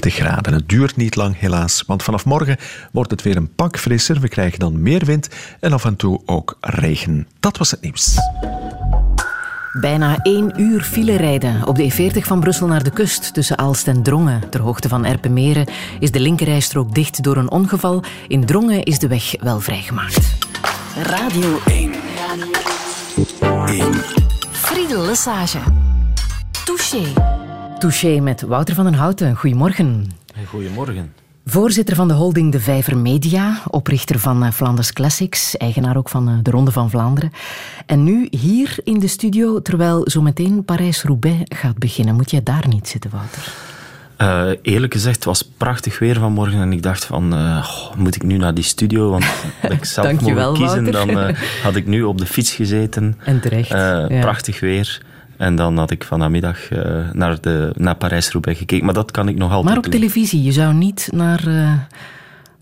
graden. Het duurt niet lang helaas, want vanaf morgen wordt het weer een pak frisser. We krijgen dan meer wind en af en toe ook regen. Dat was het nieuws. Bijna één uur file rijden op de E40 van Brussel naar de kust tussen Aalst en Drongen. Ter hoogte van Erpenmeren is de linkerrijstrook dicht door een ongeval. In Drongen is de weg wel vrijgemaakt. Radio 1. 1. Friedel Lesage. Touché. Touché met Wouter van den Houten. Goedemorgen. Goedemorgen. Voorzitter van de holding De Vijver Media, oprichter van Flanders Classics, eigenaar ook van de Ronde van Vlaanderen. En nu hier in de studio, terwijl zometeen Parijs-Roubaix gaat beginnen. Moet jij daar niet zitten, Wouter? Uh, eerlijk gezegd, het was prachtig weer vanmorgen en ik dacht van, uh, moet ik nu naar die studio? Want ik zelf mogen kiezen, dan uh, had ik nu op de fiets gezeten. En terecht. Ja. Prachtig weer. En dan had ik vanmiddag uh, naar, de, naar Parijs-Roubaix gekeken. Maar dat kan ik nog altijd Maar op doen. televisie, je zou niet naar, uh,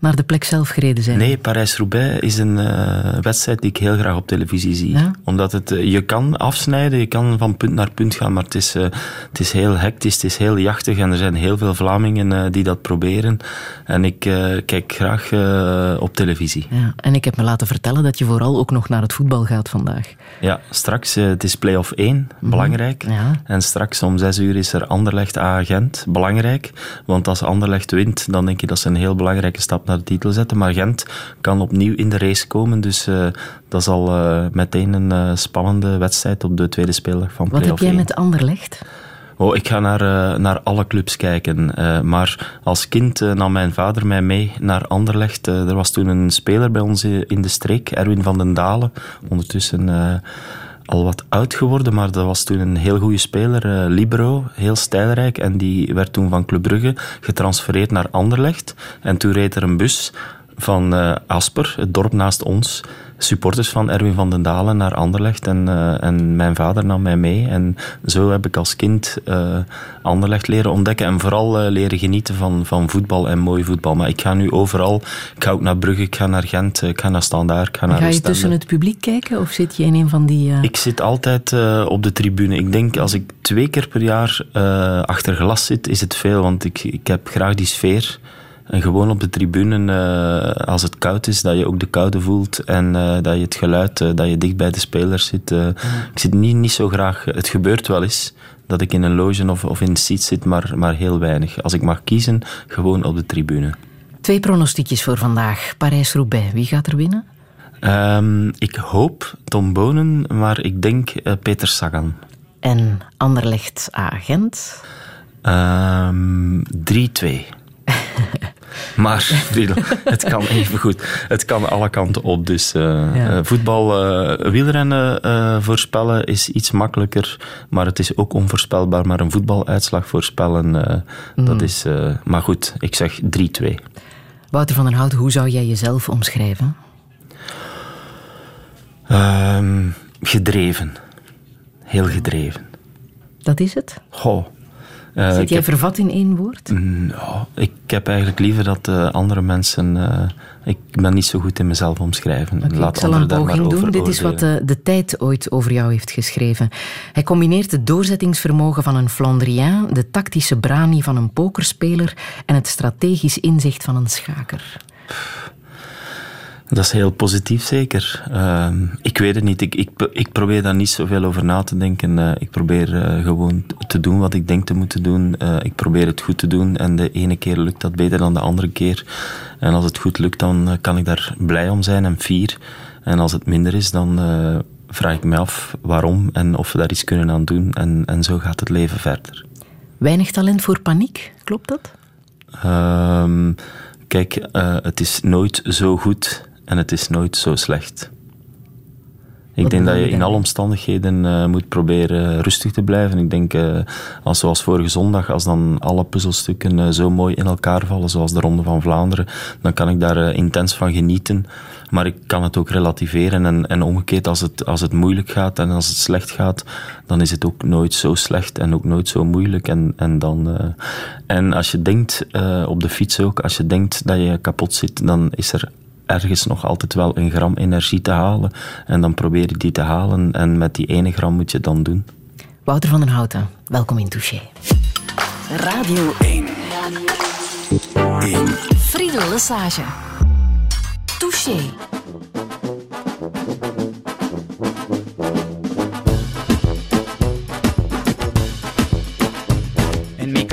naar de plek zelf gereden zijn? Nee, Parijs-Roubaix is een uh, wedstrijd die ik heel graag op televisie zie. Ja? Omdat het, je kan afsnijden, je kan van punt naar punt gaan, maar het is, het is heel hectisch, het is heel jachtig en er zijn heel veel Vlamingen die dat proberen. En ik kijk graag op televisie. Ja, en ik heb me laten vertellen dat je vooral ook nog naar het voetbal gaat vandaag. Ja, straks, het is play-off 1, belangrijk. Ja. En straks om 6 uur is er Anderlecht A-Gent, belangrijk. Want als Anderlecht wint, dan denk je dat ze een heel belangrijke stap naar de titel zetten. Maar Gent kan opnieuw in de race komen, dus uh, dat zal uh, meteen een spannende wedstrijd op de tweede speeldag van Wat heb jij 1. met Anderlecht? Oh, ik ga naar, uh, naar alle clubs kijken. Uh, maar als kind uh, nam mijn vader mij mee naar Anderlecht. er was toen een speler bij ons in de streek, Erwin van den Dalen. Ondertussen al wat oud geworden, maar dat was toen een heel goede speler. Libero, heel stijlrijk. En die werd toen van Club Brugge getransfereerd naar Anderlecht. En toen reed er een bus van Asper, het dorp naast ons supporters van Erwin van den Dalen naar Anderlecht en, uh, en mijn vader nam mij mee. En zo heb ik als kind uh, Anderlecht leren ontdekken en vooral uh, leren genieten van, van voetbal en mooi voetbal. Maar ik ga nu overal, ik ga ook naar Brugge, ik ga naar Gent, ik ga naar Standaard, ik ga naar Ga je Oostende. tussen het publiek kijken of zit je in een van die... Ik zit altijd op de tribune. Ik denk als ik twee keer per jaar achter glas zit, is het veel, want ik, ik heb graag die sfeer. En gewoon op de tribune, uh, als het koud is, dat je ook de koude voelt en uh, dat je het geluid, uh, dat je dicht bij de spelers zit. Ik zit niet, niet zo graag. Het gebeurt wel eens dat ik in een loge of, of in een seat zit, maar, maar heel weinig. Als ik mag kiezen, gewoon op de tribune. Twee pronostiekjes voor vandaag. Parijs-Roubaix, wie gaat er winnen? Um, ik hoop Tom Bonen, maar ik denk Peter Sagan. En Anderlecht A-Gent? Um, 3-2. maar Friedel, het kan even goed. Het kan alle kanten op. Dus uh, ja. uh, voetbal, uh, wielrennen voorspellen is iets makkelijker. Maar het is ook onvoorspelbaar. Maar een voetbaluitslag voorspellen, mm. dat is... maar goed, ik zeg 3-2. Wouter van den Hout, hoe zou jij jezelf omschrijven? Um, gedreven. Heel gedreven. Dat is het? Goh. Uh, Zit jij heb, vervat in één woord? Nou, ik heb eigenlijk liever dat uh, andere mensen... Uh, ik ben niet zo goed in mezelf omschrijven. Okay, Laat ik zal een poging doen. Dit oordelen. is wat de, de tijd ooit over jou heeft geschreven. Hij combineert het doorzettingsvermogen van een Flandrien, de tactische brani van een pokerspeler en het strategisch inzicht van een schaker. Dat is heel positief, zeker. Uh, ik weet het niet. Ik, ik, ik probeer daar niet zoveel over na te denken. Uh, ik probeer uh, gewoon te doen wat ik denk te moeten doen. Uh, ik probeer het goed te doen. En de ene keer lukt dat beter dan de andere keer. En als het goed lukt, dan kan ik daar blij om zijn en fier. En als het minder is, dan vraag ik me af waarom en of we daar iets kunnen aan doen. En, en zo gaat het leven verder. Weinig talent voor paniek, klopt dat? Ehm, kijk, het is nooit zo goed en het is nooit zo slecht. Ik denk dat je in alle omstandigheden uh, moet proberen rustig te blijven. Ik denk, uh, als zoals vorige zondag, als dan alle puzzelstukken uh, zo mooi in elkaar vallen, zoals de Ronde van Vlaanderen, dan kan ik daar intens van genieten. Maar ik kan het ook relativeren. En, en omgekeerd, als het, als het moeilijk gaat en als het slecht gaat, dan is het ook nooit zo slecht en ook nooit zo moeilijk. En, en, dan, en als je denkt, op de fiets ook, als je denkt dat je kapot zit, dan is er ergens nog altijd wel een gram energie te halen. En dan probeer je die te halen. En met die ene gram moet je het dan doen. Wouter van den Houten, welkom in Touché. Radio 1. Friedel Lesage. Touché.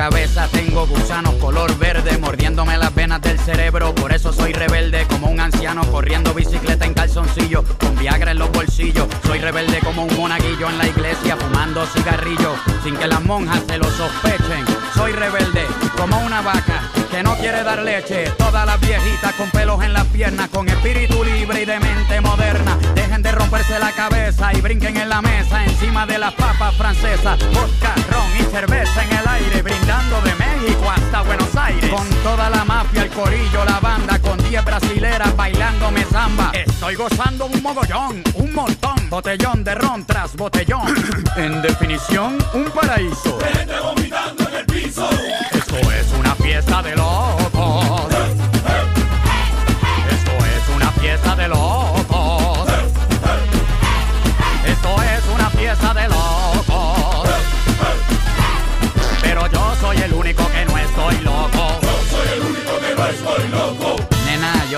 cabeza tengo gusanos color verde mordiéndome del cerebro. Por eso soy rebelde como un anciano corriendo bicicleta en calzoncillo con Viagra en los bolsillos. Soy rebelde como un monaguillo en la iglesia fumando cigarrillo sin que las monjas se lo sospechen. Soy rebelde como una vaca que no quiere dar leche. Todas las viejitas con pelos en las piernas, con espíritu libre y de mente moderna. Dejen de romperse la cabeza y brinquen en la mesa encima de las papas francesas. Vodka, ron y cerveza en el aire, brindando de México hasta Buenos Aires. Con toda la mafia, el corillo, la banda, con 10 brasileras bailándome samba. Estoy gozando un mogollón, un montón. Botellón de ron tras botellón. en definición, un paraíso. Gente vomitando en el piso. Esto es una fiesta de locos.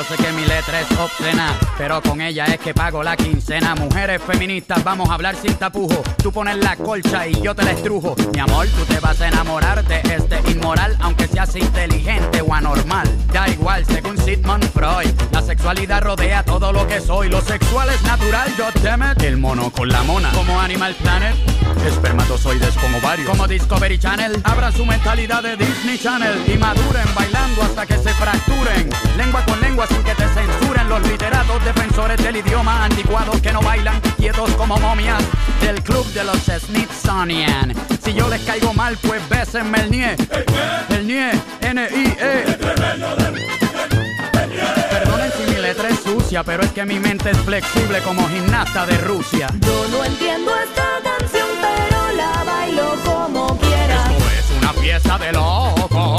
Yo sé que mi letra es obscena, pero con ella es que pago la quincena. Mujeres feministas, vamos a hablar sin tapujo. Tú pones la colcha y yo te la estrujo. Mi amor, tú te vas a enamorar de este inmoral, aunque seas inteligente o anormal. Da igual, según Sigmund Freud, la sexualidad rodea todo lo que soy. Lo sexual es natural, yo teme El mono con la mona, como Animal Planet. Espermatozoides con ovarios, como Discovery Channel. Abran su mentalidad de Disney Channel y maduren bailando hasta que se fracturen. Lengua con lengua sin que te censuren los literatos defensores del idioma anticuados que no bailan quietos como momias del club de los Smithsonian. Si yo les caigo mal, pues bésenme el nie. El nie, N-I-E. Perdonen si mi letra es sucia, pero es que mi mente es flexible como gimnasta de Rusia. Yo no entiendo esta canción, pero la bailo como quiera. Esto es una fiesta de locos.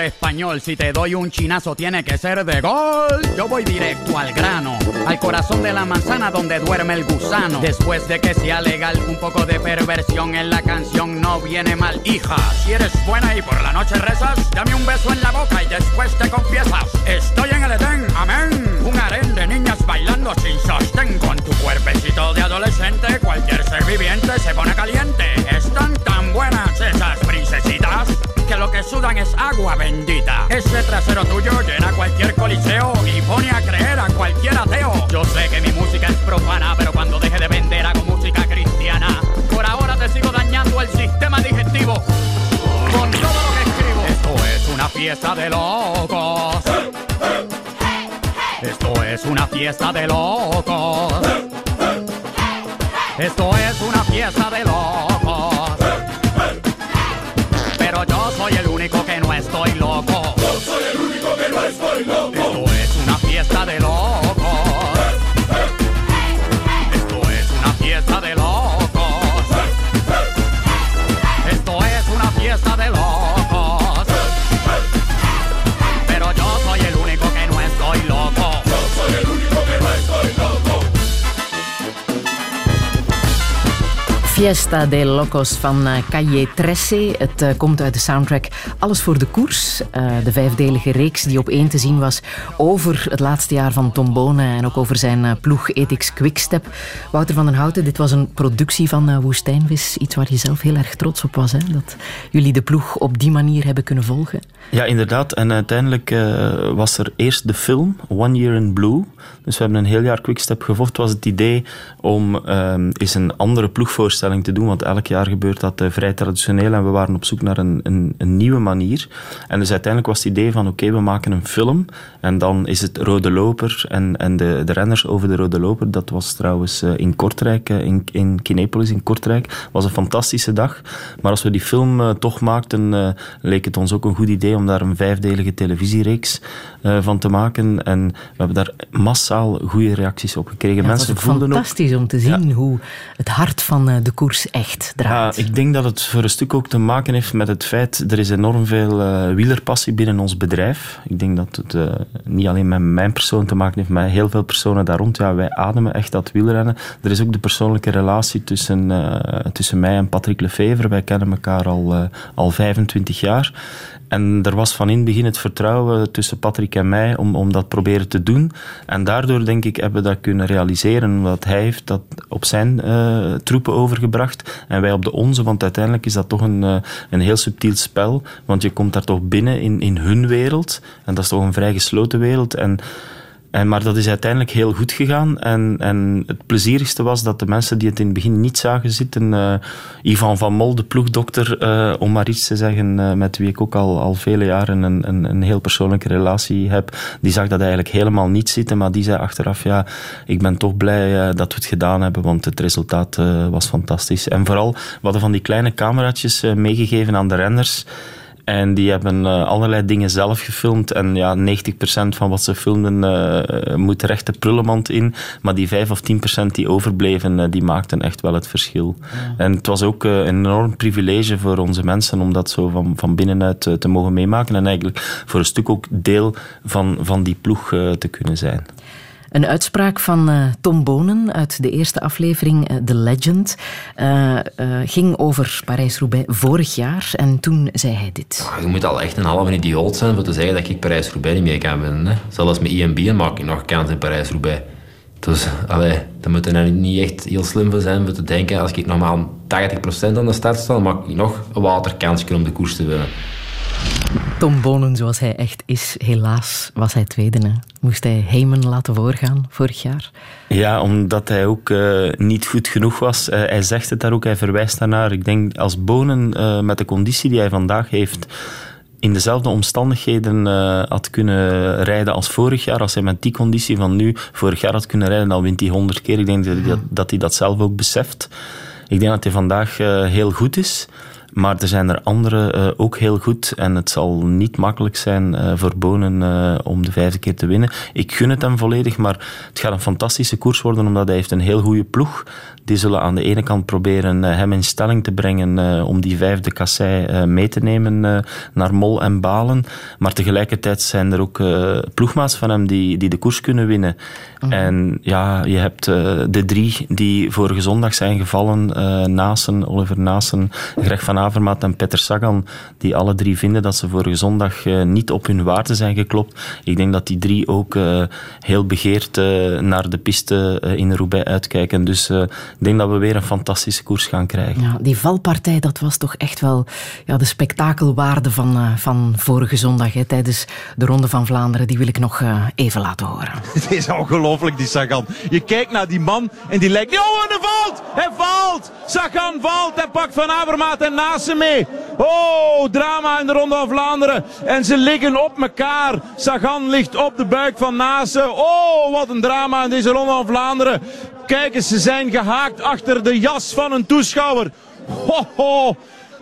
Español. Si te doy un chinazo, tiene que ser de gol. Yo voy directo al grano, al corazón de la manzana donde duerme el gusano. Después de que sea legal, un poco de perversión en la canción no viene mal. Hija, si eres buena y por la noche rezas, dame un beso en la boca y después te confiesas. Estoy en el Edén, amén. Un harén de niñas bailando sin sostén. Con tu cuerpecito de adolescente, cualquier ser viviente se pone caliente. Están tan buenas esas princesitas que lo que sudan es agua bendita. Ese trasero tuyo llena cualquier coliseo y pone a creer a cualquier ateo. Yo sé que mi música es profana, pero cuando deje de vender hago música cristiana. Por ahora te sigo dañando el sistema digestivo con todo lo que escribo. Esto es una fiesta de locos. Esto es una fiesta de locos. Esto es una fiesta de locos. Fiesta de Locos van uh, Calle Tresse. Het uh, komt uit de soundtrack Alles voor de Koers. Uh, de vijfdelige reeks die op één te zien was over het laatste jaar van Tom Bonen en ook over zijn ploeg Ethics Quickstep. Wouter van den Houten, dit was een productie van Woestijnvis. Iets waar je zelf heel erg trots op was. Hè? Dat jullie de ploeg op die manier hebben kunnen volgen. Ja, inderdaad. En uiteindelijk was er eerst de film One Year in Blue. Dus we hebben een heel jaar Quickstep gevolgd. Was het idee om um, eens een andere ploegvoorstelling te doen, want elk jaar gebeurt dat uh, vrij traditioneel en we waren op zoek naar een, een, een nieuwe manier. En dus uiteindelijk was het idee van oké, we maken een film en dan is het Rode Loper en, en de, de renners over de Rode Loper. Dat was trouwens uh, in Kortrijk, uh, in, in Kinepolis in Kortrijk. was een fantastische dag. Maar als we die film toch maakten, leek het ons ook een goed idee om daar een vijfdelige televisiereeks van te maken. En we hebben daar massaal goede reacties op gekregen. Ja, Mensen voelden ook... fantastisch om te zien ja. hoe het hart van de koers echt Ja, draait. ik denk dat het voor een stuk ook te maken heeft met het feit, er is enorm veel eh, wielerpassie binnen ons bedrijf. Ik denk dat het eh, niet alleen met mijn persoon te maken heeft, maar heel veel personen daar rond. Ja, wij ademen echt dat wielrennen. Er is ook de persoonlijke relatie tussen, eh, tussen mij en Patrick Lefevre. Wij kennen elkaar al, eh, al 25 jaar. En er was van in het begin het vertrouwen tussen Patrick en mij om, om dat proberen te doen. En daardoor, denk ik, hebben we dat kunnen realiseren. Want hij heeft dat op zijn eh, troepen overgebracht en wij op de onze. Want uiteindelijk is dat toch een, eh, een heel subtiel spel. Want je komt daar toch binnen in, in hun wereld. En dat is toch een vrij gesloten wereld. En en, maar dat is uiteindelijk heel goed gegaan. En, en het plezierigste was dat de mensen die het in het begin niet zagen zitten, eh, Ivan van Mol, de ploegdokter, eh, om maar iets te zeggen, eh, met wie ik ook al, al vele jaren een, een, een heel persoonlijke relatie heb, die zag dat eigenlijk helemaal niet zitten. Maar die zei achteraf, ja, ik ben toch blij dat we het gedaan hebben, want het resultaat was fantastisch. En vooral, we hadden van die kleine cameraatjes meegegeven aan de renners. En die hebben eh, allerlei dingen zelf gefilmd. En ja, 90% van wat ze filmden eh, moet recht de prullenmand in. Maar die 5 of 10% die overbleven, eh, die maakten echt wel het verschil. En het was ook een enorm privilege voor onze mensen om dat zo van, van binnenuit te mogen meemaken. En eigenlijk voor een stuk ook deel van, van die ploeg te kunnen zijn. Een uitspraak van eh, Tom Bonen uit de eerste aflevering, eh, The Legend, eh, ging over Parijs-Roubaix vorig jaar. En toen zei hij dit. Je moet al echt een halve idioot zijn voor te zeggen dat ik Parijs-Roubaix niet mee kan winnen. Zelfs met IMB maak ik nog kans in Parijs-Roubaix. Dus, allee, daar moet je nou niet echt heel slim voor zijn voor te denken. Als ik normaal 80% aan de start sta, maak ik nog een waterkansje om de koers te winnen. Tom Bonen, zoals hij echt is, helaas was hij tweede. Hè. Moest hij Heyman laten voorgaan vorig jaar. Ja, omdat hij ook eh, niet goed genoeg was. Eh, hij zegt het daar ook, hij verwijst daarnaar. Ik denk als Bonen eh, met de conditie die hij vandaag heeft in dezelfde omstandigheden had kunnen rijden als vorig jaar, als hij met die conditie van nu vorig jaar had kunnen rijden, dan wint hij honderd keer. Ik denk dat hij dat, hij dat zelf ook beseft. Ik denk dat hij vandaag heel goed is. Maar er zijn er anderen eh, ook heel goed. En het zal niet makkelijk zijn eh, voor Bonen eh, om de vijfde keer te winnen. Ik gun het hem volledig, maar het gaat een fantastische koers worden, omdat hij heeft een heel goede ploeg. Die zullen aan de ene kant proberen eh, hem in stelling te brengen eh, om die vijfde kassei eh, mee te nemen naar Mol en Balen. Maar tegelijkertijd zijn er ook ploegmaats van hem die, die de koers kunnen winnen. En ja, je hebt de drie die vorige zondag zijn gevallen. Nasen, Oliver Nasen, Greg van Avermaat en Peter Sagan. Die alle drie vinden dat ze vorige zondag niet op hun waarde zijn geklopt. Ik denk dat die drie ook heel begeerd naar de piste in Roubaix uitkijken. Dus denk dat we weer een fantastische koers gaan krijgen. Ja, die valpartij, dat was toch echt wel ja, de spektakelwaarde van, eh, van vorige zondag hè, tijdens de Ronde van Vlaanderen. Die wil ik nog eh, even laten horen. Het is ongelooflijk, die Sagan. Je kijkt naar die man en die lijkt... Oh, en hij valt! Hij valt! Sagan valt en pakt Van Avermaat en Nase mee. Oh, drama in de Ronde van Vlaanderen. En ze liggen op elkaar. Sagan ligt op de buik van Nase. Oh, wat een drama in deze Ronde van Vlaanderen. Kijk eens, ze zijn gehaakt achter de jas van een toeschouwer. Ho, ho.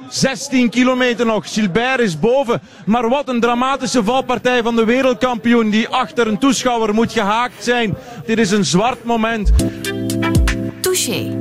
16 kilometer nog. Gilbert is boven. Maar wat een dramatische valpartij van de wereldkampioen die achter een toeschouwer moet gehaakt zijn. Dit is een zwart moment. Touché.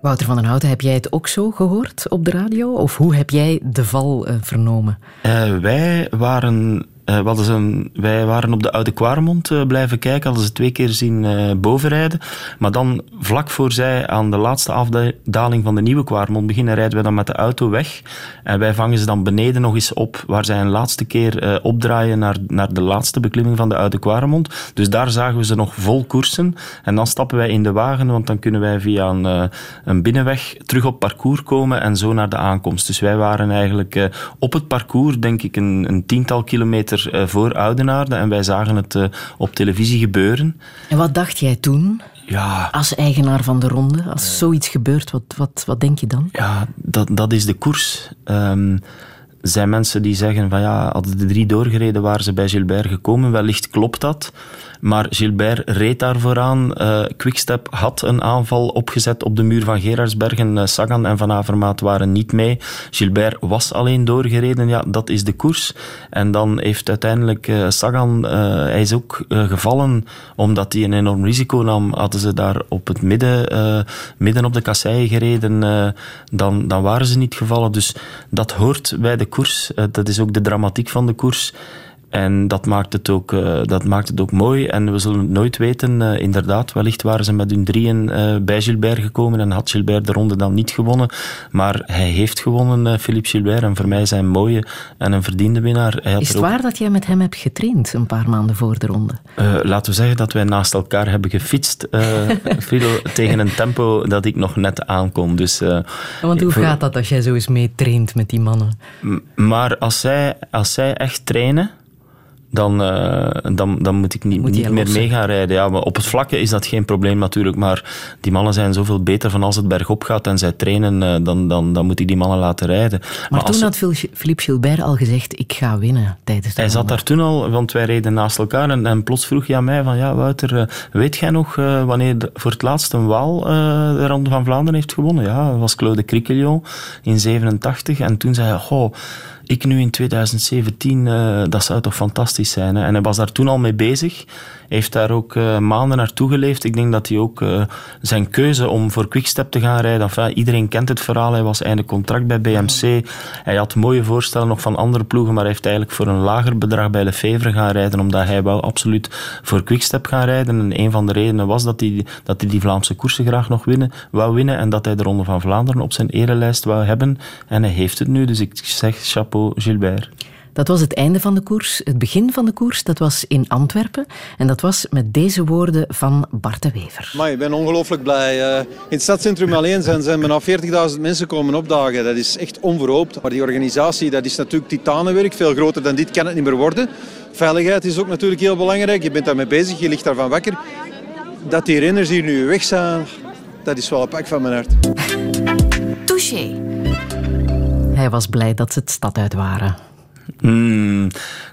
Wouter van den Houten, heb jij het ook zo gehoord op de radio? Of hoe heb jij de val eh, vernomen? Eh, wij waren. Eh, hadden zo'n- wij waren op de Oude Kwaremond eh, blijven kijken, hadden ze twee keer zien eh, bovenrijden. Maar dan, vlak voor zij aan de laatste afdaling van de Nieuwe Kwaremond beginnen, rijden wij dan met de auto weg. En wij vangen ze dan beneden nog eens op, waar zij een laatste keer eh, opdraaien naar, naar de laatste beklimming van de Oude Kwaremond. Dus daar zagen we ze nog vol koersen. En dan stappen wij in de wagen, want dan kunnen wij via een, eh, een binnenweg terug op parcours komen en zo naar de aankomst. Dus wij waren eigenlijk eh, op het parcours, denk ik, een, een tiental kilometer eh, voor Oudenaarde. En wij zagen het eh, op televisie gebeuren. En wat dacht jij toen, Ja, als eigenaar van de ronde? Als zoiets gebeurt, wat, wat, wat denk je dan? ja dat, dat is de koers. Ehm, zijn mensen die zeggen van ja, hadden de drie doorgereden waren ze bij Gilbert gekomen. Wellicht klopt dat. Maar Gilbert reed daar vooraan. Uh, Quickstep had een aanval opgezet op de muur van Gerardsbergen. Uh, Sagan en Van Avermaat waren niet mee. Gilbert was alleen doorgereden. Ja, dat is de koers. En dan heeft uiteindelijk uh, Sagan, hij is ook gevallen omdat hij een enorm risico nam. Hadden ze daar op het midden, midden op de kasseien gereden, dan, dan waren ze niet gevallen. Dus dat hoort bij de koers. dat is ook de dramatiek van de koers. En dat maakt, het ook, uh, dat maakt het ook mooi. En we zullen het nooit weten. Uh, inderdaad, wellicht waren ze met hun drieën uh, bij Gilbert gekomen en had Gilbert de ronde dan niet gewonnen. Maar hij heeft gewonnen, Philippe Gilbert. En voor mij zijn een mooie en een verdiende winnaar. Hij Is het ook... waar dat jij met hem hebt getraind een paar maanden voor de ronde? laten we zeggen dat wij naast elkaar hebben gefietst, Frido, tegen een tempo dat ik nog net aankom. Dus, Want hoe voor... gaat dat als jij zo eens mee traint met die mannen? Maar als zij, als zij echt trainen dan, uh, dan, dan moet ik niet, niet meer mee gaan rijden. Ja, maar op het vlakke is dat geen probleem natuurlijk, maar die mannen zijn zoveel beter van als het bergop gaat en zij trainen, uh, dan, dan, dan moet ik die mannen laten rijden. Maar, maar toen had Philippe Gilbert al gezegd, ik ga winnen tijdens de Hij zat daar toen al, want wij reden naast elkaar en, en plots vroeg hij aan mij van, ja Wouter, uh, weet jij nog wanneer de, voor het laatst een Waal de Ronde van Vlaanderen heeft gewonnen? Ja, dat was Claude Criquelion in 87 en toen zei hij, goh, ik nu in 2017, uh, dat zou toch fantastisch zijn. Hè? En hij was daar toen al mee bezig heeft daar ook uh, maanden naartoe geleefd. Ik denk dat hij ook uh, zijn keuze om voor Quickstep te gaan rijden, enfin, iedereen kent het verhaal, hij was einde contract bij BMC. Hij had mooie voorstellen nog van andere ploegen, maar hij heeft eigenlijk voor een lager bedrag bij Lefevre gaan rijden, omdat hij wel absoluut voor Quickstep gaan rijden. En een van de redenen was dat hij, dat hij die Vlaamse koersen graag nog winnen, wou winnen en dat hij de Ronde van Vlaanderen op zijn erelijst wou hebben. En hij heeft het nu, dus ik zeg chapeau Gilbert. Dat was het einde van de koers. Het begin van de koers, dat was in Antwerpen. En dat was met deze woorden van Bart de Wever. Maar ik ben ongelooflijk blij. Uh, in het stadcentrum alleen zijn, zijn bijna 40.000 mensen komen opdagen. Dat is echt onverhoopt. Maar die organisatie, dat is natuurlijk titanenwerk. Veel groter dan dit kan het niet meer worden. Veiligheid is ook natuurlijk heel belangrijk. Je bent daarmee bezig, je ligt daarvan wakker. Dat die renners hier nu weg zijn, dat is wel een pak van mijn hart. Touché. Hij was blij dat ze het stad uit waren. Hmm,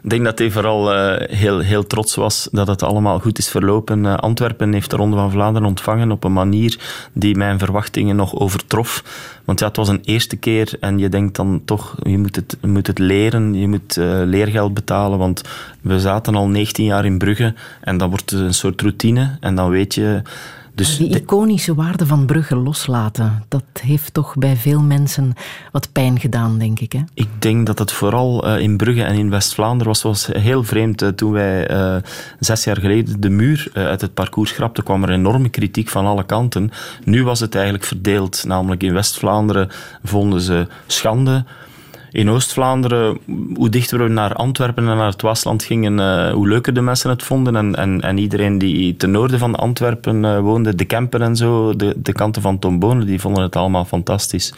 ik denk dat hij vooral uh, heel, heel trots was dat het allemaal goed is verlopen. Uh, Antwerpen heeft de Ronde van Vlaanderen ontvangen op een manier die mijn verwachtingen nog overtrof. Want ja, het was een eerste keer en je denkt dan toch, je moet het, moet het leren, je moet uh, leergeld betalen. Want we zaten al 19 jaar in Brugge en dat wordt een soort routine. En dan weet je dus die iconische waarde van Brugge loslaten, dat heeft toch bij veel mensen wat pijn gedaan, denk ik. Hè? Ik denk dat het vooral uh, in Brugge en in West-Vlaanderen was, was heel vreemd. Uh, toen wij uh, zes jaar geleden de muur uit het parcours schrapten, kwam er enorme kritiek van alle kanten. Nu was het eigenlijk verdeeld. Namelijk in West-Vlaanderen vonden ze schande in Oost-Vlaanderen, hoe dichter we naar Antwerpen en naar het Waasland gingen, uh, hoe leuker de mensen het vonden. En, en, en iedereen die ten noorden van Antwerpen uh, woonde, de Kempen en zo, de, de kanten van Tombonen, die vonden het allemaal fantastisch.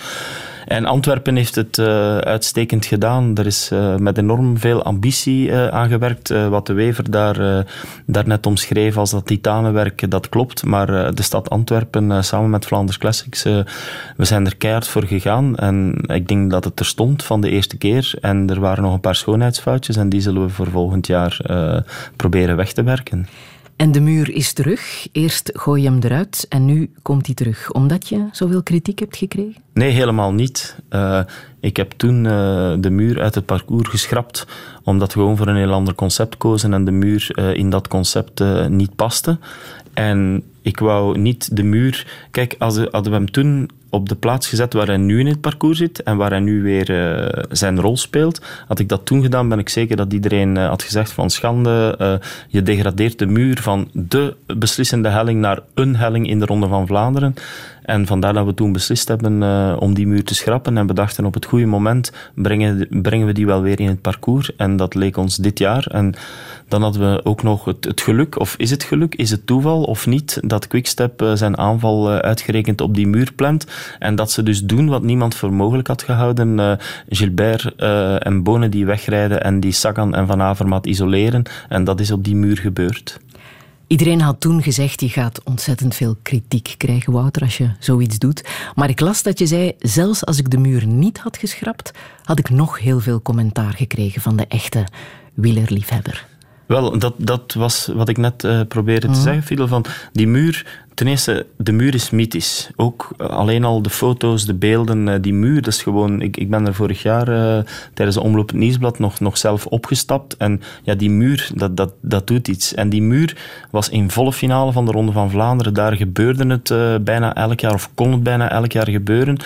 En Antwerpen heeft het uh, uitstekend gedaan. Er is uh, met enorm veel ambitie uh, aangewerkt. wat de Wever daar, net omschreef als dat titanenwerk, dat klopt. Maar de stad Antwerpen samen met Flanders Classics, we zijn er keihard voor gegaan. En ik denk dat het er stond van de eerste keer. En er waren nog een paar schoonheidsfoutjes en die zullen we voor volgend jaar proberen weg te werken. En de muur is terug. Eerst gooi je hem eruit en nu komt hij terug. Omdat je zoveel kritiek hebt gekregen? Nee, helemaal niet. Uh, ik heb toen uh, de muur uit het parcours geschrapt, omdat we gewoon voor een heel ander concept kozen en de muur uh, in dat concept niet paste. En ik wou niet de muur... Kijk, als, hadden we hem toen op de plaats gezet waar hij nu in het parcours zit en waar hij nu weer uh, zijn rol speelt. Had ik dat toen gedaan, ben ik zeker dat iedereen uh, had gezegd van schande, uh, je degradeert de muur van de beslissende helling naar een helling in de Ronde van Vlaanderen. En vandaar dat we toen beslist hebben uh, om die muur te schrappen. En we dachten op het goede moment brengen, brengen we die wel weer in het parcours. En dat leek ons dit jaar. En dan hadden we ook nog het, het geluk, of is het geluk, is het toeval of niet, dat Quickstep uh, zijn aanval uh, uitgerekend op die muur plant. En dat ze dus doen wat niemand voor mogelijk had gehouden. Gilbert en Bonen die wegrijden en die Sagan en Van Avermaet isoleren. En dat is op die muur gebeurd. Iedereen had toen gezegd, je gaat ontzettend veel kritiek krijgen, Wouter, als je zoiets doet. Maar ik las dat je zei, zelfs als ik de muur niet had geschrapt, had ik nog heel veel commentaar gekregen van de echte wielerliefhebber. Wel, dat, dat was wat ik net uh, probeerde te zeggen, Fidel. Van die muur, ten eerste, de muur is mythisch. Ook uh, alleen al de foto's, de beelden, uh, die muur, dat is gewoon... Ik, ik ben er vorig jaar tijdens de Omloop het Nieuwsblad nog, nog zelf opgestapt. En ja, die muur, dat, dat, dat doet iets. En die muur was in volle finale van de Ronde van Vlaanderen. Daar gebeurde het bijna elk jaar, of kon het bijna elk jaar gebeuren.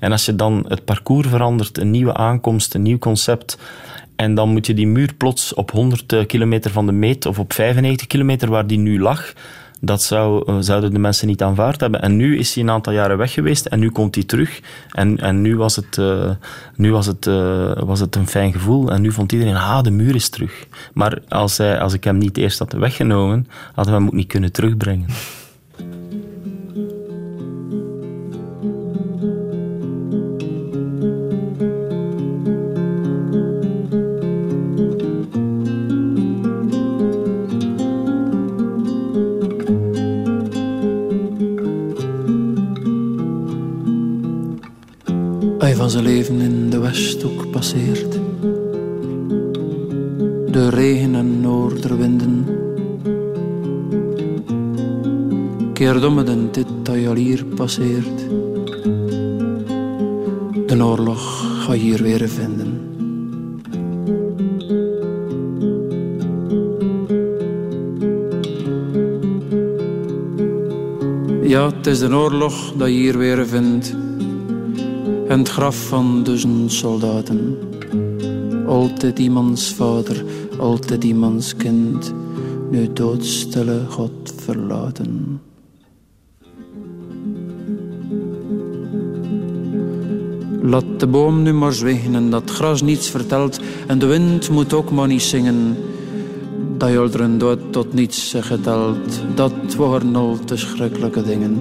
En als je dan het parcours verandert, een nieuwe aankomst, een nieuw concept... En dan moet je die muur plots op 100 eh, kilometer van de meet of op 95 kilometer waar die nu lag, dat zou, eh, zouden de mensen niet aanvaard hebben. En nu is hij een aantal jaren weg geweest en nu komt hij terug. En, en nu, was het, uh, nu was het, was het een fijn gevoel. En nu vond iedereen, ah, de muur is terug. Maar als, als ik hem niet eerst had weggenomen, hadden we hem ook niet kunnen terugbrengen. Hij van zijn leven in de Westhoek passeert. De regen en noorderwinden. Keer om het dit dat al hier passeert. De oorlog ga je hier weer vinden. Ja, het is de oorlog dat je hier weer vindt en het graf van duizend soldaten. Altijd iemands vader, altijd iemands kind, nu doodstille God verlaten. Laat de boom nu maar zwijgen en dat gras niets vertelt en de wind moet ook maar niet zingen. Dat jorderen dood tot niets geteld, dat waren al te schrikkelijke dingen.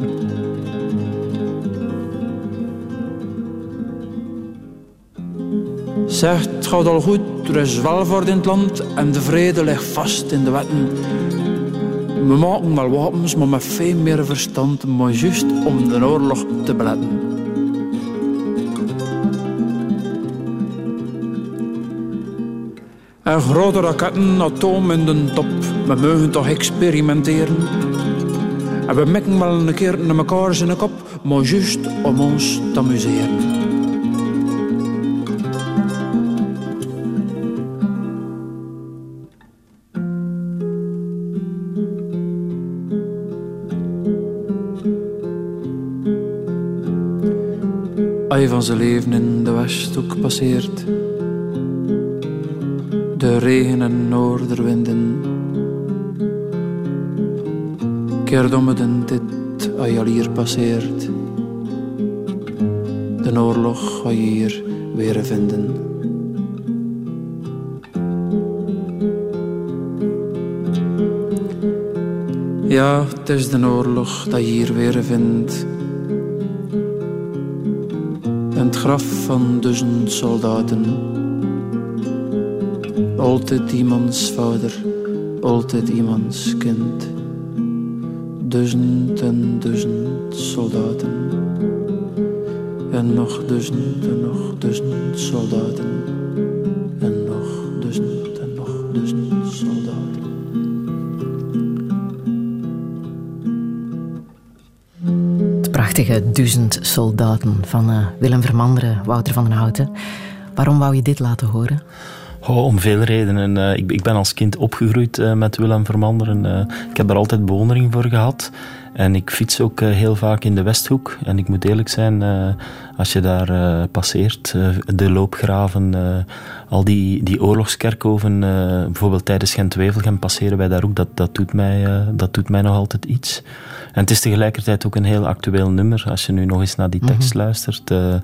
Zegt, het gaat al goed, er is welvaart in het land en de vrede ligt vast in de wetten. We maken wel wapens, maar met veel meer verstand, maar juist om de oorlog te beletten. En grote raketten, atoom in de top, we mogen toch experimenteren. En we mikken wel een keer naar elkaar zijn kop, maar juist om ons te amuseren. Zijn leven in de Westhoek passeert. De regen en noorderwinden. Keer om het en dit als je hier passeert. De oorlog ga je hier weer vinden. Ja, het is de oorlog dat je hier weer vindt graf van duizend soldaten. Altijd iemands vader, altijd iemands kind. Duizend en duizend soldaten. En nog duizend en nog duizend soldaten. Duizend Soldaten van uh, Willem Vermanderen, Wouter van den Houten. Waarom wou je dit laten horen? Oh, om veel redenen. Uh, ik, ik, ben als kind opgegroeid uh, met Willem Vermanderen. ik heb daar altijd bewondering voor gehad. En ik fiets ook heel vaak in de Westhoek. En ik moet eerlijk zijn, als je daar passeert, de loopgraven, al die, die oorlogskerkhoven, bijvoorbeeld tijdens Gent-Wevelgem passeren wij daar ook, dat, dat, doet mij, dat doet mij nog altijd iets. En het is tegelijkertijd ook een heel actueel nummer. Als je nu nog eens naar die tekst mhm. luistert, uh,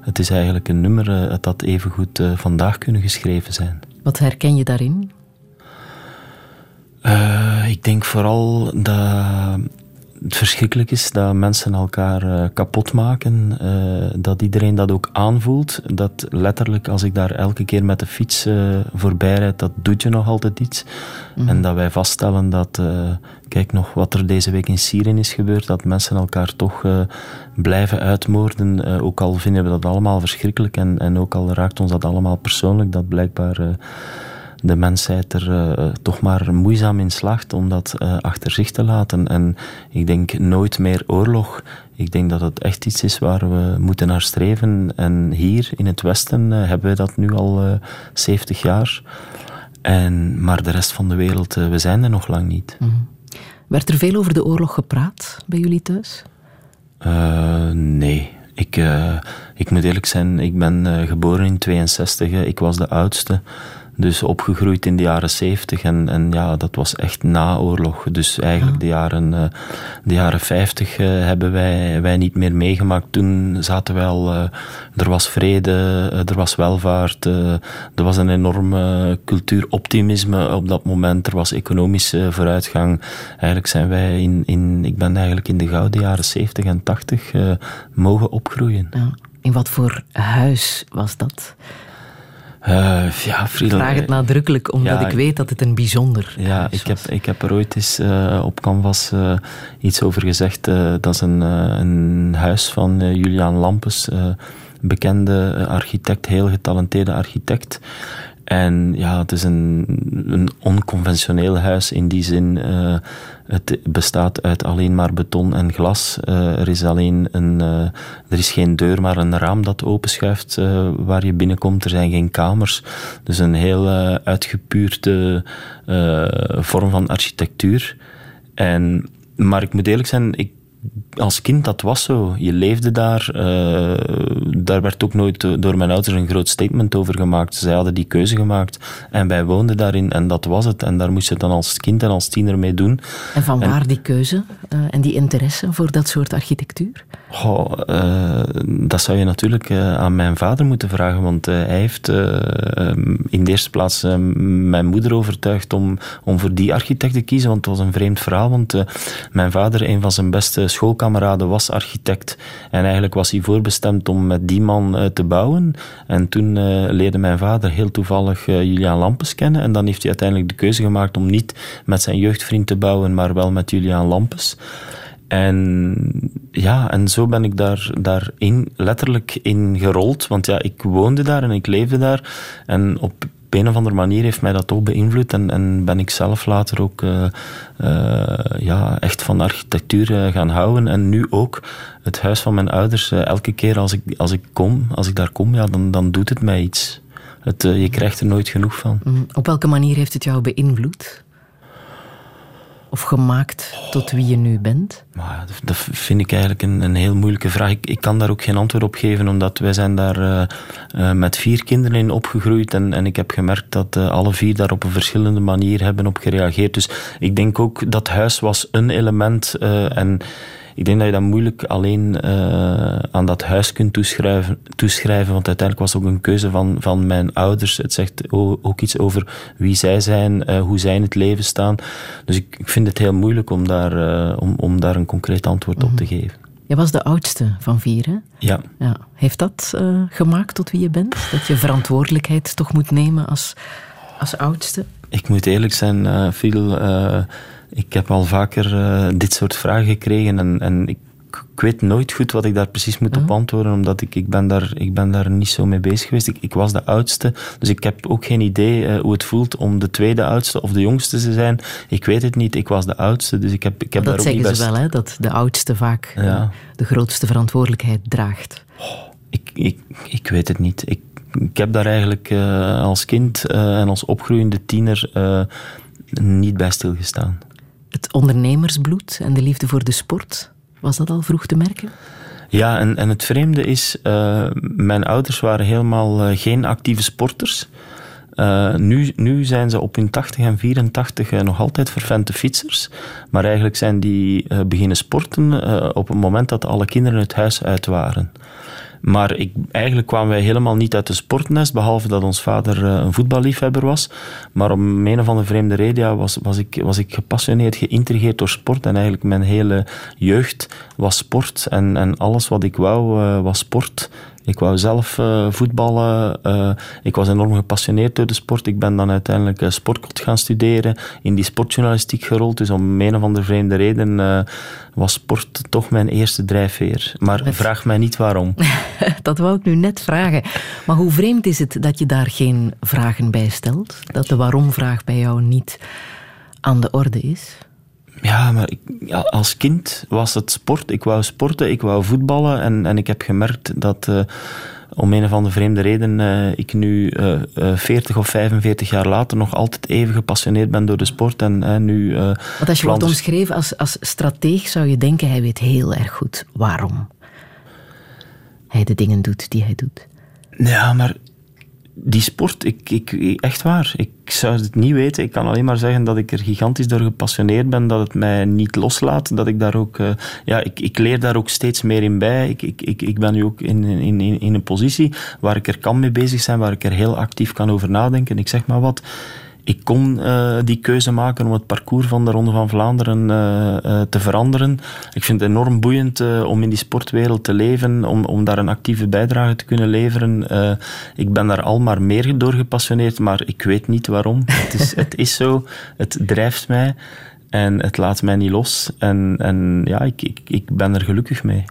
het is eigenlijk een nummer uh, dat even goed uh, vandaag kunnen geschreven zijn. Wat herken je daarin? ik denk vooral dat, het verschrikkelijk is dat mensen elkaar kapot maken, dat iedereen dat ook aanvoelt. Dat letterlijk, als ik daar elke keer met de fiets voorbij rijd, dat doet je nog altijd iets. Mm. En dat wij vaststellen dat, kijk nog wat er deze week in Syrië is gebeurd, dat mensen elkaar toch blijven uitmoorden. ook al vinden we dat allemaal verschrikkelijk en, en ook al raakt ons dat allemaal persoonlijk, dat blijkbaar de mensheid er toch maar moeizaam in slaagt om dat achter zich te laten. En ik denk nooit meer oorlog. Ik denk dat het echt iets is waar we moeten naar streven. En hier in het Westen hebben we dat nu al 70 jaar. En, maar de rest van de wereld, we zijn er nog lang niet. Mm. Werd er veel over de oorlog gepraat bij jullie thuis? nee. Ik, ik moet eerlijk zijn, ik ben geboren in 62. Ik was de oudste. Dus opgegroeid in de jaren 70 en, en ja, dat was echt na oorlog. Dus eigenlijk de, jaren, uh, de jaren 50 uh, eh, hebben wij, wij niet meer meegemaakt. Toen zaten wij al, uh, er was vrede, er was welvaart, er was een enorme cultuuroptimisme op dat moment. Er was economische vooruitgang. Eigenlijk zijn wij in, in ik ben eigenlijk in de gouden jaren 70 en 80 mogen opgroeien. Ja. In wat voor huis was dat? Uh, ja, Ik vraag het nadrukkelijk, omdat ik weet dat het een bijzonder Ja, ik heb, ik heb er ooit eens uh, op Canvas uh, iets over gezegd. dat is een, een huis van Julian Lampes, bekende architect, heel getalenteerde architect. En ja, het is een, een onconventioneel huis in die zin. Uh, het bestaat uit alleen maar beton en glas. Uh, er is alleen een, uh, er is geen deur, maar een raam dat openschuift waar je binnenkomt. Er zijn geen kamers. Dus een heel uitgepuurde vorm van architectuur. En, maar ik moet eerlijk zijn, ik als kind, dat was zo. Je leefde daar. Uh, daar werd ook nooit door mijn ouders een groot statement over gemaakt. Zij hadden die keuze gemaakt. En wij woonden daarin en dat was het. En daar moest je dan als kind en als tiener mee doen. En van waar die keuze uh, en die interesse voor dat soort architectuur? Oh, uh, dat zou je natuurlijk aan mijn vader moeten vragen. Want hij heeft in de eerste plaats mijn moeder overtuigd om, om voor die architect te kiezen. Want het was een vreemd verhaal. Want mijn vader, een van zijn beste schoolkameraden was architect. En eigenlijk was hij voorbestemd om met die man te bouwen. En toen leerde mijn vader heel toevallig Julian Lampes kennen. En dan heeft hij uiteindelijk de keuze gemaakt om niet met zijn jeugdvriend te bouwen, maar wel met Julian Lampes. En ja, en zo ben ik daar, daarin letterlijk in gerold. Want ja, ik woonde daar en ik leefde daar. En op een of andere manier heeft mij dat ook beïnvloed en, en ben ik zelf later ook uh, uh, ja, echt van architectuur uh, gaan houden. En nu ook het huis van mijn ouders. elke keer als ik, als ik kom, als ik daar kom, ja, dan, dan doet het mij iets. Het, je krijgt er nooit genoeg van. Mm, op welke manier heeft het jou beïnvloed? Of gemaakt tot wie je nu bent? Maar dat vind ik eigenlijk een, een heel moeilijke vraag. Ik, ik, kan daar ook geen antwoord op geven, omdat wij zijn daar uh, uh, met vier kinderen in opgegroeid en, en ik heb gemerkt dat uh, alle vier daar op een verschillende manier hebben op gereageerd. Dus ik denk ook dat huis was een element en ik denk dat je dat moeilijk alleen uh, aan dat huis kunt toeschrijven, toeschrijven, want uiteindelijk was het ook een keuze van, van mijn ouders. Het zegt ook iets over wie zij zijn, uh, hoe zij in het leven staan. Dus ik, ik vind het heel moeilijk om daar, uh, om, om daar een concreet antwoord mm -hmm. op te mhm. geven. Je was de oudste van vier, hè? Ja. ja. Heeft dat gemaakt tot wie je bent? Dat je verantwoordelijkheid toch moet nemen als, als oudste? Ik moet eerlijk zijn, veel ik heb al vaker uh, dit soort vragen gekregen en, en ik, ik, weet nooit goed wat ik daar precies moet op mhm. antwoorden, omdat ik, ik, ben, daar, ik ben daar niet zo mee bezig geweest. Ik, ik was de oudste, dus ik heb ook geen idee uh, hoe het voelt om de tweede oudste of de jongste te zijn. Ik weet het niet, ik was de oudste, dus ik heb, ik heb dat daar ook niet best... ze wel, hè, dat de oudste vaak ja. uh, de grootste verantwoordelijkheid draagt. Oh, ik, ik, ik weet het niet. Ik, ik heb daar eigenlijk uh, als kind en als opgroeiende tiener niet bij stilgestaan het ondernemersbloed en de liefde voor de sport, was dat al vroeg te merken? Ja, en, en het vreemde is, uh, mijn ouders waren helemaal uh, geen actieve sporters. Uh, nu, nu zijn ze op hun 80 en 84 nog altijd vervente fietsers. Maar eigenlijk zijn die beginnen sporten op het moment dat alle kinderen het huis uit waren. Maar ik, eigenlijk kwamen wij helemaal niet uit de sportnest, behalve dat ons vader eh, een voetballiefhebber was. Maar om een of andere vreemde reden was, was, ik, was ik gepassioneerd, geïntrigeerd door sport. En eigenlijk mijn hele jeugd was sport. En, en alles wat ik wou, uh, was sport. Ik wou zelf uh, voetballen. Uh, ik was enorm gepassioneerd door de sport. Ik ben dan uiteindelijk uh, sportkot gaan studeren, in die sportjournalistiek gerold. Dus om een of andere vreemde reden was sport toch mijn eerste drijfveer. Maar vraag mij niet waarom. dat wou ik nu net vragen. Maar hoe vreemd is het dat je daar geen vragen bij stelt? Dat de waarom-vraag bij jou niet aan de orde is? Ja, maar ik, ja, als kind was het sport. Ik wou sporten, ik wou voetballen. En, en ik heb gemerkt dat uh, om een of andere vreemde reden uh, ik nu uh, 40 of 45 jaar later nog altijd even gepassioneerd ben door de sport. En nu, Want als je wordt omschreven als, als strateeg, zou je denken hij weet heel erg goed waarom hij de dingen doet die hij doet. Ja, maar die sport, ik, ik, echt waar. Ik zou het niet weten. Ik kan alleen maar zeggen dat ik er gigantisch door gepassioneerd ben, dat het mij niet loslaat. Dat ik daar ook, uh, ja, ik, ik leer daar ook steeds meer in bij. Ik, ik, ik, ik ben nu ook in, in, in een positie waar ik er kan mee bezig zijn, waar ik er heel actief kan over nadenken. Ik zeg maar wat ik kon uh, die keuze maken om het parcours van de Ronde van Vlaanderen uh, uh, te veranderen. Ik vind het enorm boeiend om in die sportwereld te leven, om, om daar een actieve bijdrage te kunnen leveren. ik ben daar al maar meer door gepassioneerd, maar ik weet niet waarom. het, is, het is zo, het drijft mij en het laat mij niet los. En, en ja, ik, ik, ik ben er gelukkig mee.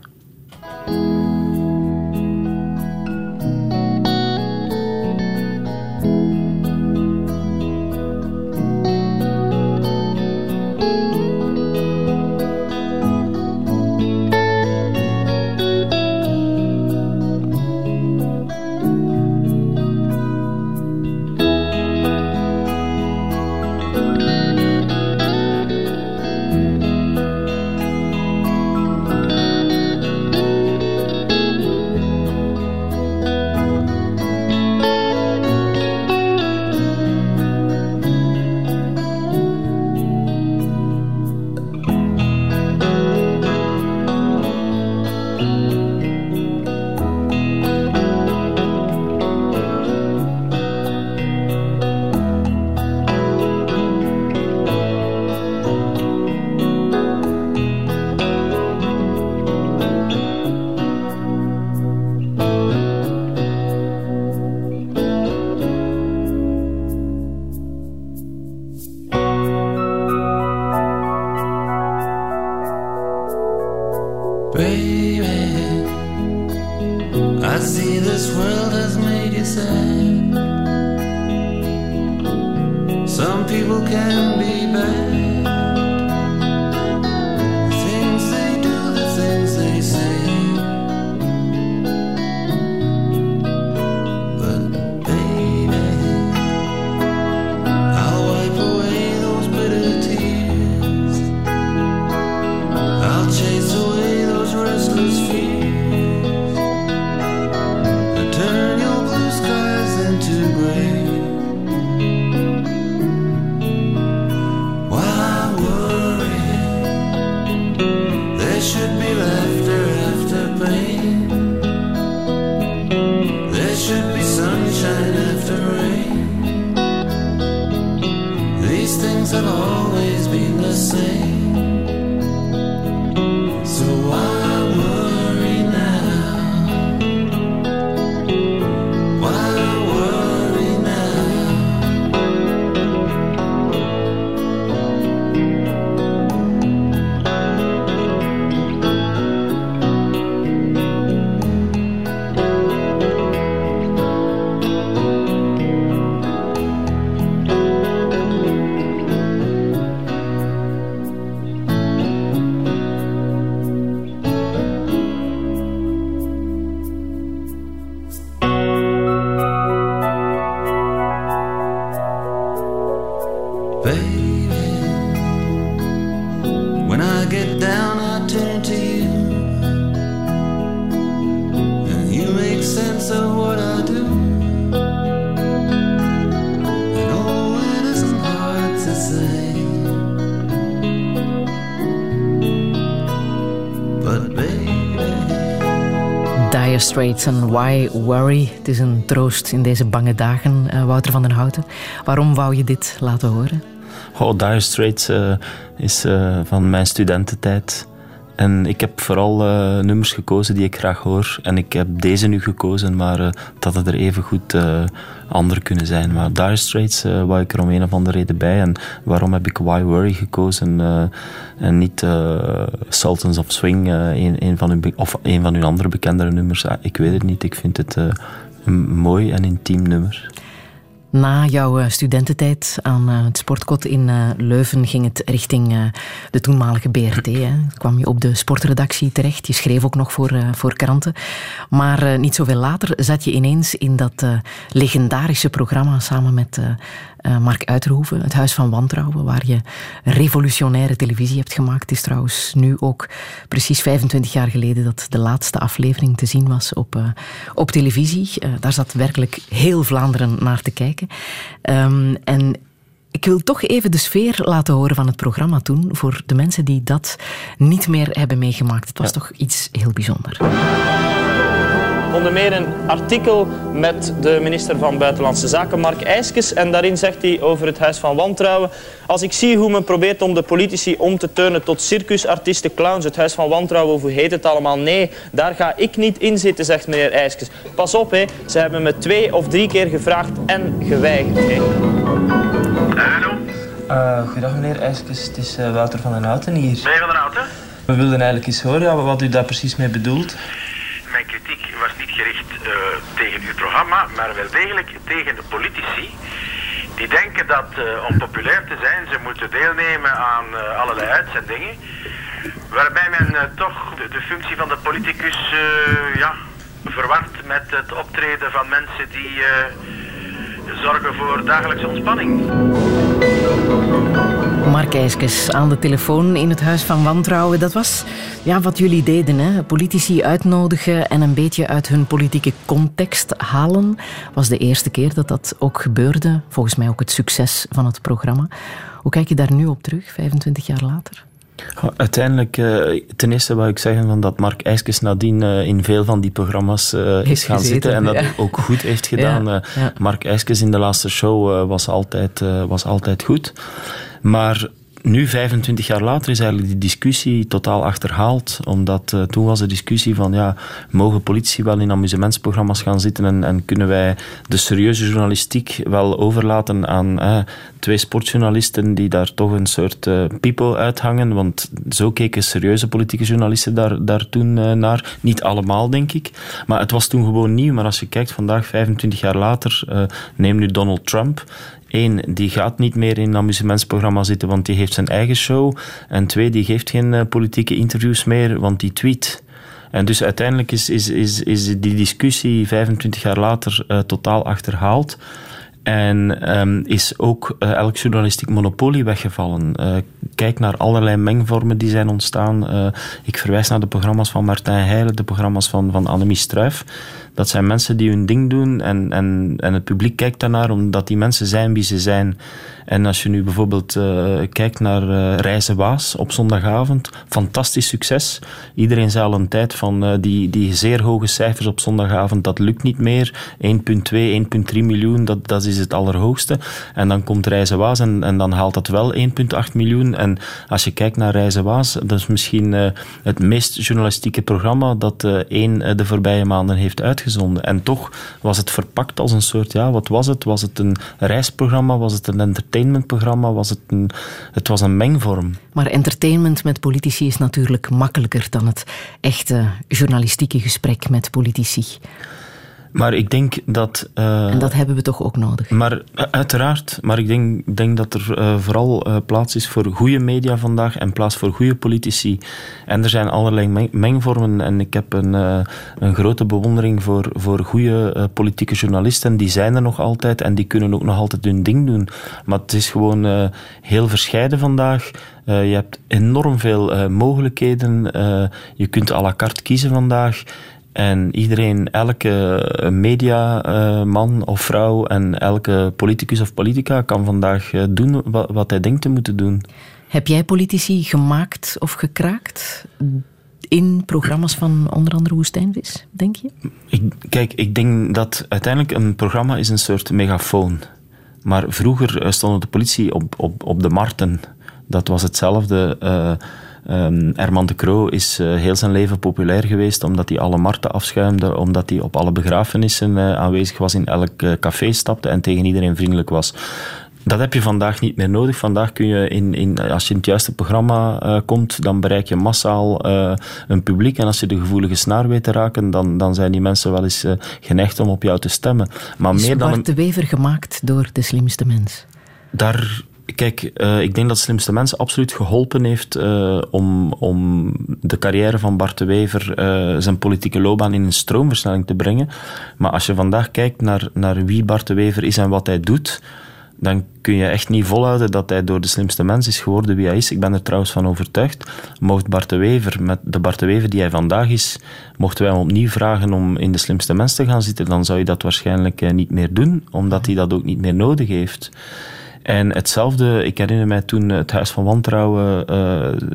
Straits en Why Worry. Het is een troost in deze bange dagen, uh, Wouter van den Houten. Waarom wou je dit laten horen? Oh, Dire Straits uh, is uh, van mijn studententijd. En ik heb vooral uh, nummers gekozen die ik graag hoor. En ik heb deze nu gekozen, maar uh, dat het er even goed uh, andere kunnen zijn. Maar Dire Straits wou ik er om een of andere reden bij. En waarom heb ik Why Worry gekozen en niet Sultans of Swing, een, van uw, of een van uw andere bekendere nummers? ik weet het niet. Ik vind het een mooi en intiem nummer. Na jouw eh, studententijd aan eh, het sportkot in eh, Leuven ging het richting de toenmalige BRT. Hè. kwam je op de sportredactie terecht. Je schreef ook nog voor, voor kranten. Maar niet zoveel later zat je ineens in dat legendarische programma samen met uh, Mark Uiterhoeven, Het Huis van Wantrouwen, waar je revolutionaire televisie hebt gemaakt. Het is trouwens nu ook precies 25 jaar geleden dat de laatste aflevering te zien was op, uh, op televisie. Uh, daar zat werkelijk heel Vlaanderen naar te kijken. Um, en ik wil toch even de sfeer laten horen van het programma toen, voor de mensen die dat niet meer hebben meegemaakt. Het was ja. toch iets heel bijzonders onder meer een artikel met de minister van Buitenlandse Zaken, Mark Eiskes. En daarin zegt hij over het Huis van Wantrouwen. Als ik zie hoe men probeert om de politici om te turnen tot circusartiesten, clowns, het Huis van Wantrouwen, of hoe heet het allemaal? Nee, daar ga ik niet in zitten, zegt meneer Eiskes. Pas op, hè. ze hebben me twee of drie keer gevraagd en geweigerd. Hè. Hallo. Uh, goedendag meneer Eiskes, het is uh, Wouter van den Houten hier. Ben van den Houten? We wilden eigenlijk eens horen ja, wat u daar precies mee bedoelt mijn kritiek was niet gericht uh, tegen uw programma, maar wel degelijk tegen de politici. Die denken dat uh, om populair te zijn, ze moeten deelnemen aan uh, allerlei uitzendingen. Waarbij men toch de, de, functie van de politicus ja, verward met het optreden van mensen die zorgen voor dagelijkse ontspanning. Mark IJskes aan de telefoon in het Huis van Wantrouwen. Dat was ja, wat jullie deden. Hè? Politici uitnodigen en een beetje uit hun politieke context halen. was de eerste keer dat dat ook gebeurde. Volgens mij ook het succes van het programma. Hoe kijk je daar nu op terug, 25 jaar later? Uiteindelijk, uh, ten eerste wou ik zeggen van dat Mark IJskes nadien uh, in veel van die programma's uh, is gaan gezeten, zitten en dat ja. ook goed heeft gedaan. Ja. Mark IJskes in de laatste show was, altijd, was altijd goed. Maar nu, 25 jaar later, is eigenlijk die discussie totaal achterhaald. Omdat uh, toen was de discussie van, ja, mogen politici wel in amusementsprogramma's gaan zitten en, en kunnen wij de serieuze journalistiek wel overlaten aan eh, twee sportjournalisten die daar toch een soort uh, people uithangen. Want zo keken serieuze politieke journalisten daar, daar toen naar. Niet allemaal, denk ik. Maar het was toen gewoon nieuw. Maar als je kijkt vandaag, 25 jaar later, neem nu Donald Trump Eén, die gaat niet meer in een amusementsprogramma zitten, want die heeft zijn eigen show. En twee, die geeft geen uh, politieke interviews meer, want die tweet. En dus uiteindelijk is, is, is, is die discussie 25 jaar later uh, totaal achterhaald. En um, is ook uh, elk journalistiek monopolie weggevallen. Kijk naar allerlei mengvormen die zijn ontstaan. Ik verwijs naar de programma's van Martijn Heijlen, de programma's van, van Annemie Struif. Dat zijn mensen die hun ding doen en, en, en het publiek kijkt daarnaar omdat die mensen zijn wie ze zijn. En als je nu bijvoorbeeld uh, kijkt naar uh, Reizen Waas op zondagavond, fantastisch succes. Iedereen zei al een tijd van uh, die, die zeer hoge cijfers op zondagavond, dat lukt niet meer. 1,2, 1,3 miljoen, dat, dat is het allerhoogste. En dan komt Reizen Waas en, en dan haalt dat wel 1,8 miljoen. En als je kijkt naar Reizen Waas, dat is misschien het meest journalistieke programma dat één de voorbije maanden heeft uitgezonden. En toch was het verpakt als een soort, ja, wat was het? Was het een reisprogramma? Was het een entertainment? entertainmentprogramma was het een, het was een mengvorm. Maar entertainment met politici is natuurlijk makkelijker dan het echte journalistieke gesprek met politici. Maar ik denk dat... Uh, en dat hebben we toch ook nodig? Maar uh, uiteraard. Maar ik denk, denk dat er uh, vooral plaats is voor goede media vandaag en plaats voor goede politici. En er zijn allerlei meng mengvormen. En ik heb een, een grote bewondering voor, voor goede politieke journalisten. Die zijn er nog altijd en die kunnen ook nog altijd hun ding doen. Maar het is gewoon heel verscheiden vandaag. je hebt enorm veel mogelijkheden. je kunt à la carte kiezen vandaag. En iedereen, elke mediaman of vrouw en elke politicus of politica kan vandaag eh, doen wat hij denkt te moeten doen. Heb jij politici gemaakt of gekraakt? in programma's van onder andere Woestijnvis, denk je? Ik, kijk, ik denk dat uiteindelijk een programma is een soort megafoon. Maar vroeger uh, stond de politie op, op, op de marten. Dat was hetzelfde. Uh, um, Herman de Croo is uh, heel zijn leven populair geweest omdat hij alle markten afschuimde, omdat hij op alle begrafenissen uh, aanwezig was, in elk uh, café stapte en tegen iedereen vriendelijk was. Dat heb je vandaag niet meer nodig. Vandaag kun je, in, in, als je in het juiste programma komt, dan bereik je massaal een publiek. En als je de gevoelige snaar weet te raken, dan, dan zijn die mensen wel eens geneigd om op jou te stemmen. Maar is meer dan Bart de Wever gemaakt door de slimste mens? Daar Kijk, uh, ik denk dat Slimste Mensen absoluut geholpen heeft uh, om, om de carrière van Bart de Wever, uh, zijn politieke loopbaan in een stroomversnelling te brengen. Maar als je vandaag kijkt naar, naar wie Bart de Wever is en wat hij doet, dan kun je echt niet volhouden dat hij door de slimste mens is geworden wie hij is. Ik ben er trouwens van overtuigd. Mocht Bart de Wever, met de Bart de Wever die hij vandaag is, mochten wij hem opnieuw vragen om in de slimste mens te gaan zitten, dan zou hij dat waarschijnlijk niet meer doen, omdat hij dat ook niet meer nodig heeft. En hetzelfde, ik herinner mij toen het Huis van Wantrouwen, uh,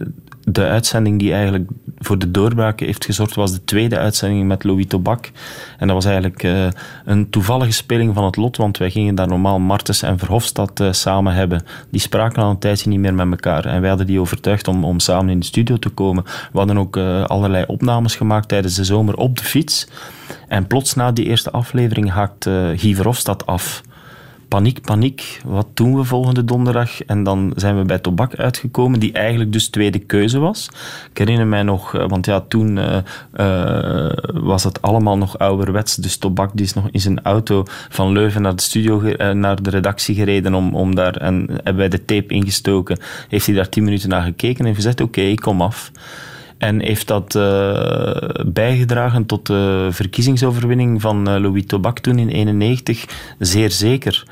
de uitzending die eigenlijk voor de doorbraak heeft gezorgd, was de tweede uitzending met Louis Tobak. En dat was eigenlijk uh, een toevallige speling van het lot, want wij gingen daar normaal Martens en Verhofstadt uh, samen hebben. Die spraken al een tijdje niet meer met elkaar. En wij hadden die overtuigd om, om samen in de studio te komen. We hadden ook allerlei opnames gemaakt tijdens de zomer op de fiets. En plots na die eerste aflevering haakt Guy Verhofstadt af paniek, paniek. Wat doen we volgende donderdag? En dan zijn we bij Tobak uitgekomen, die eigenlijk dus tweede keuze was. Ik herinner mij nog, want ja, toen uh, uh, was het allemaal nog ouderwets. Dus Tobak die is nog in zijn auto van Leuven naar de studio, naar de redactie gereden om, om daar, en hebben wij de tape ingestoken. Heeft hij daar tien minuten naar gekeken en gezegd, oké, ik kom af. En heeft dat bijgedragen tot de verkiezingsoverwinning van Louis Tobak toen in 1991? Zeer zeker.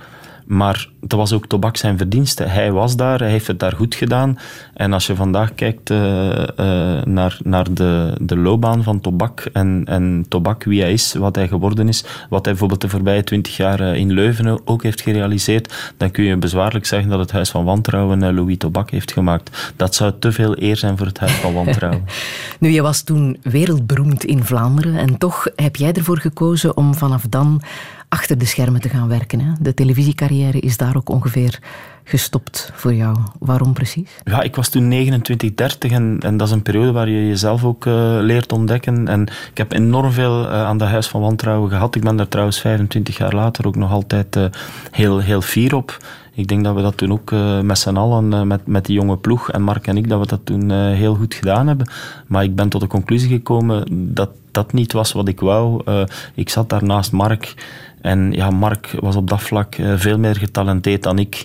Maar dat was ook Tobak zijn verdienste. Hij was daar, hij heeft het daar goed gedaan. En als je vandaag kijkt uh, uh, naar, naar de, de loopbaan van Tobak en, en Tobak, wie hij is, wat hij geworden is, wat hij bijvoorbeeld de voorbije twintig jaar in Leuven ook heeft gerealiseerd, dan kun je bezwaarlijk zeggen dat het Huis van Wantrouwen Louis Tobak heeft gemaakt. Dat zou te veel eer zijn voor het Huis van Wantrouwen. nu, je was toen wereldberoemd in Vlaanderen en toch heb jij ervoor gekozen om vanaf dan achter de schermen te gaan werken. Hè? De televisiecarrière is daar ook ongeveer gestopt voor jou. Waarom precies? Ja, ik was toen 29, 30 en, en dat is een periode waar je jezelf ook uh, leert ontdekken. En ik heb enorm veel uh, aan de Huis van Wantrouwen gehad. Ik ben daar trouwens 25 jaar later ook nog altijd uh, heel, heel fier op. Ik denk dat we dat toen ook met z'n allen, met, met die jonge ploeg en Mark en ik, dat we dat toen heel goed gedaan hebben. Maar ik ben tot de conclusie gekomen dat dat niet was wat ik wou. ik zat daar naast Mark en ja, Mark was op dat vlak veel meer getalenteerd dan ik.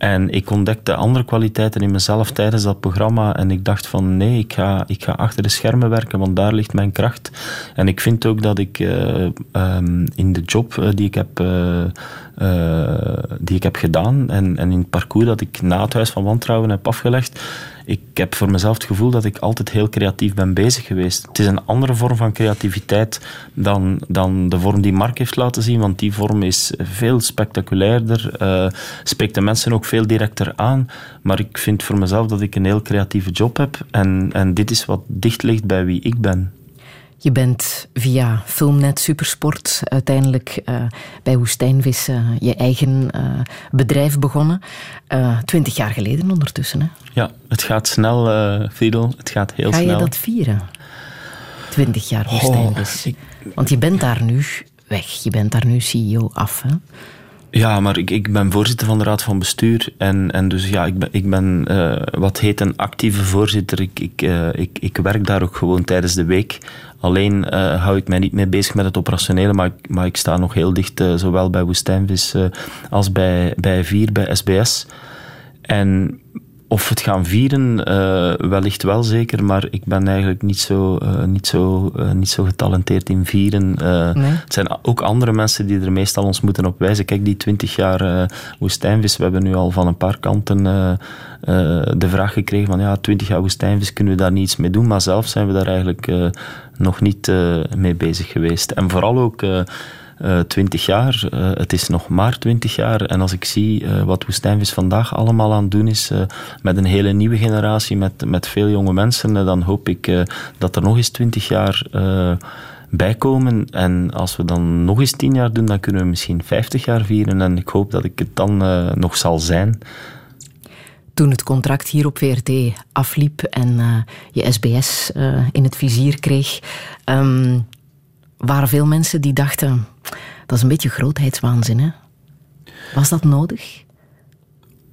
En ik ontdekte andere kwaliteiten in mezelf tijdens dat programma. En ik dacht van nee, ik ga, ik ga achter de schermen werken, want daar ligt mijn kracht. En ik vind ook dat ik uh, um, in de job uh, die ik heb die ik heb gedaan en, en in het parcours dat ik na het Huis van Wantrouwen heb afgelegd, ik heb voor mezelf het gevoel dat ik altijd heel creatief ben bezig geweest. Het is een andere vorm van creativiteit dan, dan de vorm die Mark heeft laten zien, want die vorm is veel spectaculairder, uh, spreekt de mensen ook veel directer aan. Maar ik vind voor mezelf dat ik een heel creatieve job heb en, en dit is wat dicht ligt bij wie ik ben. Je bent via Filmnet Supersport uiteindelijk uh, bij Woestijnvis uh, je eigen uh, bedrijf begonnen. Twintig jaar geleden ondertussen. Hè? Ja, het gaat snel, Friedel. Het gaat heel Ga snel. Ga je dat vieren? Twintig jaar Woestijnvis. Oh, ik... Want je bent daar nu weg. Je bent daar nu CEO af. Hè? Ja, maar ik, ik ben voorzitter van de Raad van Bestuur. En, en dus ja, ik ben, ik ben uh, wat heet een actieve voorzitter. Ik, ik, uh, ik, ik werk daar ook gewoon tijdens de week. Alleen uh, hou ik mij niet meer bezig met het operationele, maar, maar ik sta nog heel dicht, zowel bij Woestijnvis als bij, bij Vier, bij SBS. En of het gaan vieren, uh, wellicht wel zeker, maar ik ben eigenlijk niet zo, uh, niet zo, uh, niet zo getalenteerd in vieren. Nee. Het zijn ook andere mensen die er meestal ons moeten op wijzen. Kijk, die twintig jaar woestijnvis, we hebben nu al van een paar kanten de vraag gekregen van ja, twintig jaar woestijnvis, kunnen we daar niets mee doen? Maar zelf zijn we daar eigenlijk nog niet mee bezig geweest. En vooral ook twintig jaar. het is nog maar twintig jaar. En als ik zie wat Woestijnvis vandaag allemaal aan het doen is, met een hele nieuwe generatie, met, met veel jonge mensen, dan hoop ik dat er nog eens twintig jaar bijkomen. En als we dan nog eens tien jaar doen, dan kunnen we misschien vijftig jaar vieren. En ik hoop dat ik het dan nog zal zijn. Toen het contract hier op VRT afliep en je SBS in het vizier kreeg, um, waren veel mensen die dachten: dat is een beetje grootheidswaanzin. Hè? Was dat nodig?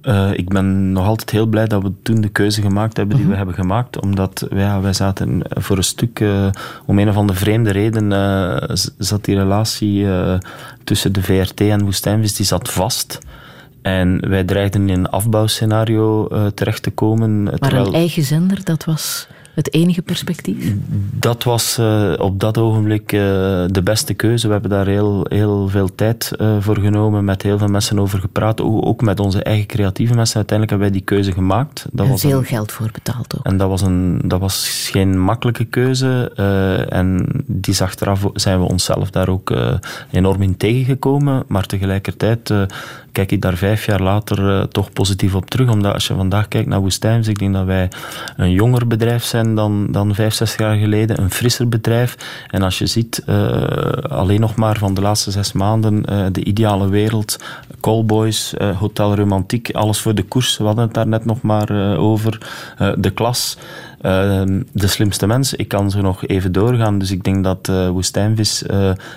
Uh, ik ben nog altijd heel blij dat we toen de keuze gemaakt hebben die we mhm. hebben gemaakt. Omdat ja, wij zaten voor een stuk, uh, om een of andere vreemde reden, uh, zat die relatie tussen de VRT en Woestijnvis, die zat vast. En wij dreigden in een afbouwscenario terecht te komen. Maar terwijl... een eigen zender, dat was het enige perspectief? Dat was uh, op dat ogenblik uh, de beste keuze. We hebben daar heel, heel veel tijd uh, voor genomen, met heel veel mensen over gepraat. Ook met onze eigen creatieve mensen. Uiteindelijk hebben wij die keuze gemaakt. Dat en was veel een, geld voor betaald ook. En dat was, een, dat was geen makkelijke keuze. en die achteraf zijn we onszelf daar ook enorm in tegengekomen. Maar tegelijkertijd kijk ik daar vijf jaar later uh, toch positief op terug. Omdat als je vandaag kijkt naar Woestijns, ik denk dat wij een jonger bedrijf zijn dan, dan vijf, zes jaar geleden. Een frisser bedrijf. En als je ziet, uh, alleen nog maar van de laatste zes maanden, uh, de ideale wereld, callboys, hotel romantiek, alles voor de koers. We hadden het daar net nog maar over. de klas. de slimste mens, ik kan zo nog even doorgaan. Dus ik denk dat uh, Woestijnvis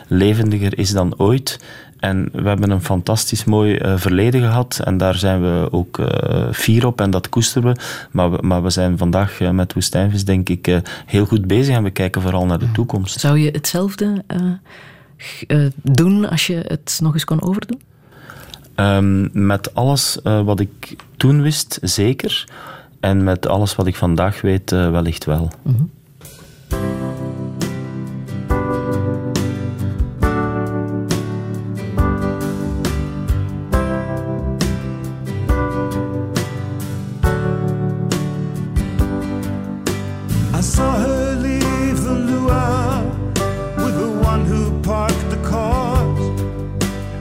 levendiger is dan ooit. En we hebben een fantastisch mooi uh, verleden gehad en daar zijn we ook uh, fier op en dat koesteren we. Maar we, maar we zijn vandaag uh, met Woestijnvis denk ik heel goed bezig en we kijken vooral naar de toekomst. Zou je hetzelfde doen als je het nog eens kon overdoen? Um, met alles wat ik toen wist, zeker. En met alles wat ik vandaag weet, wellicht wel. saw her leave the luau with the one who parked the cars.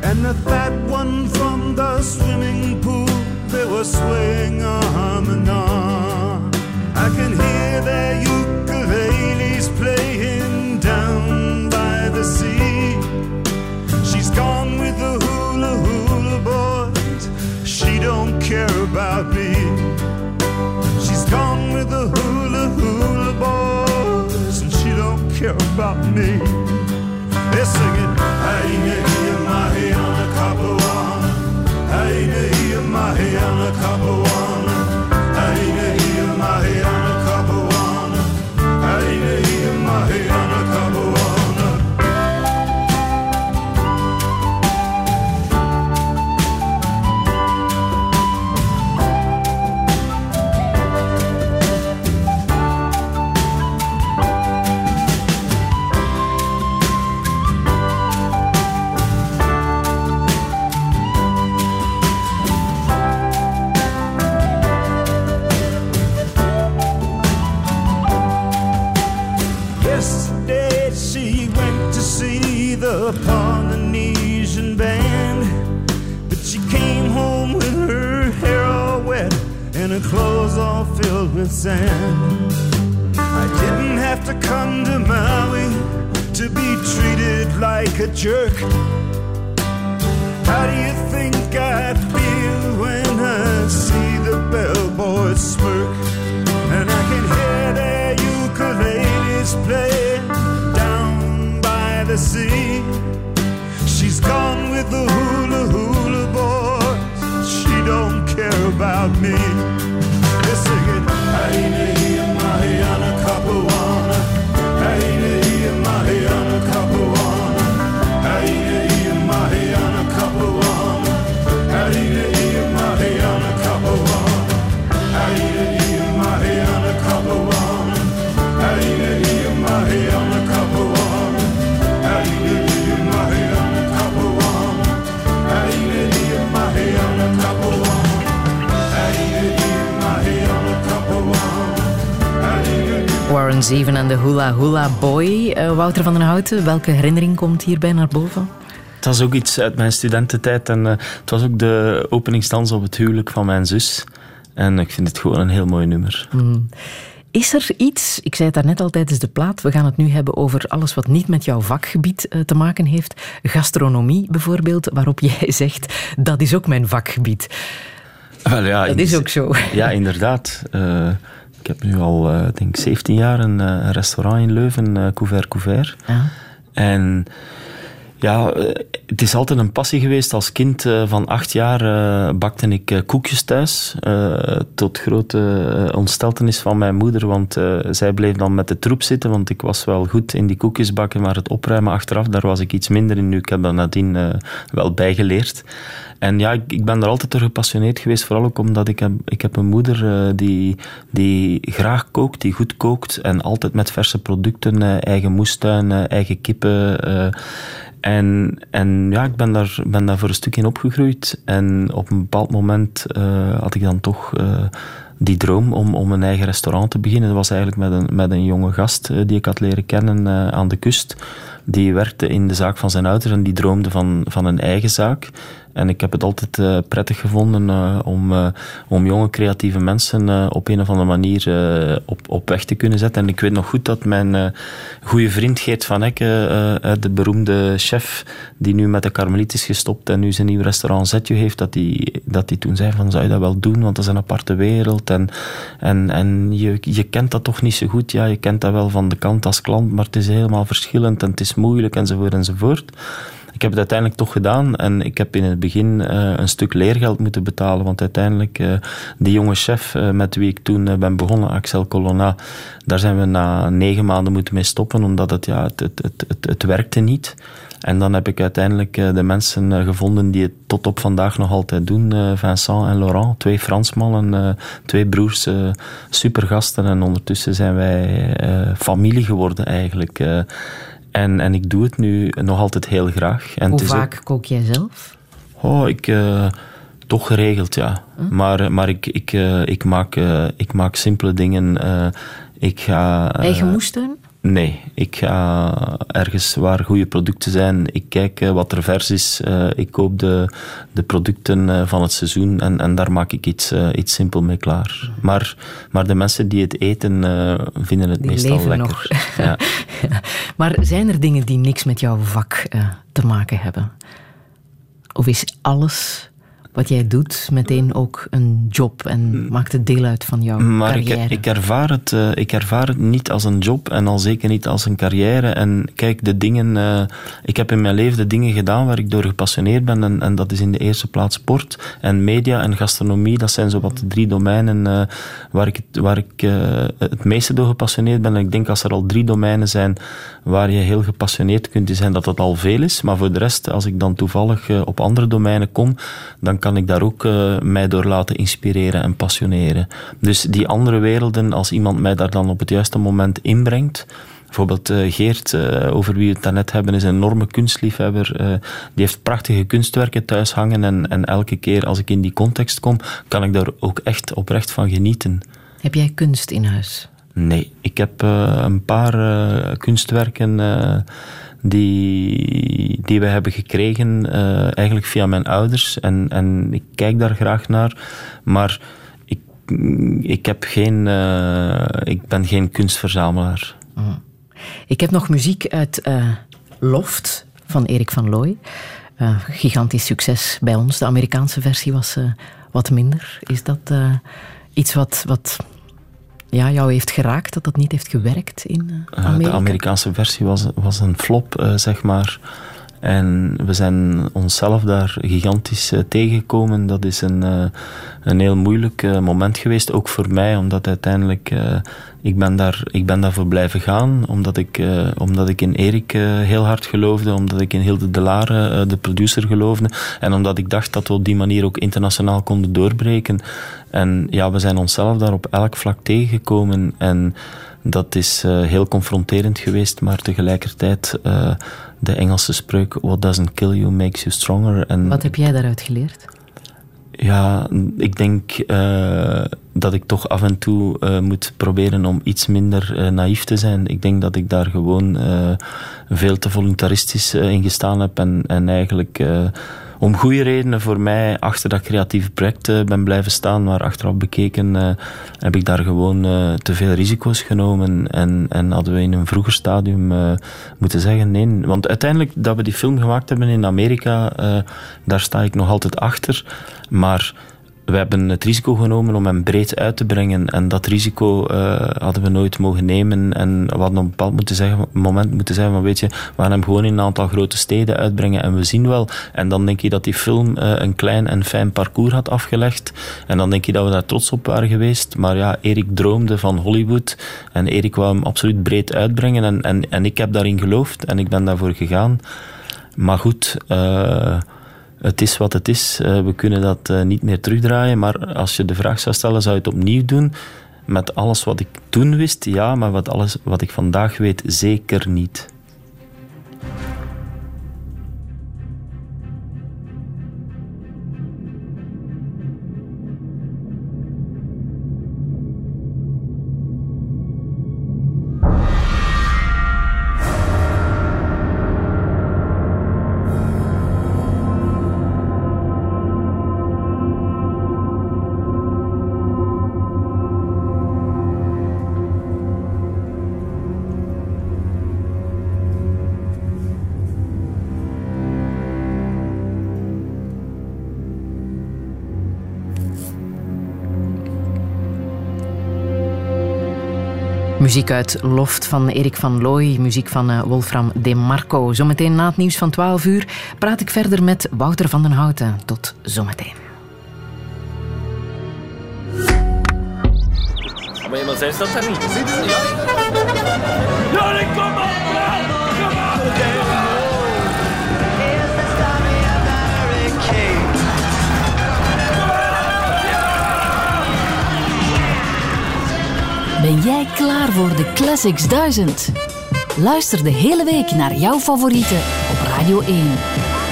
And the fat one from the swimming pool, they were swaying arm in arm. Ah. I can hear their ukuleles playing down by the sea. She's gone with the hula hula boys. She don't care about me. about me. They're singing, Hey, Nicky, Mahi, on a couple one. Hey, Mahi, on a couple. Boy. Uh, Wouter van den Houten, welke herinnering komt hierbij naar boven? Het was ook iets uit mijn studententijd en uh, het was ook de openingsdans op het huwelijk van mijn zus. En ik vind het gewoon een heel mooi nummer. Mm. Is er iets, ik zei het daarnet al tijdens de plaat, we gaan het nu hebben over alles wat niet met jouw vakgebied uh, te maken heeft. Gastronomie bijvoorbeeld, waarop jij zegt, dat is ook mijn vakgebied. Wel, ja, dat is ook zo. Ja, inderdaad. Uh, ik heb nu al, uh, denk 17 jaar een, een restaurant in Leuven, Couvert Couvert. Ja. En ja, het is altijd een passie geweest. Als kind van acht jaar uh, bakte ik koekjes thuis. Uh, tot grote ontsteltenis van mijn moeder, want zij bleef dan met de troep zitten. Want ik was wel goed in die koekjes bakken, maar het opruimen achteraf, daar was ik iets minder in. Nu, ik heb dat nadien wel bijgeleerd. En ja, ik, ben er altijd door gepassioneerd geweest. Vooral ook omdat ik heb, ik heb een moeder uh, die, die graag kookt, die goed kookt. En altijd met verse producten, uh, eigen moestuin, uh, eigen kippen. en, en ja, ik ben daar, ben daar voor een stuk in opgegroeid. En op een bepaald moment had ik dan toch die droom om, om een eigen restaurant te beginnen. Dat was eigenlijk met een, met een jonge gast die ik had leren kennen aan de kust. Die werkte in de zaak van zijn ouders en die droomde van, van een eigen zaak. En ik heb het altijd uh, prettig gevonden uh, om, uh, om jonge creatieve mensen op een of andere manier op, op weg te kunnen zetten. En ik weet nog goed dat mijn goede vriend Geert van Ekke, de beroemde chef, die nu met de Karmeliet is gestopt en nu zijn nieuw restaurant Zetje heeft, dat hij dat die toen zei van zou je dat wel doen, want dat is een aparte wereld. En, en, en je, je kent dat toch niet zo goed. Ja, je kent dat wel van de kant als klant, maar het is helemaal verschillend en het is moeilijk enzovoort enzovoort. Ik heb het uiteindelijk toch gedaan en ik heb in het begin uh, een stuk leergeld moeten betalen, want uiteindelijk uh, die jonge chef uh, met wie ik toen ben begonnen, Axel Colonna, daar zijn we na negen maanden moeten mee stoppen, omdat het, ja, het, het, het, het, het werkte niet. En dan heb ik uiteindelijk de mensen gevonden die het tot op vandaag nog altijd doen. Vincent en Laurent, twee Fransmannen, twee broers, supergasten. En ondertussen zijn wij familie geworden eigenlijk. En, en ik doe het nu nog altijd heel graag. En Hoe vaak ook, kook jij zelf? Oh, ik... Uh, toch geregeld, ja. Hm? Maar, maar ik, ik, uh, ik, maak, uh, ik maak simpele dingen. ik ga... Eigen moestuin? Nee, ik ga ergens waar goede producten zijn. Ik kijk wat er vers is. ik koop de, de producten van het seizoen en, en daar maak ik iets, iets simpel mee klaar. Maar, maar de mensen die het eten vinden het die meestal lekker. Nog. Ja. Maar zijn er dingen die niks met jouw vak te maken hebben? Of is alles wat jij doet meteen ook een job en maakt het deel uit van jouw maar carrière? Ik, ik, ervaar het, uh, ik ervaar het niet als een job en al zeker niet als een carrière. En kijk, de dingen, uh, ik heb in mijn leven de dingen gedaan waar ik door gepassioneerd ben. En, en dat is in de eerste plaats sport en media en gastronomie. Dat zijn zo wat de drie domeinen uh, waar ik, het, waar ik het meeste door gepassioneerd ben. En ik denk als er al drie domeinen zijn waar je heel gepassioneerd kunt zijn, dat dat al veel is. Maar voor de rest, als ik dan toevallig op andere domeinen kom, dan kan ik daar ook uh, mij door laten inspireren en passioneren. Dus die andere werelden, als iemand mij daar dan op het juiste moment inbrengt. Bijvoorbeeld uh, Geert, uh, over wie we het daarnet hebben, is een enorme kunstliefhebber. die heeft prachtige kunstwerken thuis hangen. En, en elke keer als ik in die context kom, kan ik daar ook echt oprecht van genieten. Heb jij kunst in huis? Nee, ik heb een paar kunstwerken die, die we hebben gekregen, uh, eigenlijk via mijn ouders. En, en ik kijk daar graag naar. Maar ik, ik, heb geen, uh, ik ben geen kunstverzamelaar. Mm. Ik heb nog muziek uit uh, Loft van Erik van Looy. gigantisch succes bij ons. De Amerikaanse versie was wat minder. Is dat iets wat, wat ja, jou heeft geraakt, dat dat niet heeft gewerkt in Amerika? Uh, de Amerikaanse versie was, was een flop, uh, zeg maar. En we zijn onszelf daar gigantisch uh, tegengekomen. Dat is een, een heel moeilijk moment geweest, ook voor mij, omdat uiteindelijk ik ben, daar, ik ben daarvoor blijven gaan, omdat ik, omdat ik in Erik heel hard geloofde, omdat ik in Hilde de Lare, de producer, geloofde. En omdat ik dacht dat we op die manier ook internationaal konden doorbreken. En ja, we zijn onszelf daar op elk vlak tegengekomen. En dat is uh, heel confronterend geweest, maar tegelijkertijd uh, de Engelse spreuk: What doesn't kill you makes you stronger. En Wat heb jij daaruit geleerd? Ja, ik denk uh, dat ik toch af en toe uh, moet proberen om iets minder uh, naïef te zijn. Ik denk dat ik daar gewoon veel te voluntaristisch in gestaan heb en, en eigenlijk om goede redenen voor mij achter dat creatieve project uh, ben blijven staan. Maar achteraf bekeken uh, heb ik daar gewoon uh, te veel risico's genomen. En, en hadden we in een vroeger stadium moeten zeggen nee. Want uiteindelijk dat we die film gemaakt hebben in Amerika, daar sta ik nog altijd achter. Maar we hebben het risico genomen om hem breed uit te brengen. En dat risico uh, hadden we nooit mogen nemen. En we hadden op een bepaald moeten zeggen, moment moeten zeggen van weet je, we gaan hem gewoon in een aantal grote steden uitbrengen en we zien wel. En dan denk je dat die film uh, een klein en fijn parcours had afgelegd. En dan denk je dat we daar trots op waren geweest. Maar ja, Erik droomde van Hollywood en Erik wou hem absoluut breed uitbrengen. En, en, ik heb daarin geloofd en ik ben daarvoor gegaan. Maar goed... Uh, het is wat het is. Uh, we kunnen dat uh, niet meer terugdraaien. Maar als je de vraag zou stellen, zou je het opnieuw doen? Met alles wat ik toen wist, ja. Maar wat, alles wat ik vandaag weet, zeker niet. Muziek uit Loft van Erik van Looy, muziek van uh, Wolfram De Marco. Zometeen na het nieuws van 12 uur praat ik verder met Wouter van den Houten. Tot zometeen. Maar iemand zei dat daar niet. Ja, ja kom op! Ben jij klaar voor de Classics 1000? Luister de hele week naar jouw favorieten op Radio 1.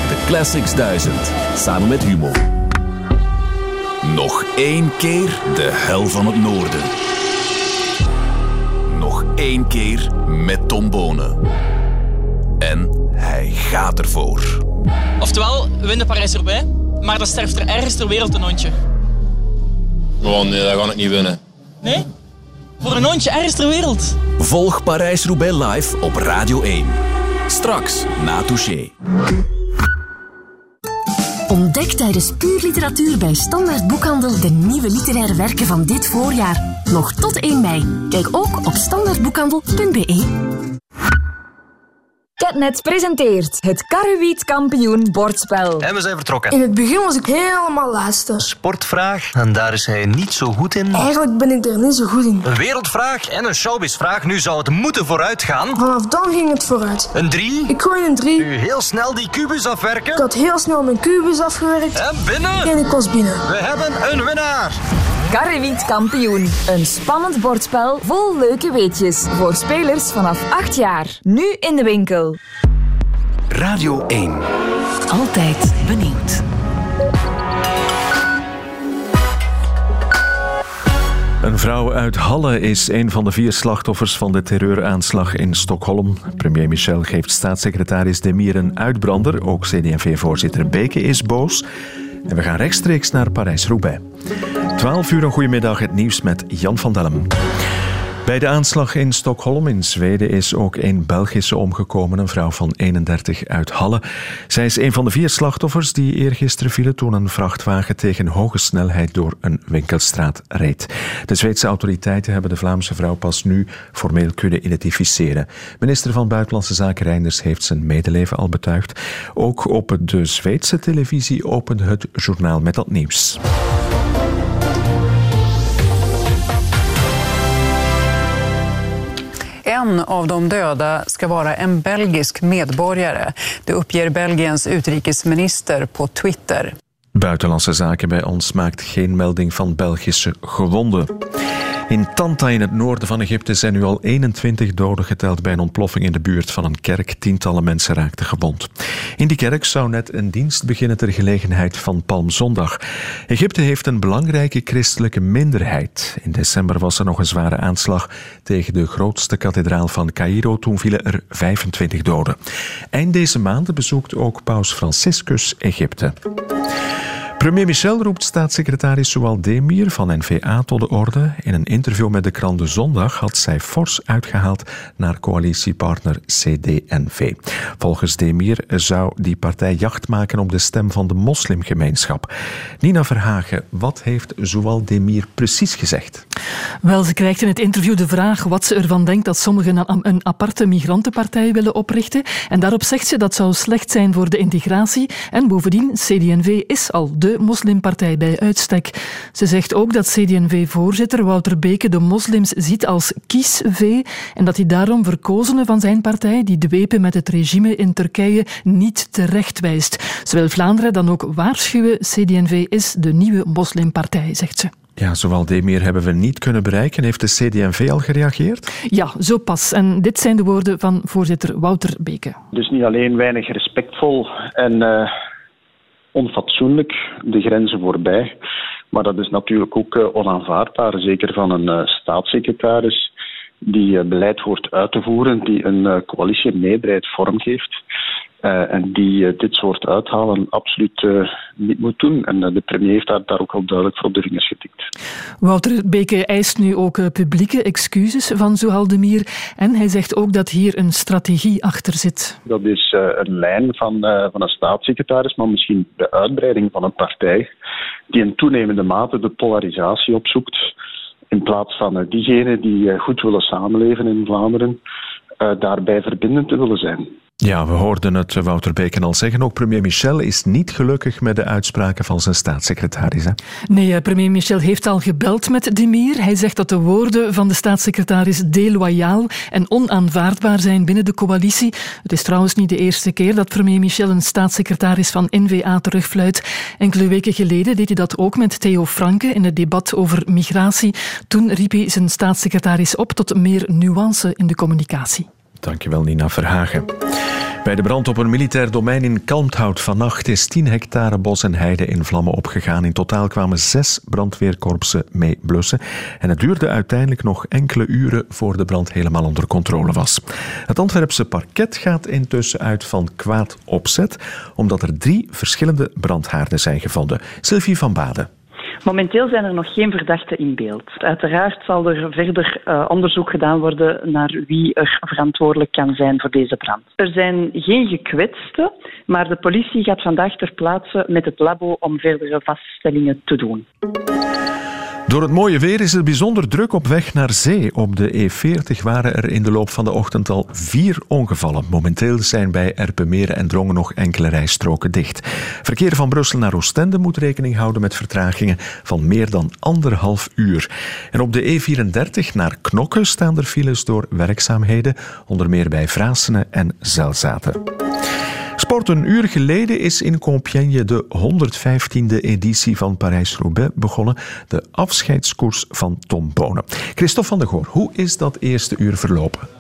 De Classics 1000, samen met Humo. Nog één keer de hel van het noorden. Nog één keer met Tom Bonen. En hij gaat ervoor. Oftewel, we winnen Parijs erbij, maar dan sterft er ergens ter wereld een hondje. Gewoon, nee, dat kan ik niet winnen. Voor een hondje ergens ter wereld. Volg Parijs-Roubaix live op Radio 1. Straks na Touché. Ontdek tijdens Puur Literatuur bij Standaard Boekhandel de nieuwe literaire werken van dit voorjaar. Nog tot 1 mei. Kijk ook op standaardboekhandel.be. Catnet presenteert het Karrewiet kampioen bordspel. En we zijn vertrokken. In het begin was ik helemaal laatste. Sportvraag, en daar is hij niet zo goed in. Eigenlijk ben ik er niet zo goed in. Een wereldvraag en een showbizvraag. Nu zou het moeten vooruit gaan. Vanaf dan ging het vooruit. Een drie. Ik gooi een drie. Nu heel snel die kubus afwerken. Ik had heel snel mijn kubus afgewerkt. En binnen. En ik was binnen. We hebben een winnaar. Karrewiet kampioen. Een spannend bordspel vol leuke weetjes. Voor spelers vanaf 8 jaar. Nu in de winkel. Radio 1. Altijd benieuwd. Een vrouw uit Halle is een van de vier slachtoffers van de terreuraanslag in Stockholm. Premier Michel geeft staatssecretaris Demir een uitbrander. Ook CD&V-voorzitter Beke is boos. En we gaan rechtstreeks naar Parijs-Roubaix. 12 uur een goedemiddag, het nieuws met Jan van Dellem. Bij de aanslag in Stockholm in Zweden is ook een Belgische omgekomen, een vrouw van 31 uit Halle. Zij is een van de vier slachtoffers die eergisteren vielen toen een vrachtwagen tegen hoge snelheid door een winkelstraat reed. De Zweedse autoriteiten hebben de Vlaamse vrouw pas nu formeel kunnen identificeren. Minister van Buitenlandse Zaken Reinders heeft zijn medeleven al betuigd. Ook op de Zweedse televisie opende het journaal met dat nieuws. En av de döda ska vara en belgisk medborgare. Det uppger Belgiens utrikesminister på Twitter. Buitenlandse Zaken bij ons maakt geen melding van Belgische gewonden. In Tanta in het noorden van Egypte zijn nu al 21 doden geteld bij een ontploffing in de buurt van een kerk. Tientallen mensen raakten gewond. In die kerk zou net een dienst beginnen ter gelegenheid van Palmzondag. Egypte heeft een belangrijke christelijke minderheid. In december was er nog een zware aanslag tegen de grootste kathedraal van Cairo. Toen vielen er 25 doden. Eind deze maand bezoekt ook paus Franciscus Egypte. Premier Michel roept staatssecretaris Soual Demir van NVA tot de orde. In een interview met de krant De Zondag had zij fors uitgehaald naar coalitiepartner CD&V. Volgens Demir zou die partij jacht maken op de stem van de moslimgemeenschap. Nina Verhagen, wat heeft Soual Demir precies gezegd? Wel, ze krijgt in het interview de vraag wat ze ervan denkt dat sommigen een aparte migrantenpartij willen oprichten. En daarop zegt ze dat zou slecht zijn voor de integratie. En bovendien, CD&V is al de moslimpartij bij uitstek. Ze zegt ook dat CD&V-voorzitter Wouter Beke de moslims ziet als kies-V en dat hij daarom verkozenen van zijn partij, die dwepen met het regime in Turkije, niet terechtwijst. Ze wil Vlaanderen dan ook waarschuwen, CD&V is de nieuwe moslimpartij, zegt ze. Ja, zowel Demir hebben we niet kunnen bereiken. Heeft de CD&V al gereageerd? Ja, zo pas. En dit zijn de woorden van voorzitter Wouter Beke. Dus niet alleen weinig respectvol en uh, onfatsoenlijk de grenzen voorbij. Maar dat is natuurlijk ook uh, onaanvaardbaar, zeker van een uh, staatssecretaris die uh, beleid hoort uit te voeren, die een coalitie meerderheid vormgeeft. Uh, en die uh, dit soort uithalen absoluut uh, niet moet doen. En de premier heeft daar, daar ook al duidelijk voor op de vingers getikt. Wouter Beke eist nu ook publieke excuses van Zohal Demir. En hij zegt ook dat hier een strategie achter zit. Dat is een lijn van, van een staatssecretaris, maar misschien de uitbreiding van een partij die in toenemende mate de polarisatie opzoekt. In plaats van diegenen die goed willen samenleven in Vlaanderen, daarbij verbindend te willen zijn. Ja, we hoorden het Wouter Beken al zeggen. Ook premier Michel is niet gelukkig met de uitspraken van zijn staatssecretaris. Hè? Nee, premier Michel heeft al gebeld met Demir. Hij zegt dat de woorden van de staatssecretaris deloyaal en onaanvaardbaar zijn binnen de coalitie. Het is trouwens niet de eerste keer dat premier Michel een staatssecretaris van NVA terugfluit. Enkele weken geleden deed hij dat ook met Theo Franke in het debat over migratie. Toen riep hij zijn staatssecretaris op tot meer nuance in de communicatie. Dankjewel, Nina Verhagen. Bij de brand op een militair domein in Kalmthout vannacht is 10 hectare bos en heide in vlammen opgegaan. In totaal kwamen zes brandweerkorpsen mee blussen. En het duurde uiteindelijk nog enkele uren voor de brand helemaal onder controle was. Het Antwerpse parket gaat intussen uit van kwaad opzet, omdat er drie verschillende brandhaarden zijn gevonden. Sylvie van Baden. Momenteel zijn er nog geen verdachten in beeld. Uiteraard zal er verder uh, onderzoek gedaan worden naar wie er verantwoordelijk kan zijn voor deze brand. Er zijn geen gekwetsten, maar de politie gaat vandaag ter plaatse met het labo om verdere vaststellingen te doen. Door het mooie weer is het bijzonder druk op weg naar zee. Op de E40 waren er in de loop van de ochtend al vier ongevallen. Momenteel zijn bij Erpenmeren en Drongen nog enkele rijstroken dicht. Verkeer van Brussel naar Oostende moet rekening houden met vertragingen van meer dan anderhalf uur. En op de E34 naar Knokke staan er files door werkzaamheden, onder meer bij Vrasene en Zelzaten. Sport een uur geleden is in Compiègne de 115e editie van Parijs-Roubaix begonnen. De afscheidskoers van Tom Bonen. Christophe van der Goor, hoe is dat eerste uur verlopen?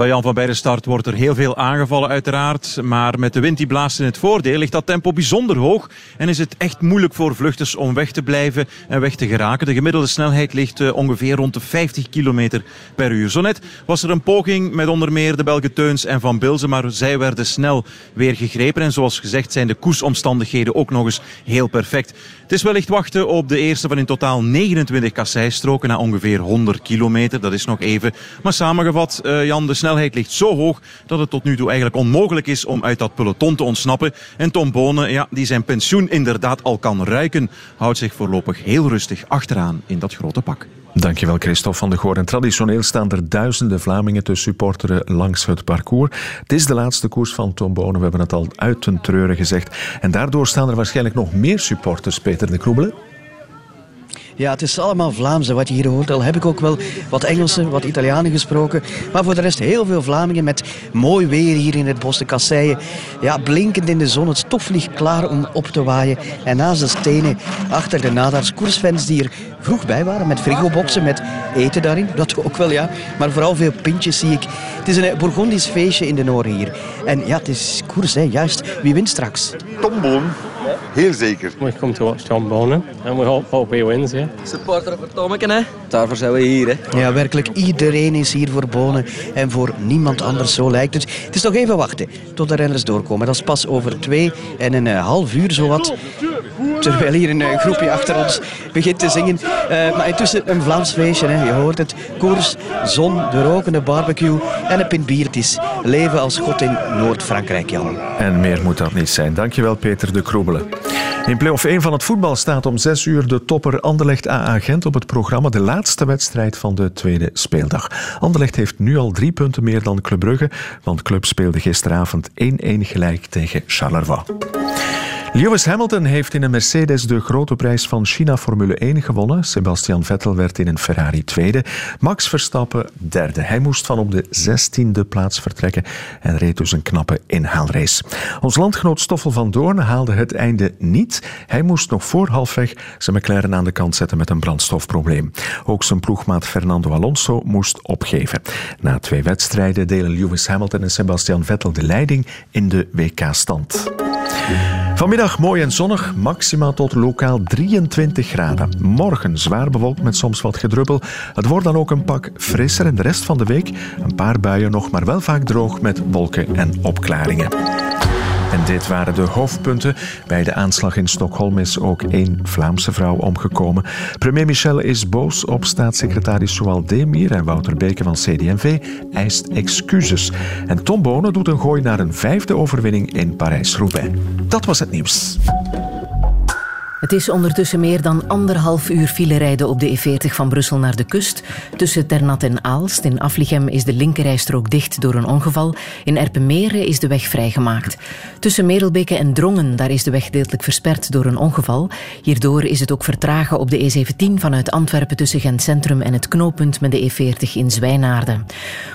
Bij Jan van bij de start wordt er heel veel aangevallen uiteraard. Maar met de wind die blaast in het voordeel ligt dat tempo bijzonder hoog. En is het echt moeilijk voor vluchters om weg te blijven en weg te geraken. De gemiddelde snelheid ligt uh, ongeveer rond de 50 km per uur. Zo net was er een poging met onder meer de Belgen Teuns en Van Bilzen. Maar zij werden snel weer gegrepen. En zoals gezegd zijn de koersomstandigheden ook nog eens heel perfect. Het is wellicht wachten op de eerste van in totaal 29 kasseistroken na ongeveer 100 kilometer. Dat is nog even. Maar samengevat, uh, Jan, de snelheid ligt zo hoog dat het tot nu toe eigenlijk onmogelijk is om uit dat peloton te ontsnappen. En Tom Bonen, ja, die zijn pensioen inderdaad al kan ruiken, houdt zich voorlopig heel rustig achteraan in dat grote pak. Dankjewel Christophe van de Goor. En traditioneel staan er duizenden Vlamingen te supporteren langs het parcours. Het is de laatste koers van Tom Bonen, we hebben het al uit ten treuren gezegd. En daardoor staan er waarschijnlijk nog meer supporters, Peter de Kroebelen. Ja, het is allemaal Vlaams wat je hier hoort. Al heb ik ook wel wat Engelse, wat Italianen gesproken. Maar voor de rest heel veel Vlamingen met mooi weer hier in het bos de Kasseien. Ja, blinkend in de zon. Het stof ligt klaar om op te waaien. En naast de stenen, achter de nadars, koersfans die vroeg bij waren. Met frigoboxen, met eten daarin. Dat ook wel, ja. Maar vooral veel pintjes zie ik. Het is een Bourgondisch feestje in de Noorden hier. En ja, het is koers, hè, juist. Wie wint straks? Tomboon. Heel zeker. We come to watch Tom Bonen and we hope, hope he wins, yeah. Supporter voor Tommeke, hè? Daarvoor zijn we hier, hè? Ja, werkelijk. Iedereen is hier voor Bonen en voor niemand anders, zo lijkt het. Het is nog even wachten tot de renners doorkomen. Dat is pas over twee en een eh, half uur, zowat. Terwijl hier een eh, groepje achter ons begint te zingen. Eh, maar intussen een Vlaams feestje, hè. je hoort het. Koers, zon, de rokende barbecue en een pint bier. Het is leven als god in Noord-Frankrijk, Jan. En meer moet dat niet zijn. Dankjewel, Peter de Kroebelen. In play-off 1 van het voetbal staat om 6 uur de topper Anderlecht AA Gent op het programma. De laatste wedstrijd van de tweede speeldag. Anderlecht heeft nu al drie punten meer dan Club Brugge, want Club speelde gisteravond 1-1 gelijk tegen Charleroi. Lewis Hamilton heeft in een Mercedes de grote prijs van China Formule 1 gewonnen. Sebastian Vettel werd in een Ferrari tweede. Max Verstappen derde. Hij moest van op de zestiende plaats vertrekken en reed dus een knappe inhaalrace. Ons landgenoot Stoffel van Doorn haalde het einde niet. Hij moest nog voor halfweg zijn McLaren aan de kant zetten met een brandstofprobleem. Ook zijn ploegmaat Fernando Alonso moest opgeven. Na twee wedstrijden delen Lewis Hamilton en Sebastian Vettel de leiding in de WK-stand. Vanmiddag mooi en zonnig, maximaal tot lokaal 23 graden. Morgen zwaar bewolkt met soms wat gedruppel. Het wordt dan ook een pak frisser en de rest van de week een paar buien nog, maar wel vaak droog met wolken en opklaringen. En dit waren de hoofdpunten. Bij de aanslag in Stockholm is ook één Vlaamse vrouw omgekomen. Premier Michel is boos op staatssecretaris Soual Demir en Wouter Beke van CD&V eist excuses. En Tom Bonen doet een gooi naar een vijfde overwinning in Parijs-Roubaix. Dat was het nieuws. Het is ondertussen meer dan anderhalf uur file rijden op de E40 van Brussel naar de kust. Tussen Ternat en Aalst in Aflichem is de linkerrijstrook dicht door een ongeval. In Erpenmeren is de weg vrijgemaakt. Tussen Merelbeke en Drongen daar is de weg deeltelijk versperd door een ongeval. Hierdoor is het ook vertragen op de E17 vanuit Antwerpen tussen Gent Centrum en het knooppunt met de E40 in Zwijnaarden.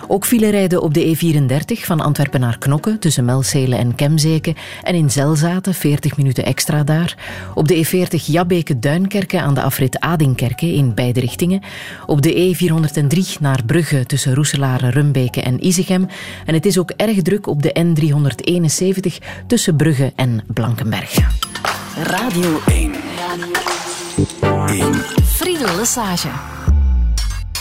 Ook file rijden op de E34 van Antwerpen naar Knokke tussen Melzelen en Kemzeke en in Zelzaten 40 minuten extra daar. Op de E40 Jabbeke-Duinkerke aan de afrit Adinkerke in beide richtingen. Op de E403 naar Brugge tussen Roeselare, Rumbeke en Izegem. En het is ook erg druk op de N371 tussen Brugge en Blankenberg. Radio 1. Friedel Lesage.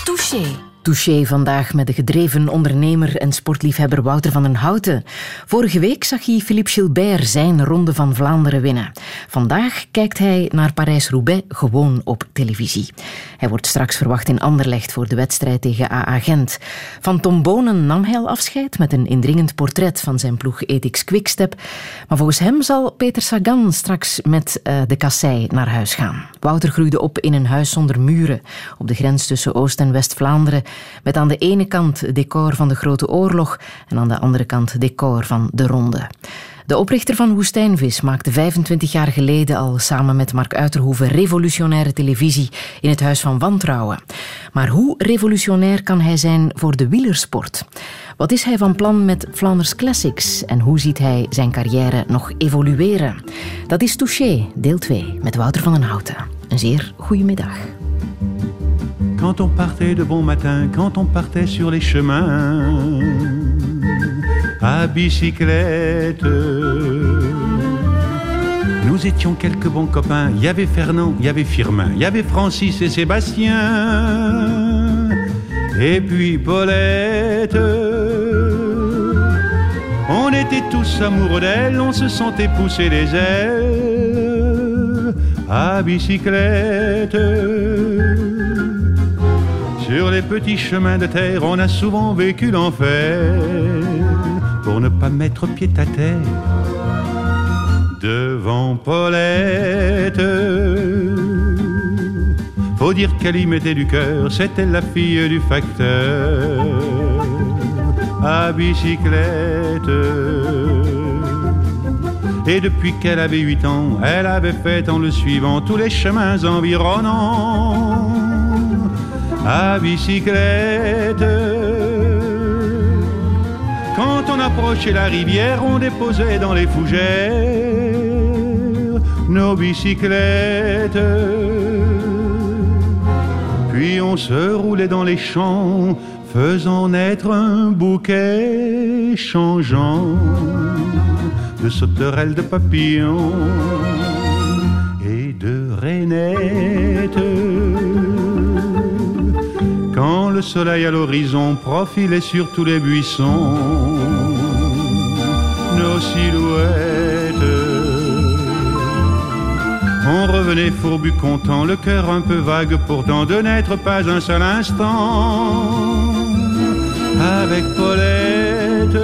Touché. Touché vandaag met de gedreven ondernemer en sportliefhebber Wouter van den Houten. Vorige week zag hij Philippe Gilbert zijn Ronde van Vlaanderen winnen. Vandaag kijkt hij naar Parijs-Roubaix gewoon op televisie. Hij wordt straks verwacht in Anderlecht voor de wedstrijd tegen AA Gent. Van Tom Bonen nam hij afscheid met een indringend portret van zijn ploeg Ethics Quickstep. Maar volgens hem zal Peter Sagan straks met uh, de kassei naar huis gaan. Wouter groeide op in een huis zonder muren op de grens tussen Oost- en West-Vlaanderen met aan de ene kant decor van de Grote Oorlog en aan de andere kant decor van de Ronde. De oprichter van Woestijnvis maakte 25 jaar geleden al samen met Mark Uiterhoeven revolutionaire televisie in het Huis van Wantrouwen. Maar hoe revolutionair kan hij zijn voor de wielersport? Wat is hij van plan met Flanders Classics en hoe ziet hij zijn carrière nog evolueren? Dat is Touché, deel 2, met Wouter van den Houten. Een zeer goede middag. Quand on partait de bon matin, quand on partait sur les chemins à bicyclette. Nous étions quelques bons copains. Il y avait Fernand, il y avait Firmin, il y avait Francis et Sébastien. Et puis Paulette. On était tous amoureux d'elle, on se sentait pousser les ailes à bicyclette. Sur les petits chemins de terre, on a souvent vécu l'enfer pour ne pas mettre pied à terre devant Paulette. Faut dire qu'elle y mettait du cœur, c'était la fille du facteur à bicyclette. Et depuis qu'elle avait huit ans, elle avait fait en le suivant tous les chemins environnants à bicyclette. Quand on approchait la rivière, on déposait dans les fougères nos bicyclettes. Puis on se roulait dans les champs, faisant naître un bouquet changeant de sauterelles, de papillons et de rainettes. Quand le soleil à l'horizon profilait sur tous les buissons, nos silhouettes. On revenait fourbu content, le cœur un peu vague pourtant de n'être pas un seul instant avec Paulette.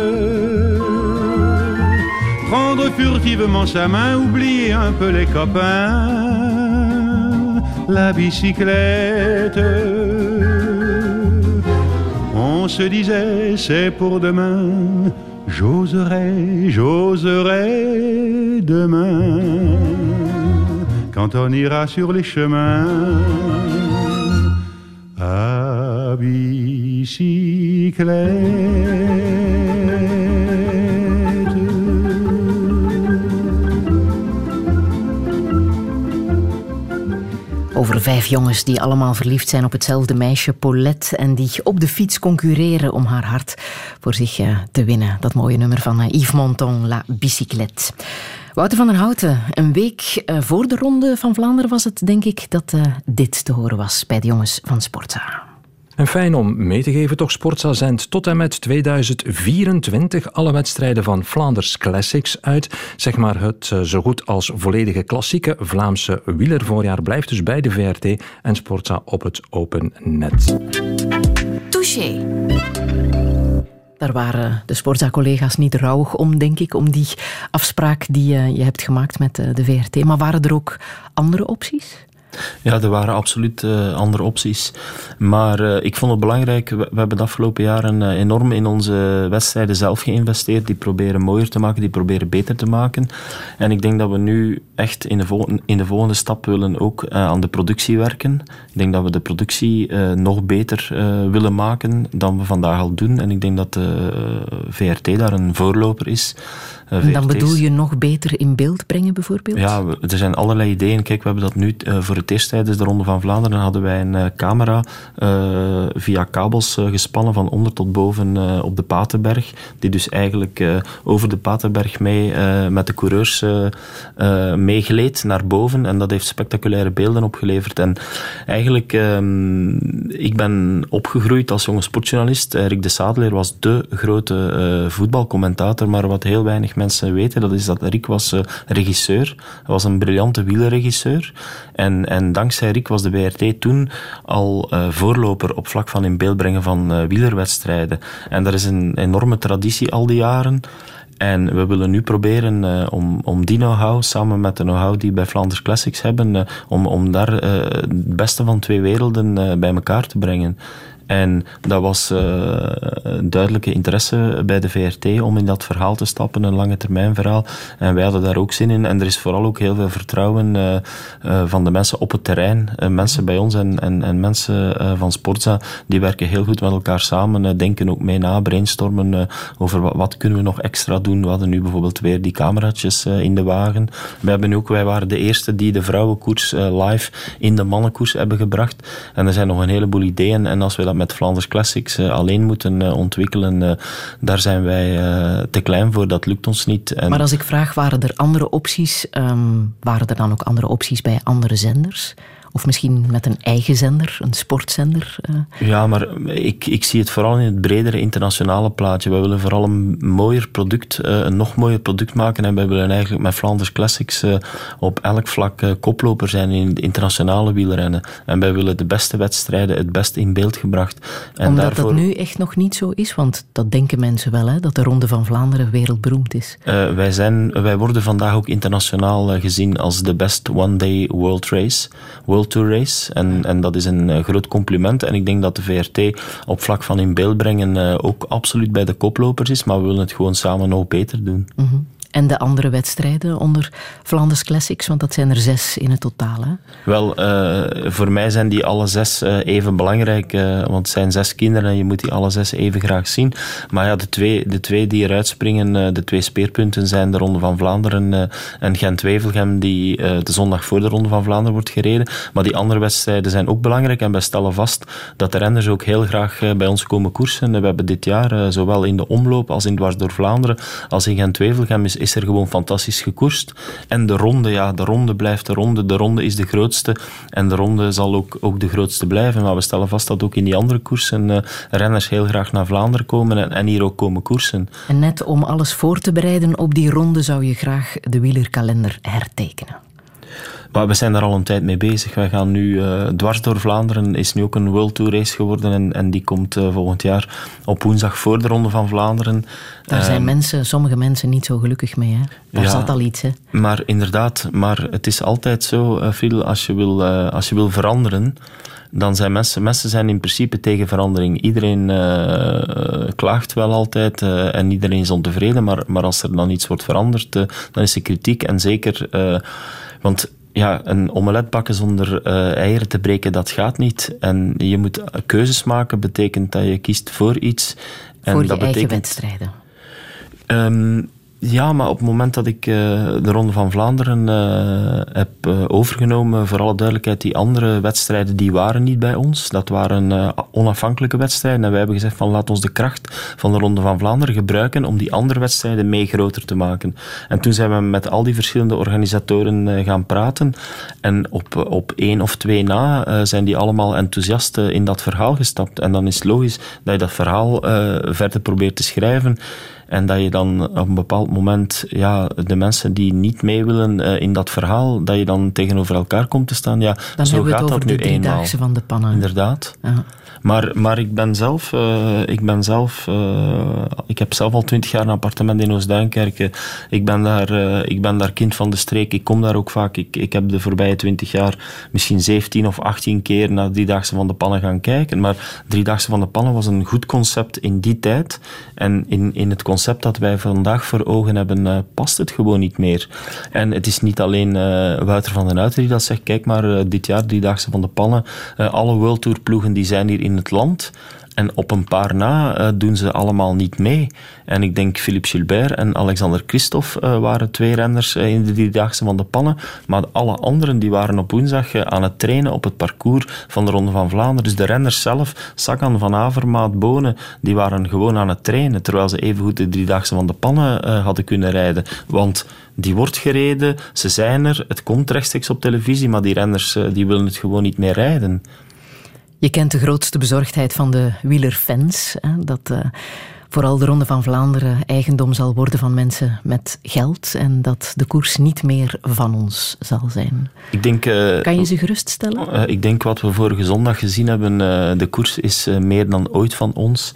Prendre furtivement sa main, oublier un peu les copains, la bicyclette. Se disait c'est pour demain, j'oserai, j'oserai demain. Quand on ira sur les chemins à Vijf jongens die allemaal verliefd zijn op hetzelfde meisje, Paulette, en die op de fiets concurreren om haar hart voor zich eh, te winnen. Dat mooie nummer van eh, Yves Montand, La Bicyclette. Wouter van der Houten, een week eh, voor de Ronde van Vlaanderen was het, denk ik, dat dit te horen was bij de jongens van Sportza. En fijn om mee te geven, toch Sportza zendt tot en met 2024 alle wedstrijden van Flanders Classics uit. Zeg maar het eh, zo goed als volledige klassieke Vlaamse wielervoorjaar blijft dus bij de VRT en Sportza op het open net. Touché. Daar waren de Sportza-collega's niet rouwig om, denk ik, om die afspraak die eh, je hebt gemaakt met eh, de VRT. Maar waren er ook andere opties? Ja, er waren absoluut uh, andere opties. Maar uh, ik vond het belangrijk, we, hebben de afgelopen jaren uh, enorm in onze wedstrijden zelf geïnvesteerd. Die proberen mooier te maken, die proberen beter te maken. En ik denk dat we nu echt in de, volgende, in de volgende stap willen ook aan de productie werken. Ik denk dat we de productie nog beter willen maken dan we vandaag al doen. En ik denk dat de VRT daar een voorloper is. En dan bedoel je nog beter in beeld brengen, bijvoorbeeld? Ja, er zijn allerlei ideeën. Kijk, we hebben dat nu uh, voor het eerst tijdens de Ronde van Vlaanderen. hadden wij een uh, camera uh, via kabels gespannen van onder tot boven op de Paterberg. Die dus eigenlijk over de Paterberg mee met de coureurs meegleed naar boven. En dat heeft spectaculaire beelden opgeleverd. En eigenlijk, ehm, ik ben opgegroeid als jonge sportjournalist. Rick de Sadeleer was de grote voetbalcommentator, maar wat heel weinig mensen weten, dat is dat Rick was uh, regisseur. Hij was een briljante wielerregisseur. En, en dankzij Rick was de WRT toen al uh, voorloper op vlak van in beeld brengen van uh, wielerwedstrijden. En dat is een enorme traditie al die jaren. En we willen nu proberen om, om die know-how, samen met de know-how die bij Flanders Classics hebben, om, om daar het beste van twee werelden bij elkaar te brengen. En dat was uh, duidelijke interesse bij de VRT om in dat verhaal te stappen, een lange termijn verhaal. En wij hadden daar ook zin in. En er is vooral ook heel veel vertrouwen uh, uh, van de mensen op het terrein. mensen bij ons en, en, en mensen van Sportza, die werken heel goed met elkaar samen, denken ook mee na, brainstormen over wat, wat, kunnen we nog extra doen. We hadden nu bijvoorbeeld weer die cameraatjes in de wagen. We hebben ook, wij waren de eerste die de vrouwenkoers live in de mannenkoers hebben gebracht. En er zijn nog een heleboel ideeën. En als we dat met Flanders Classics uh, alleen moeten uh, ontwikkelen, uh, daar zijn wij te klein voor. Dat lukt ons niet. En maar als ik vraag, waren er andere opties? Um, waren er dan ook andere opties bij andere zenders? Of misschien met een eigen zender, een sportzender? Uh. Ja, maar ik, ik zie het vooral in het bredere internationale plaatje. We willen vooral een mooier product, uh, een nog mooier product maken. En wij willen eigenlijk met Flanders Classics uh, op elk vlak koploper zijn in het internationale wielrennen. En wij willen de beste wedstrijden het best in beeld gebracht. En Omdat daarvoor... dat nu echt nog niet zo is? Want dat denken mensen wel, hè, dat de Ronde van Vlaanderen wereldberoemd is. wij, zijn, wij worden vandaag ook internationaal gezien als de best one-day world race. World Tour Race. En, en dat is een uh, groot compliment. En ik denk dat de VRT op vlak van in beeld brengen uh, ook absoluut bij de koplopers is. Maar we willen het gewoon samen nog beter doen. -hmm. En de andere wedstrijden onder Flanders Classics, want dat zijn er zes in het totaal. Hè? Wel, uh, voor mij zijn die alle zes uh, even belangrijk, uh, want het zijn zes kinderen en je moet die alle zes even graag zien. Maar ja, de twee, de twee die eruit springen, de twee speerpunten zijn de Ronde van Vlaanderen en Gent-Wevelgem, die de zondag voor de Ronde van Vlaanderen wordt gereden. Maar die andere wedstrijden zijn ook belangrijk en wij stellen vast dat de renners ook heel graag bij ons komen koersen. We hebben dit jaar, zowel in de omloop als in dwars door Vlaanderen, als in Gent-Wevelgem, is er gewoon fantastisch gekoerst. En de ronde, ja, de ronde blijft de ronde. De ronde is de grootste en de ronde zal ook, ook de grootste blijven. Maar we stellen vast dat ook in die andere koersen uh, renners heel graag naar Vlaanderen komen en, en hier ook komen koersen. En net om alles voor te bereiden op die ronde zou je graag de wielerkalender hertekenen. Maar we zijn daar al een tijd mee bezig. Wij gaan nu uh, dwars door Vlaanderen, is nu ook een World Tour race geworden en, en die komt uh, volgend jaar op woensdag voor de Ronde van Vlaanderen. Daar zijn uh, mensen, sommige mensen niet zo gelukkig mee. Hè? Daar ja, zat al iets. Hè? Maar inderdaad, maar het is altijd zo, Phil, als je wil, als je wil veranderen, dan zijn mensen, mensen zijn in principe tegen verandering. Iedereen uh, klaagt wel altijd uh, en iedereen is ontevreden, maar, maar als er dan iets wordt veranderd, uh, dan is er kritiek. En zeker, want ja, een omelet bakken zonder uh, eieren te breken, dat gaat niet. En je moet keuzes maken, betekent dat je kiest voor iets. En voor je dat eigen betekent, wedstrijden. Um, ja, maar op het moment dat ik uh, de Ronde van Vlaanderen uh, heb uh, overgenomen, voor alle duidelijkheid, die andere wedstrijden die waren niet bij ons. Dat waren onafhankelijke wedstrijden. En wij hebben gezegd van laat ons de kracht van de Ronde van Vlaanderen gebruiken om die andere wedstrijden mee groter te maken. En toen zijn we met al die verschillende organisatoren gaan praten. En op, op één of twee na zijn die allemaal enthousiast in dat verhaal gestapt. En dan is het logisch dat je dat verhaal verder probeert te schrijven. En dat je dan op een bepaald moment ja, de mensen die niet mee willen uh, in dat verhaal, dat je dan tegenover elkaar komt te staan. Ja, dan zo hebben we gaat het over dat de nu eenmaal. driedaagse van de pannen. Inderdaad. Ja. Maar, maar ik ben zelf, uh, ik ben zelf, uh, ik heb zelf al twintig jaar een appartement in Oost-Duinkerke. Ik ben daar, uh, ik ben daar kind van de streek. Ik kom daar ook vaak. Ik, ik heb de voorbije twintig jaar misschien 17 of 18 keer naar Driedaagse van de Pannen gaan kijken. Maar Driedaagse van de Pannen was een goed concept in die tijd. En in, in het concept dat wij vandaag voor ogen hebben, past het gewoon niet meer. En het is niet alleen Wouter van den Uiter die dat zegt. Kijk maar, dit jaar Driedaagse van de Pannen. alle World Tour ploegen die zijn hier in het land. En op een paar na uh, doen ze allemaal niet mee. En ik denk Philippe Gilbert en Alexander Christophe uh, waren twee renners uh, in de driedaagse van de pannen. Maar alle anderen die waren op woensdag aan het trainen op het parcours van de Ronde van Vlaanderen. Dus de renners zelf, Sagan, Van Avermaat, Bonen, die waren gewoon aan het trainen. Terwijl ze evengoed de driedaagse van de pannen hadden kunnen rijden. Want die wordt gereden, ze zijn er, het komt rechtstreeks op televisie, maar die renners die willen het gewoon niet meer rijden. Je kent de grootste bezorgdheid van de wielerfans. Hè, dat uh, vooral de Ronde van Vlaanderen eigendom zal worden van mensen met geld. En dat de koers niet meer van ons zal zijn. Ik denk, uh, kan je ze geruststellen? Uh, ik denk wat we vorige zondag gezien hebben. de koers is meer dan ooit van ons.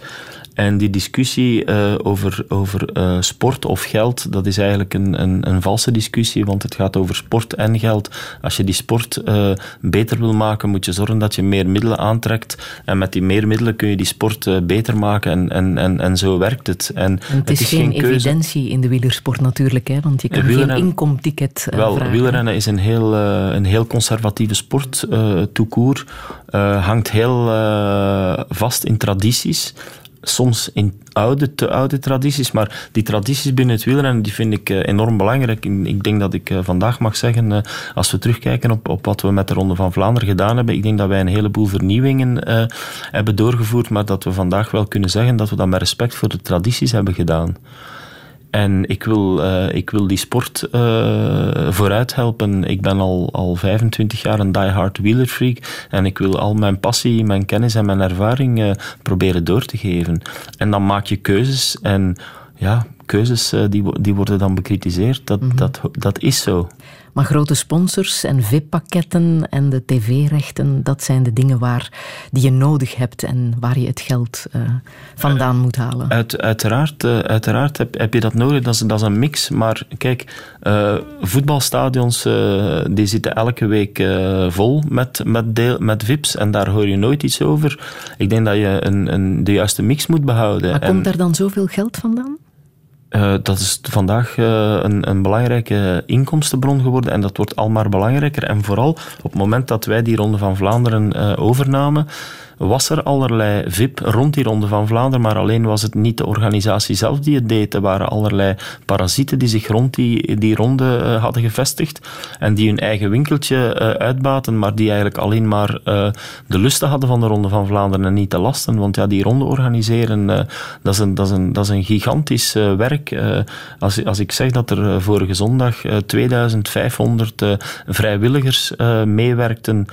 En die discussie uh, over, over uh, sport of geld, dat is eigenlijk een, een, een, valse discussie, want het gaat over sport en geld. Als je die sport uh, beter wil maken, moet je zorgen dat je meer middelen aantrekt. En met die meer middelen kun je die sport beter maken en, en, en, en zo werkt het. En, en het, is, het is geen, geen evidentie in de wielersport natuurlijk, hè? want je kan geen inkomticket Wel, vragen. wielrennen is een heel, een heel conservatieve sport, uh, toekoer. hangt heel vast in tradities soms in oude, te oude tradities, maar die tradities binnen het wielrennen die vind ik uh, enorm belangrijk. Ik denk dat ik uh, vandaag mag zeggen, uh, als we terugkijken op, op wat we met de Ronde van Vlaanderen gedaan hebben, ik denk dat wij een heleboel vernieuwingen hebben doorgevoerd, maar dat we vandaag wel kunnen zeggen dat we dat met respect voor de tradities hebben gedaan. En ik wil, uh, ik wil die sport uh, vooruit helpen. Ik ben al, al 25 jaar een diehard wielerfreak. En ik wil al mijn passie, mijn kennis en mijn ervaring uh, proberen door te geven. En dan maak je keuzes. En ja, keuzes die, die worden dan bekritiseerd. Dat, mm -hmm. dat, dat is zo. Maar grote sponsors en VIP-pakketten en de tv-rechten, dat zijn de dingen waar, die je nodig hebt en waar je het geld uh, vandaan uh, moet halen. Uit, uiteraard uh, uiteraard heb, heb je dat nodig, dat is, dat is een mix. Maar kijk, voetbalstadions die zitten elke week vol met, met, deel, met VIP's en daar hoor je nooit iets over. Ik denk dat je een, een, de juiste mix moet behouden. Maar komt daar dan zoveel geld vandaan? Uh, dat is vandaag uh, een, een, belangrijke inkomstenbron geworden en dat wordt al maar belangrijker. En vooral op het moment dat wij die Ronde van Vlaanderen uh, overnamen, was er allerlei VIP rond die Ronde van Vlaanderen, maar alleen was het niet de organisatie zelf die het deed. Er waren allerlei parasieten die zich rond die, die ronde uh, hadden gevestigd en die hun eigen winkeltje uh, uitbaten, maar die eigenlijk alleen maar uh, de lusten hadden van de Ronde van Vlaanderen en niet de lasten. Want ja, die ronde organiseren, dat, is een, dat, is een, dat is een gigantisch werk. als, als ik zeg dat er vorige zondag 2500 vrijwilligers meewerkten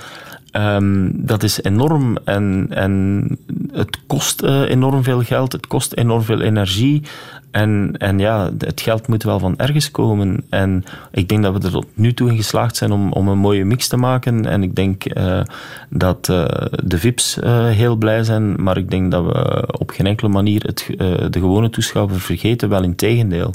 Um, dat is enorm en, en het kost uh, enorm veel geld, het kost enorm veel energie. En, en ja, het geld moet wel van ergens komen. En ik denk dat we er tot nu toe in geslaagd zijn om, om een mooie mix te maken. En ik denk uh, dat uh, de VIP's heel blij zijn, maar ik denk dat we op geen enkele manier het, de gewone toeschouwer vergeten, wel in tegendeel.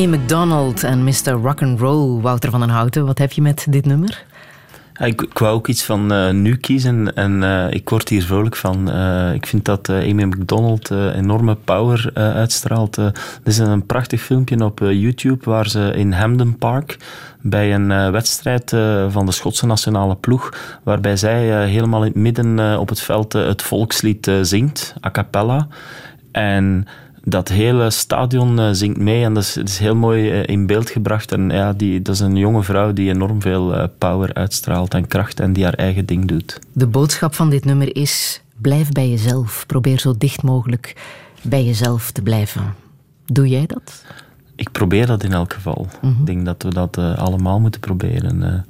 Amy McDonald en Mr. Rock'n'Roll. Wouter van den Houten, wat heb je met dit nummer? ik, ik, wou ook iets van uh, nu kiezen en uh, ik word hier vrolijk van. Uh, ik vind dat Amy McDonald enorme power uitstraalt. Er is een prachtig filmpje op YouTube waar ze in Hampden Park bij een wedstrijd van de Schotse nationale ploeg, waarbij zij helemaal in midden op het veld het volkslied zingt, a cappella. En dat hele stadion uh, zingt mee en dat is, is heel mooi uh, in beeld gebracht. En ja, die, dat is een jonge vrouw die enorm veel uh, power uitstraalt en kracht en die haar eigen ding doet. De boodschap van dit nummer is: blijf bij jezelf. Probeer zo dicht mogelijk bij jezelf te blijven. Doe jij dat? Ik probeer dat in elk geval. Mm -hmm. Ik denk dat we dat allemaal moeten proberen.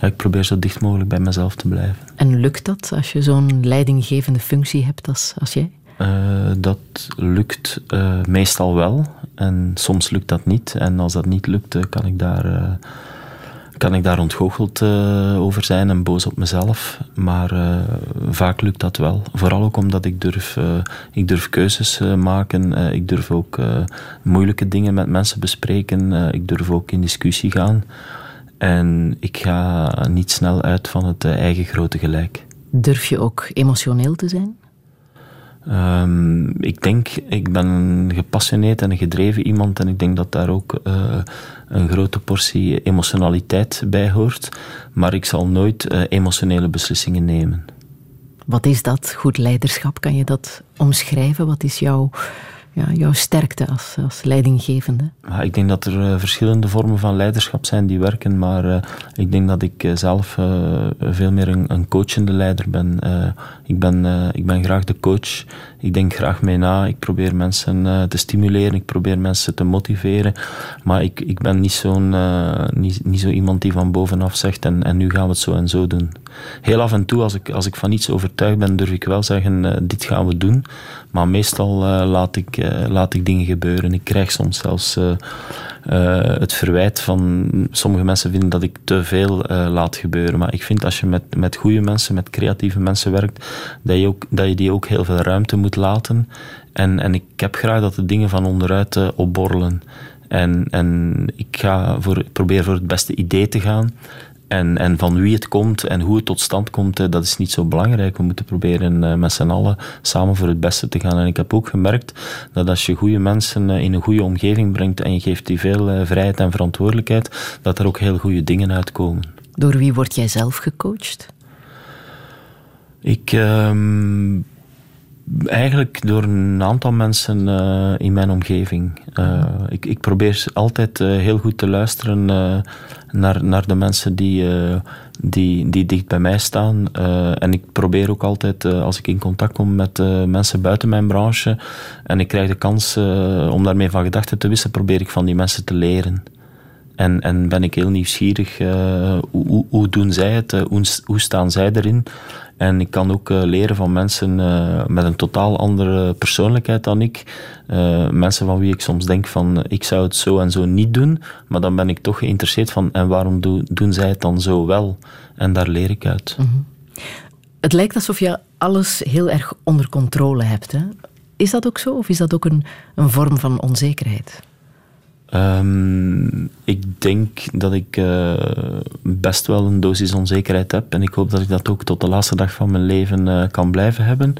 ja, ik probeer zo dicht mogelijk bij mezelf te blijven. En lukt dat als je zo'n leidinggevende functie hebt als, als jij? Uh, dat lukt uh, meestal wel en soms lukt dat niet. En als dat niet lukt, uh, kan ik daar, kan ik daar ontgoocheld over zijn en boos op mezelf. Maar vaak lukt dat wel. Vooral ook omdat ik durf, ik durf keuzes maken. ik durf ook moeilijke dingen met mensen bespreken. ik durf ook in discussie gaan. En ik ga niet snel uit van het eigen grote gelijk. Durf je ook emotioneel te zijn? Um, ik denk, ik ben een gepassioneerd en een gedreven iemand en ik denk dat daar ook uh, een grote portie emotionaliteit bij hoort. Maar ik zal nooit uh, emotionele beslissingen nemen. Wat is dat, goed leiderschap? Kan je dat omschrijven? Wat is jouw, ja, jouw sterkte als, als leidinggevende? Ja, ik denk dat er uh, verschillende vormen van leiderschap zijn die werken, maar ik denk dat ik zelf veel meer een, een, coachende leider ben. ik, ben ik ben graag de coach ik denk graag mee na. Ik probeer mensen uh, te stimuleren. Ik probeer mensen te motiveren. Maar ik, ik ben niet, zo'n, uh, niet, niet zo iemand die van bovenaf zegt en, en nu gaan we het zo en zo doen. Heel af en toe, als ik, als ik van iets overtuigd ben, durf ik wel zeggen, uh, dit gaan we doen. Maar meestal laat, ik, laat ik dingen gebeuren. Ik krijg soms zelfs het verwijt van... Sommige mensen vinden dat ik te veel laat gebeuren. Maar ik vind als je met, met goede mensen, met creatieve mensen werkt, dat je, ook, dat je die ook heel veel ruimte moet laten. En, en ik heb graag dat de dingen van onderuit uh, opborrelen. En, en ik ga voor, probeer voor het beste idee te gaan. En, en van wie het komt en hoe het tot stand komt, uh, dat is niet zo belangrijk. We moeten proberen uh, met z'n allen samen voor het beste te gaan. En ik heb ook gemerkt dat als je goede mensen in een goede omgeving brengt en je geeft die veel vrijheid en verantwoordelijkheid, dat er ook heel goede dingen uitkomen. Door wie word jij zelf gecoacht? Ik... Ehm, Eigenlijk door een aantal mensen uh, in mijn omgeving. Uh, ik, ik, probeer altijd uh, heel goed te luisteren naar, naar de mensen die, die, die dicht bij mij staan. en ik probeer ook altijd, als ik in contact kom met mensen buiten mijn branche en ik krijg de kans om daarmee van gedachten te wisselen, probeer ik van die mensen te leren. En, en ben ik heel nieuwsgierig, hoe, hoe, doen zij het, hoe, hoe staan zij erin? En ik kan ook uh, leren van mensen met een totaal andere persoonlijkheid dan ik. Mensen van wie ik soms denk van ik zou het zo en zo niet doen, maar dan ben ik toch geïnteresseerd van en waarom do, doen zij het dan zo wel? En daar leer ik uit. -hmm. Het lijkt alsof je alles heel erg onder controle hebt. Hè? Is dat ook zo of is dat ook een, een vorm van onzekerheid? Um, ik denk dat ik uh, best wel een dosis onzekerheid heb en ik hoop dat ik dat ook tot de laatste dag van mijn leven uh, kan blijven hebben.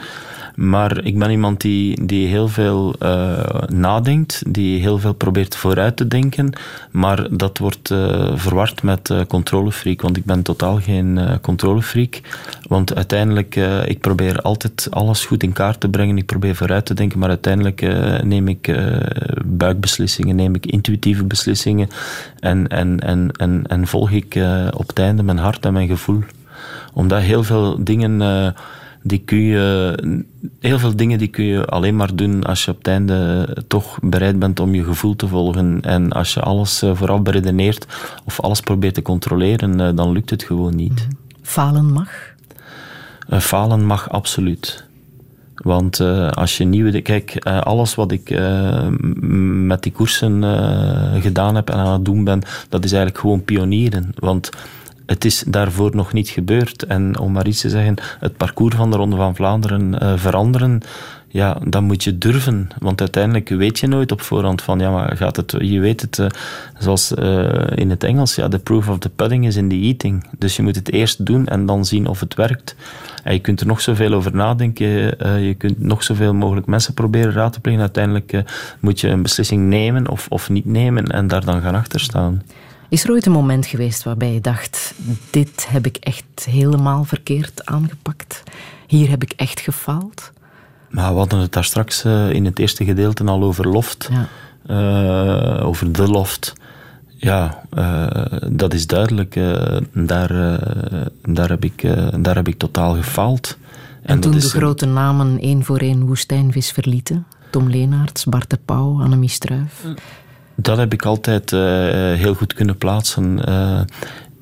Maar ik ben iemand die, die heel veel uh, nadenkt, die heel veel probeert vooruit te denken, maar dat wordt uh, verward met uh, controlefreak, want ik ben totaal geen controlefreak. Want uiteindelijk, ik probeer altijd alles goed in kaart te brengen, ik probeer vooruit te denken, maar uiteindelijk neem ik buikbeslissingen, neem ik intuïtieve beslissingen en, en, en, en, en volg ik op het einde mijn hart en mijn gevoel. Omdat heel veel dingen die kun je, heel veel dingen die kun je alleen maar doen als je op het einde toch bereid bent om je gevoel te volgen. En als je alles eh, vooraf beredeneert of alles probeert te controleren, eh, dan lukt het gewoon niet. Falen mag? Falen mag absoluut. Want uh, als je nieuwe. Kijk, uh, alles wat ik uh, met die koersen gedaan heb en aan het doen ben, dat is eigenlijk gewoon pionieren. Want het is daarvoor nog niet gebeurd. En om maar iets te zeggen, het parcours van de Ronde van Vlaanderen uh, veranderen, ja, dan moet je durven. Want uiteindelijk weet je nooit op voorhand van, ja, maar gaat het, je weet het, uh, zoals uh, in het Engels, ja, the proof of the pudding is in the eating. Dus je moet het eerst doen en dan zien of het werkt. En je kunt er nog zoveel over nadenken, je kunt nog zoveel mogelijk mensen proberen raad te plegen. Uiteindelijk moet je een beslissing nemen of, of niet nemen en daar dan gaan achter staan. Is er ooit een moment geweest waarbij je dacht: dit heb ik echt helemaal verkeerd aangepakt? Hier heb ik echt gefaald? Maar we hadden het daar straks uh, in het eerste gedeelte al over loft. Ja. Uh, over de loft. Ja, uh, dat is duidelijk. daar, daar, heb ik, daar heb ik totaal gefaald. En, en toen de grote namen één voor één woestijnvis verlieten? Tom Leenaerts, Bart de Pauw, Annemie Struif? Dat heb ik altijd heel goed kunnen plaatsen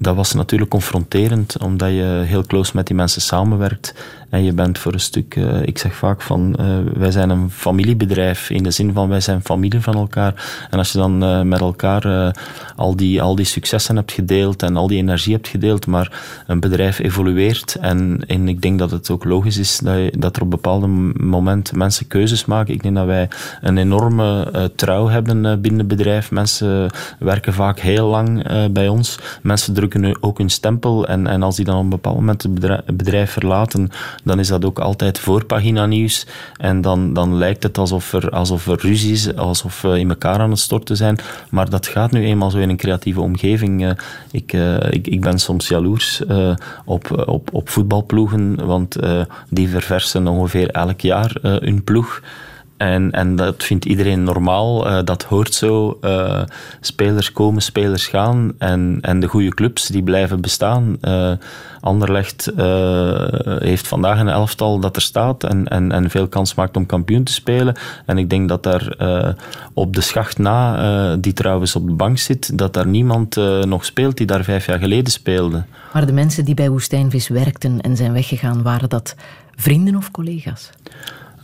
dat was natuurlijk confronterend, omdat je heel close met die mensen samenwerkt. En je bent voor een stuk, uh, ik zeg vaak van, uh, wij zijn een familiebedrijf, in de zin van wij zijn familie van elkaar. En als je dan uh, met elkaar al, die, al die successen hebt gedeeld en al die energie hebt gedeeld, maar een bedrijf evolueert en, en ik denk dat het ook logisch is dat, dat er op bepaalde momenten mensen keuzes maken. Ik denk dat wij een enorme trouw hebben binnen het bedrijf. Mensen werken vaak heel lang bij ons. Mensen drukken ook hun stempel en, en als die dan op een bepaald moment het bedrijf verlaten, dan is dat ook altijd voorpagina nieuws. En dan, dan lijkt het alsof er, alsof er ruzie is, alsof we in elkaar aan het storten zijn. Maar dat gaat nu eenmaal zo in een creatieve omgeving. Eh, ik, uh, ik, ik ben soms jaloers uh, op, op, op voetbalploegen, want die verversen ongeveer elk jaar hun ploeg. En, en dat vindt iedereen normaal. Uh, dat hoort zo. Uh, spelers komen, spelers gaan. En, en de goede clubs die blijven bestaan. Uh, Anderlecht heeft vandaag een elftal dat er staat en, en, en veel kans maakt om kampioen te spelen. En ik denk dat daar op de schacht na, die trouwens op de bank zit, dat daar niemand nog speelt die daar vijf jaar geleden speelde. Maar de mensen die bij Woestijnvis werkten en zijn weggegaan, waren dat vrienden of collega's?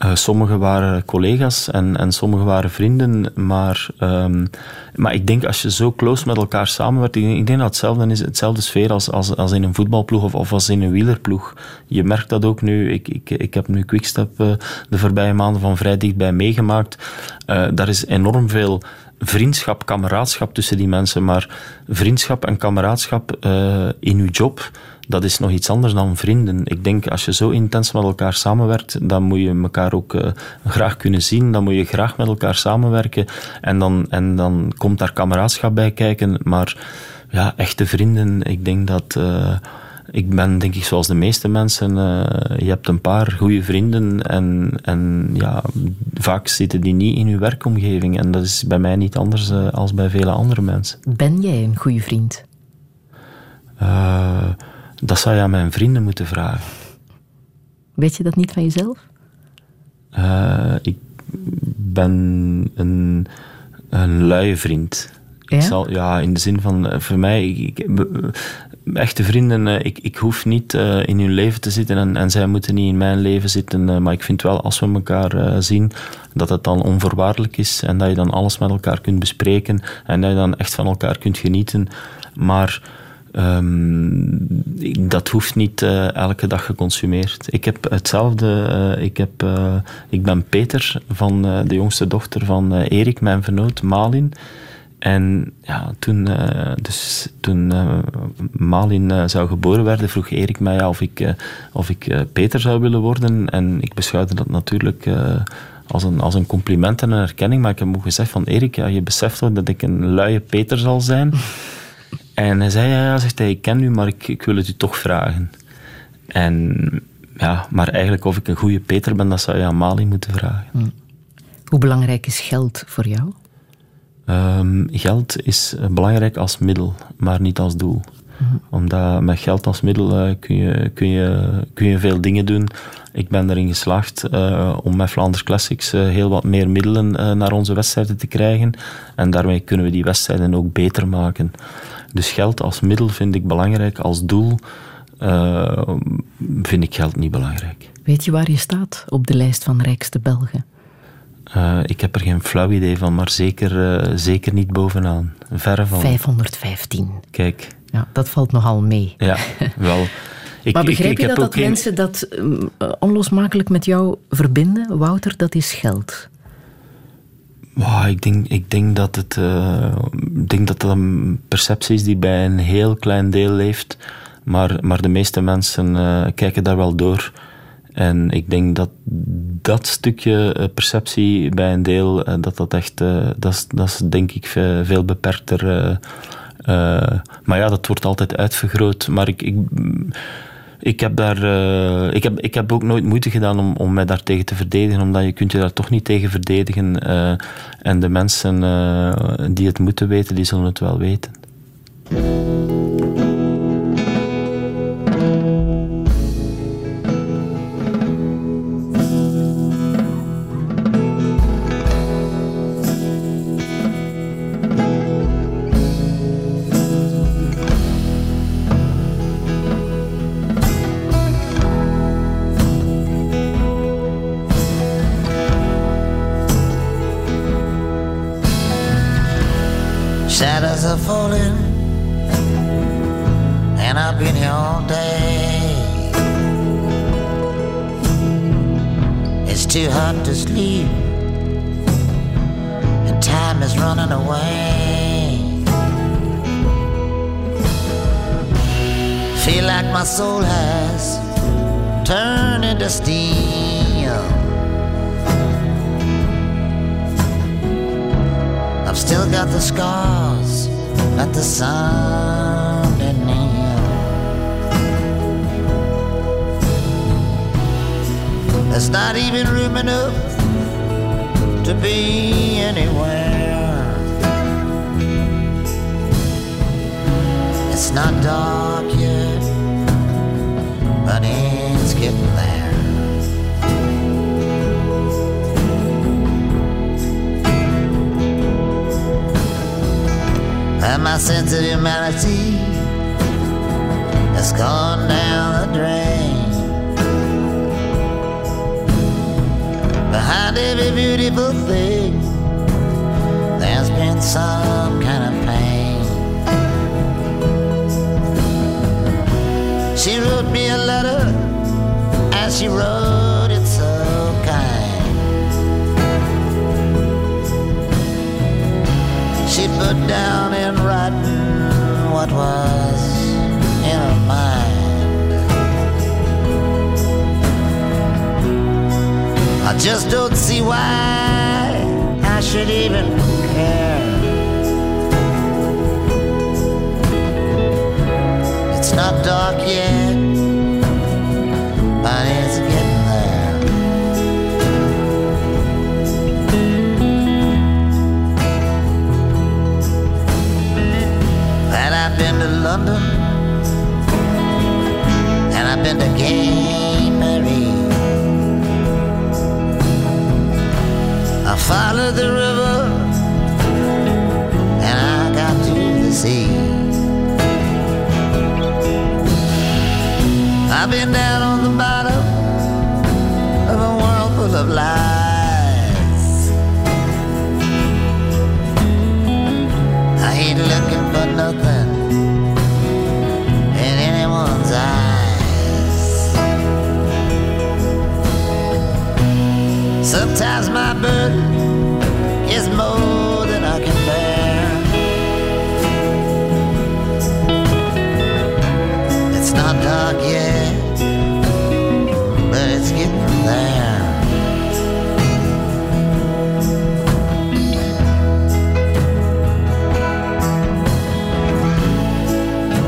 Uh, sommigen waren collega's en, en sommigen waren vrienden, maar, um, maar ik denk als je zo close met elkaar samenwerkt, ik ik denk dat hetzelfde is, hetzelfde sfeer als, als, als in een voetbalploeg of, of als in een wielerploeg. Je merkt dat ook nu, ik, ik, ik heb nu Quickstep uh, de voorbije maanden van vrij dichtbij meegemaakt. Uh, daar is enorm veel vriendschap, kameraadschap tussen die mensen, maar vriendschap en kameraadschap in uw job dat is nog iets anders dan vrienden. Ik denk, als je zo intens met elkaar samenwerkt, dan moet je elkaar ook uh, graag kunnen zien. Dan moet je graag met elkaar samenwerken. En dan, en dan komt daar kameraadschap bij kijken. Maar ja, echte vrienden, ik denk dat... Uh, ik ben denk ik zoals de meeste mensen, uh, je hebt een paar goede vrienden en, en ja, vaak zitten die niet in je werkomgeving. En dat is bij mij niet anders uh, als bij vele andere mensen. Ben jij een goede vriend? Uh, dat zou je aan mijn vrienden moeten vragen. Weet je dat niet van jezelf? Uh, ik ben een, een luie vriend. Ja? Ik zal, ja, in de zin van, eh, voor mij, ik, echte vrienden, eh, ik, ik hoef niet uh, in hun leven te zitten en, en zij moeten niet in mijn leven zitten. Uh, maar ik vind wel, als we elkaar zien, dat het dan onvoorwaardelijk is en dat je dan alles met elkaar kunt bespreken en dat je dan echt van elkaar kunt genieten. Maar Um, dat hoeft niet uh, elke dag geconsumeerd. Ik heb hetzelfde. Uh, ik, heb, uh, ik ben Peter, van de jongste dochter van Erik, mijn vernoot, Malin. En ja, toen, dus, toen Malin zou geboren werden, vroeg Erik mij of ik, of ik Peter zou willen worden. En ik beschouwde dat natuurlijk als een, als een compliment en een erkenning. Maar ik heb ook gezegd van Erik, ja, je beseft wel dat ik een luie Peter zal zijn. En hij zei, ja, ja zegt hij, ik ken u, maar ik, ik wil het u toch vragen. En ja, maar eigenlijk of ik een goede Peter ben, dat zou je aan Mali moeten vragen. Hm. Hoe belangrijk is geld voor jou? Um, geld is belangrijk als middel, maar niet als doel. Hm. Omdat met geld als middel uh, kun, je, kun, je, kun je veel dingen doen. Ik ben erin geslaagd uh, om met Flanders Classics uh, heel wat meer middelen naar onze wedstrijden te krijgen. En daarmee kunnen we die wedstrijden ook beter maken. Dus geld als middel vind ik belangrijk, als doel vind ik geld niet belangrijk. Weet je waar je staat op de lijst van rijkste Belgen? Uh, ik heb er geen flauw idee van, maar zeker, uh, zeker niet bovenaan. Verre van. 515. Kijk. Ja, dat valt nogal mee. Ja, wel. Ik, maar begrijp ik, je dat, dat geen... mensen dat um, onlosmakelijk met jou verbinden? Wouter, dat is geld. Wow, ik, denk, ik denk dat het uh, ik denk dat dat een perceptie is die bij een heel klein deel leeft. Maar, maar de meeste mensen uh, kijken daar wel door. En ik denk dat dat stukje perceptie bij een deel, dat dat echt, dat, is, dat is denk ik veel, veel beperkter. maar ja, dat wordt altijd uitvergroot. Maar ik, ik Ik heb, daar, uh, ik, heb, ik heb ook nooit moeite gedaan om, om mij daartegen te verdedigen, omdat je kunt je daar toch niet tegen verdedigen. Uh, en de mensen uh, die het moeten weten, die zullen het wel weten. freedom enough to be anywhere. It's not dark yet, but it's getting there. And my sense of humanity has gone down the drain. Behind every beautiful thing, there's been some kind of pain. She wrote me a letter, and she wrote it so kind. She put down in writing what was in her mind. just don't see why I should even care. It's not dark yet, but it's getting there. And I've been to London, and I've been to Gay. followed the river and I got to the sea. I've been down on the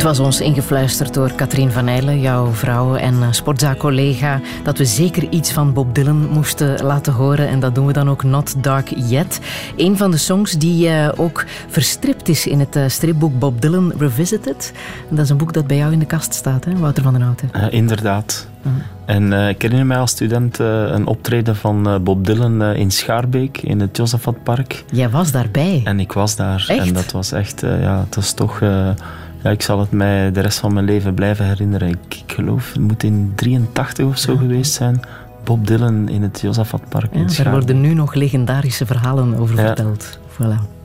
ons ingefluisterd door Katrien van Eijlen, jouw vrouw en uh, sportzaakcollega, dat we zeker iets van Bob Dylan moesten laten horen. En dat doen we dan ook Not Dark Yet. Een van de songs die uh, ook verstript is in het uh, stripboek Bob Dylan Revisited. Dat is een boek dat bij jou in de kast staat, hè, Wouter van den Houten? inderdaad. En ik herinner mij als student een optreden van Bob Dylan in Schaarbeek in het Josafatpark. Jij was daarbij? En ik was daar. Echt? En dat was echt, ja, het was toch ja, ik zal het mij de rest van mijn leven blijven herinneren. Ik, ik geloof, het moet in 83 of zo geweest zijn. Bob Dylan in het Josafatpark. Ja, daar worden nu nog legendarische verhalen over verteld. Voilà.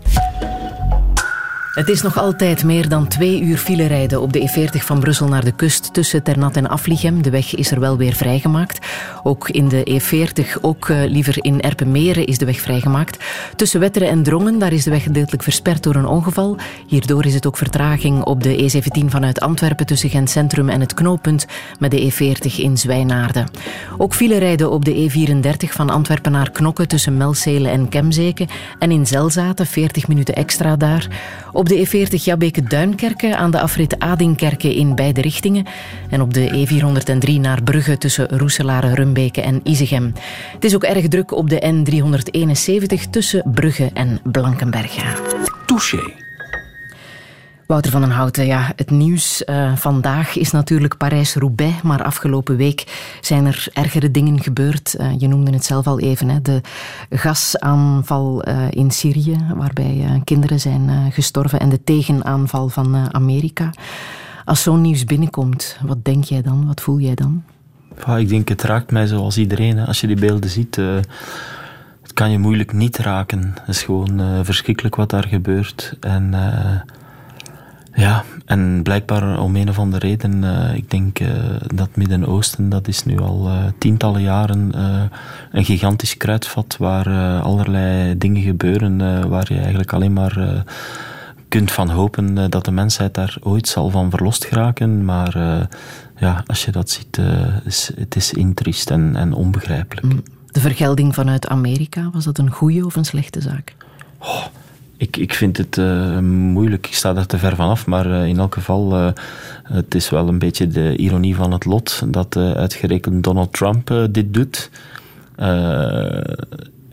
Het is nog altijd meer dan twee uur file rijden op de E40 van Brussel naar de kust tussen Ternat en Aflichem. De weg is er wel weer vrijgemaakt. Ook in de E40, ook uh, liever in Erpenmeren, is de weg vrijgemaakt. Tussen Wetteren en Drongen, daar is de weg gedeeltelijk versperd door een ongeval. Hierdoor is het ook vertraging op de E17 vanuit Antwerpen tussen Gent Centrum en het knooppunt met de E40 in Zwijnaarden. Ook file rijden op de E34 van Antwerpen naar Knokke tussen Melzelen en Kemzeke en in Zelzaten, 40 minuten extra daar. Op de E40 Jabbeke-Duinkerke aan de afrit Adingkerke in beide richtingen. En op de E403 naar Brugge tussen Roeselare, Rumbeke en Izegem. Het is ook erg druk op de N371 tussen Brugge en Blankenberge. Touché. Wouter van den Houten, ja, het nieuws uh, vandaag is natuurlijk Parijs-Roubaix, maar afgelopen week zijn er ergere dingen gebeurd. Uh, je noemde het zelf al even, hè, de gasaanval uh, in Syrië, waarbij kinderen zijn gestorven, en de tegenaanval van Amerika. Als zo'n nieuws binnenkomt, wat denk jij dan? Wat voel jij dan? Ja, ik denk, het raakt mij zoals iedereen. Hè. Als je die beelden ziet, het kan je moeilijk niet raken. Het is gewoon verschrikkelijk wat daar gebeurt. En ja, en blijkbaar om een of andere reden, uh, ik denk uh, dat Midden-Oosten, dat is nu al uh, tientallen jaren een gigantisch kruidvat waar allerlei dingen gebeuren, waar je eigenlijk alleen maar kunt van hopen dat de mensheid daar ooit zal van verlost geraken. Maar ja, als je dat ziet, is, het is intriest en, en onbegrijpelijk. Mm. De vergelding vanuit Amerika, was dat een goede of een slechte zaak? Oh ik, ik vind het uh, moeilijk, ik sta daar te ver vanaf, maar uh, in elk geval, uh, het is wel een beetje de ironie van het lot dat uitgerekend Donald Trump dit doet.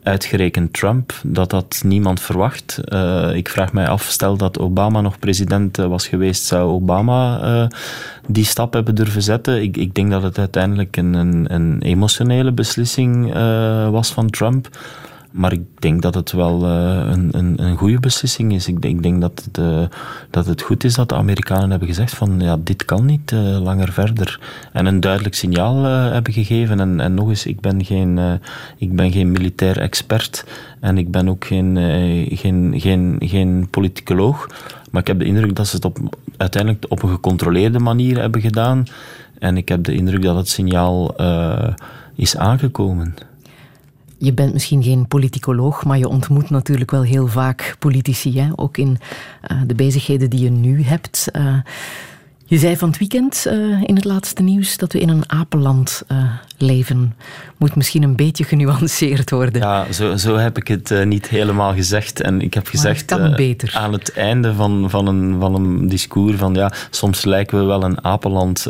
uitgerekend Trump, dat dat niemand verwacht. ik vraag mij af, stel dat Obama nog president was geweest, zou Obama die stap hebben durven zetten? Ik, ik denk dat het uiteindelijk een, een, een emotionele beslissing was van Trump. Maar ik denk dat het wel uh, een, een, een goede beslissing is. Ik denk, ik denk dat, het, uh, dat het goed is dat de Amerikanen hebben gezegd van ja, dit kan niet uh, langer verder. En een duidelijk signaal hebben gegeven. En, en nog eens, ik ben geen, ik ben geen militair expert en ik ben ook geen, geen, geen, geen politicoloog. Maar ik heb de indruk dat ze het op, uiteindelijk op een gecontroleerde manier hebben gedaan. En ik heb de indruk dat het signaal is aangekomen je bent misschien geen politicoloog, maar je ontmoet natuurlijk wel heel vaak politici. Hè? Ook in uh, de bezigheden die je nu hebt. Uh, je zei van het weekend uh, in het laatste nieuws dat we in een apenland leven. Moet misschien een beetje genuanceerd worden. Ja, zo, zo heb ik het niet helemaal gezegd. En ik heb gezegd aan het einde van, van, een, van een discours van ja, soms lijken we wel een apenland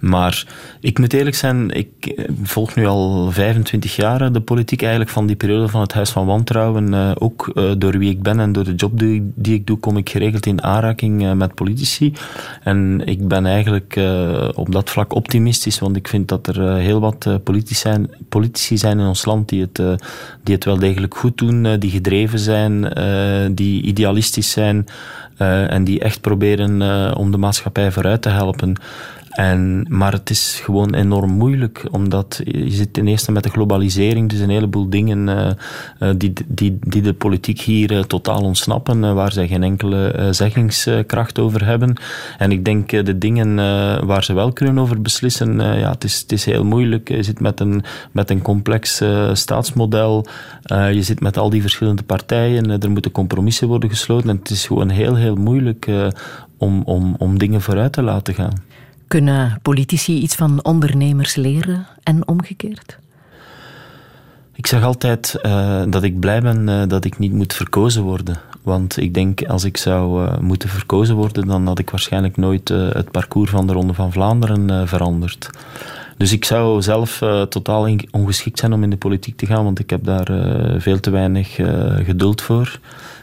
maar ik moet eerlijk zijn, ik eh, volg nu al 25 jaar de politiek eigenlijk van die periode van het Huis van Wantrouwen. Eh, ook eh, door wie ik ben en door de job die, die ik doe, kom ik geregeld in aanraking met politici. En ik ben eigenlijk op dat vlak optimistisch, want ik vind dat er heel wat politici zijn, politici zijn in ons land die het, die het wel degelijk goed doen, die gedreven zijn, die idealistisch zijn. en die echt proberen om de maatschappij vooruit te helpen. En, maar het is gewoon enorm moeilijk, omdat je zit ten eerste met de globalisering, dus een heleboel dingen uh, die, die, die de politiek hier uh, totaal ontsnappen, waar zij geen enkele zeggingskracht over hebben. En ik denk de dingen waar ze wel kunnen over beslissen, ja, het, is, het is heel moeilijk. Je zit met een, met een complex staatsmodel, je zit met al die verschillende partijen, er moeten compromissen worden gesloten en het is gewoon heel, heel moeilijk om, om, om dingen vooruit te laten gaan. Kunnen politici iets van ondernemers leren en omgekeerd? Ik zeg altijd uh, dat ik blij ben uh, dat ik niet moet verkozen worden. Want ik denk, als ik zou uh, moeten verkozen worden, dan had ik waarschijnlijk nooit het parcours van de Ronde van Vlaanderen veranderd. Dus ik zou zelf totaal ongeschikt zijn om in de politiek te gaan, want ik heb daar veel te weinig geduld voor.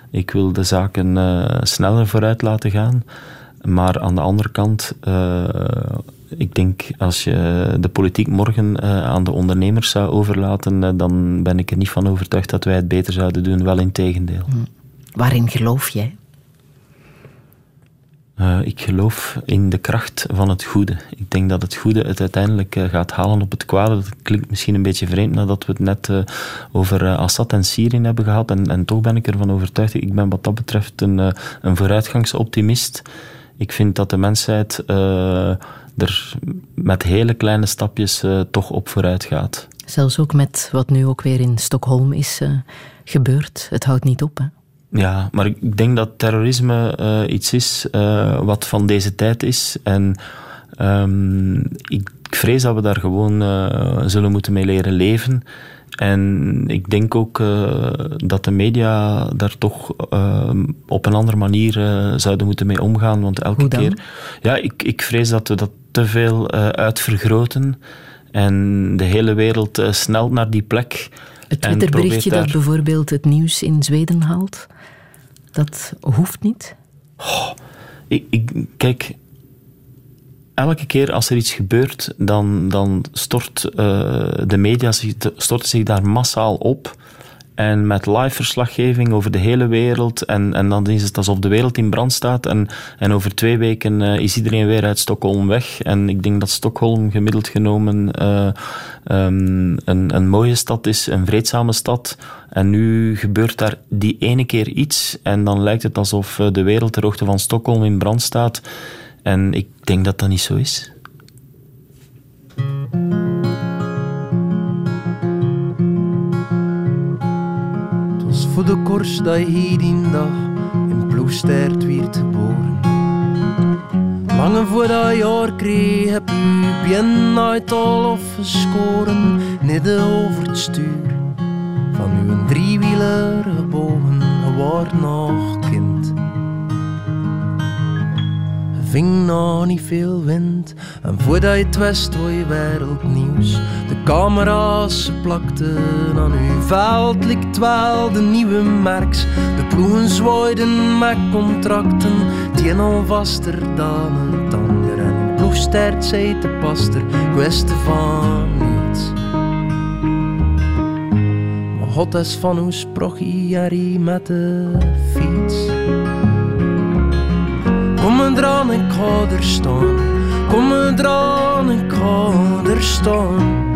Ik wil de zaken sneller vooruit laten gaan. Maar aan de andere kant, uh, ik denk als je de politiek morgen uh, aan de ondernemers zou overlaten, uh, dan ben ik er niet van overtuigd dat wij het beter zouden doen. Wel in tegendeel. Hm. Waarin geloof jij? ik geloof in de kracht van het goede. Ik denk dat het goede het uiteindelijk gaat halen op het kwade. Dat klinkt misschien een beetje vreemd nadat we het net over Assad en Syrië hebben gehad. En, en, toch ben ik ervan overtuigd. Ik ben wat dat betreft een, een vooruitgangsoptimist. Ik vind dat de mensheid uh, er met hele kleine stapjes uh, toch op vooruit gaat. Zelfs ook met wat nu ook weer in Stockholm is uh, gebeurd. Het houdt niet op, hè? Ja, maar ik denk dat terrorisme iets is wat van deze tijd is. En um, ik vrees dat we daar gewoon zullen moeten mee leren leven. En ik denk ook uh, dat de media daar toch uh, op een andere manier zouden moeten mee omgaan. Want elke keer. Ja, ik, ik vrees dat we dat te veel uitvergroten. En de hele wereld snelt naar die plek. Het Twitterberichtje daar... dat bijvoorbeeld het nieuws in Zweden haalt, dat hoeft niet? Oh, ik, ik, kijk, elke keer als er iets gebeurt, dan, dan stort uh, de media zich, stort zich daar massaal op. En met live verslaggeving over de hele wereld. En, en dan is het alsof de wereld in brand staat. En, en over twee weken uh, is iedereen weer uit Stockholm weg. En ik denk dat Stockholm gemiddeld genomen uh, um, een, een mooie stad is, een vreedzame stad. En nu gebeurt daar die ene keer iets. En dan lijkt het alsof de wereld ter hoogte van Stockholm in brand staat. En ik denk dat dat niet zo is. Het was voor de kors dat je hier die dag in Ploegstert werd geboren. Lange voor dat jaar kreeg heb u bien uit al afgescoren, midden over het stuur. Van uw driewieler gebogen, geworden nog kind ving nog niet veel wind. En voordat je het wist, hoor je wereldnieuws. De camera's plakten aan uw veld, likt de nieuwe merks. De ploegen zwaaiden met contracten, die al vaster dan een ander. En een ploegstert zei te paster, kwestie van niets. Maar God is van hoe sprach hij met de fiets. Kom eraan, ik ga er staan. Kom eraan, ik ga er staan.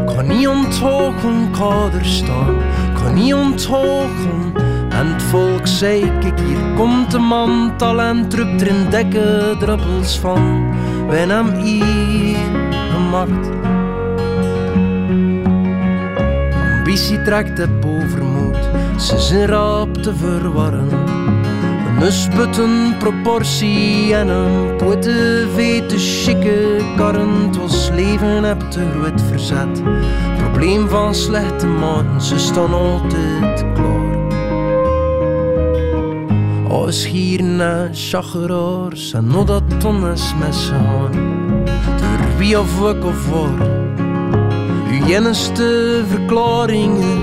Ik kan niet onthogen, ik ga er staan. Ik kan niet onthogen. En het volk zei, kijk hier komt de man, talent drupt er in dekken druppels van. Wij hem hier gemaakt. Ambitie trekt op overmoed, ze zijn rap te verwarren. Een sputten proportie en een poete vete chique karren. Het was leven heb te groot verzet. Probleem van slechte maten, ze staan altijd klaar. Als hier en chageraars en nog dat tonnes met z'n haan. Door wie of ik of. Uw jenneste verklaringen,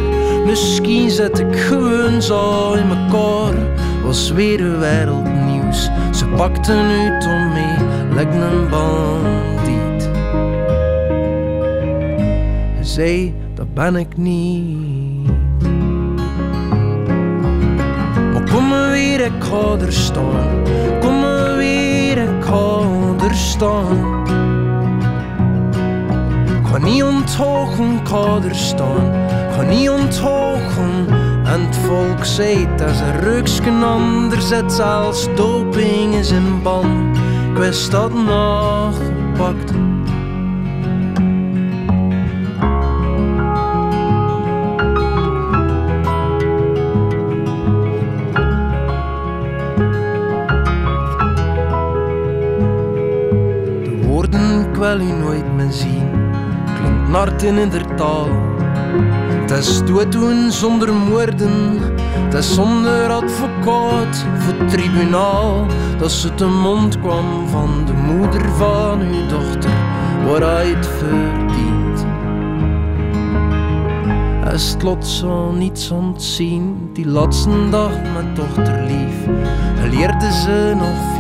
misschien zet ik gewoon zo in mekaar was weer wereldnieuws. Ze pakten u om mee, lijkt een bandiet. Hij zei, dat ben ik niet. Maar kom maar weer, ik ga er staan. Kom maar weer, ik ga er staan. Ik ga niet onthogen, ik er staan. Ga niet onthogen. Volk zei dat ze ruksken ander zet als doping is in ban. Ik dat nog. De woorden kwel u nooit meer zien, klinkt nart in de taal het is doen zonder moorden, is zonder advocaat voor tribunaal. Dat ze te mond kwam van de moeder van uw dochter, waar hij het verdient. Hij slot zo niets ontzien, die laatste dag met dochter lief. Leerde ze nog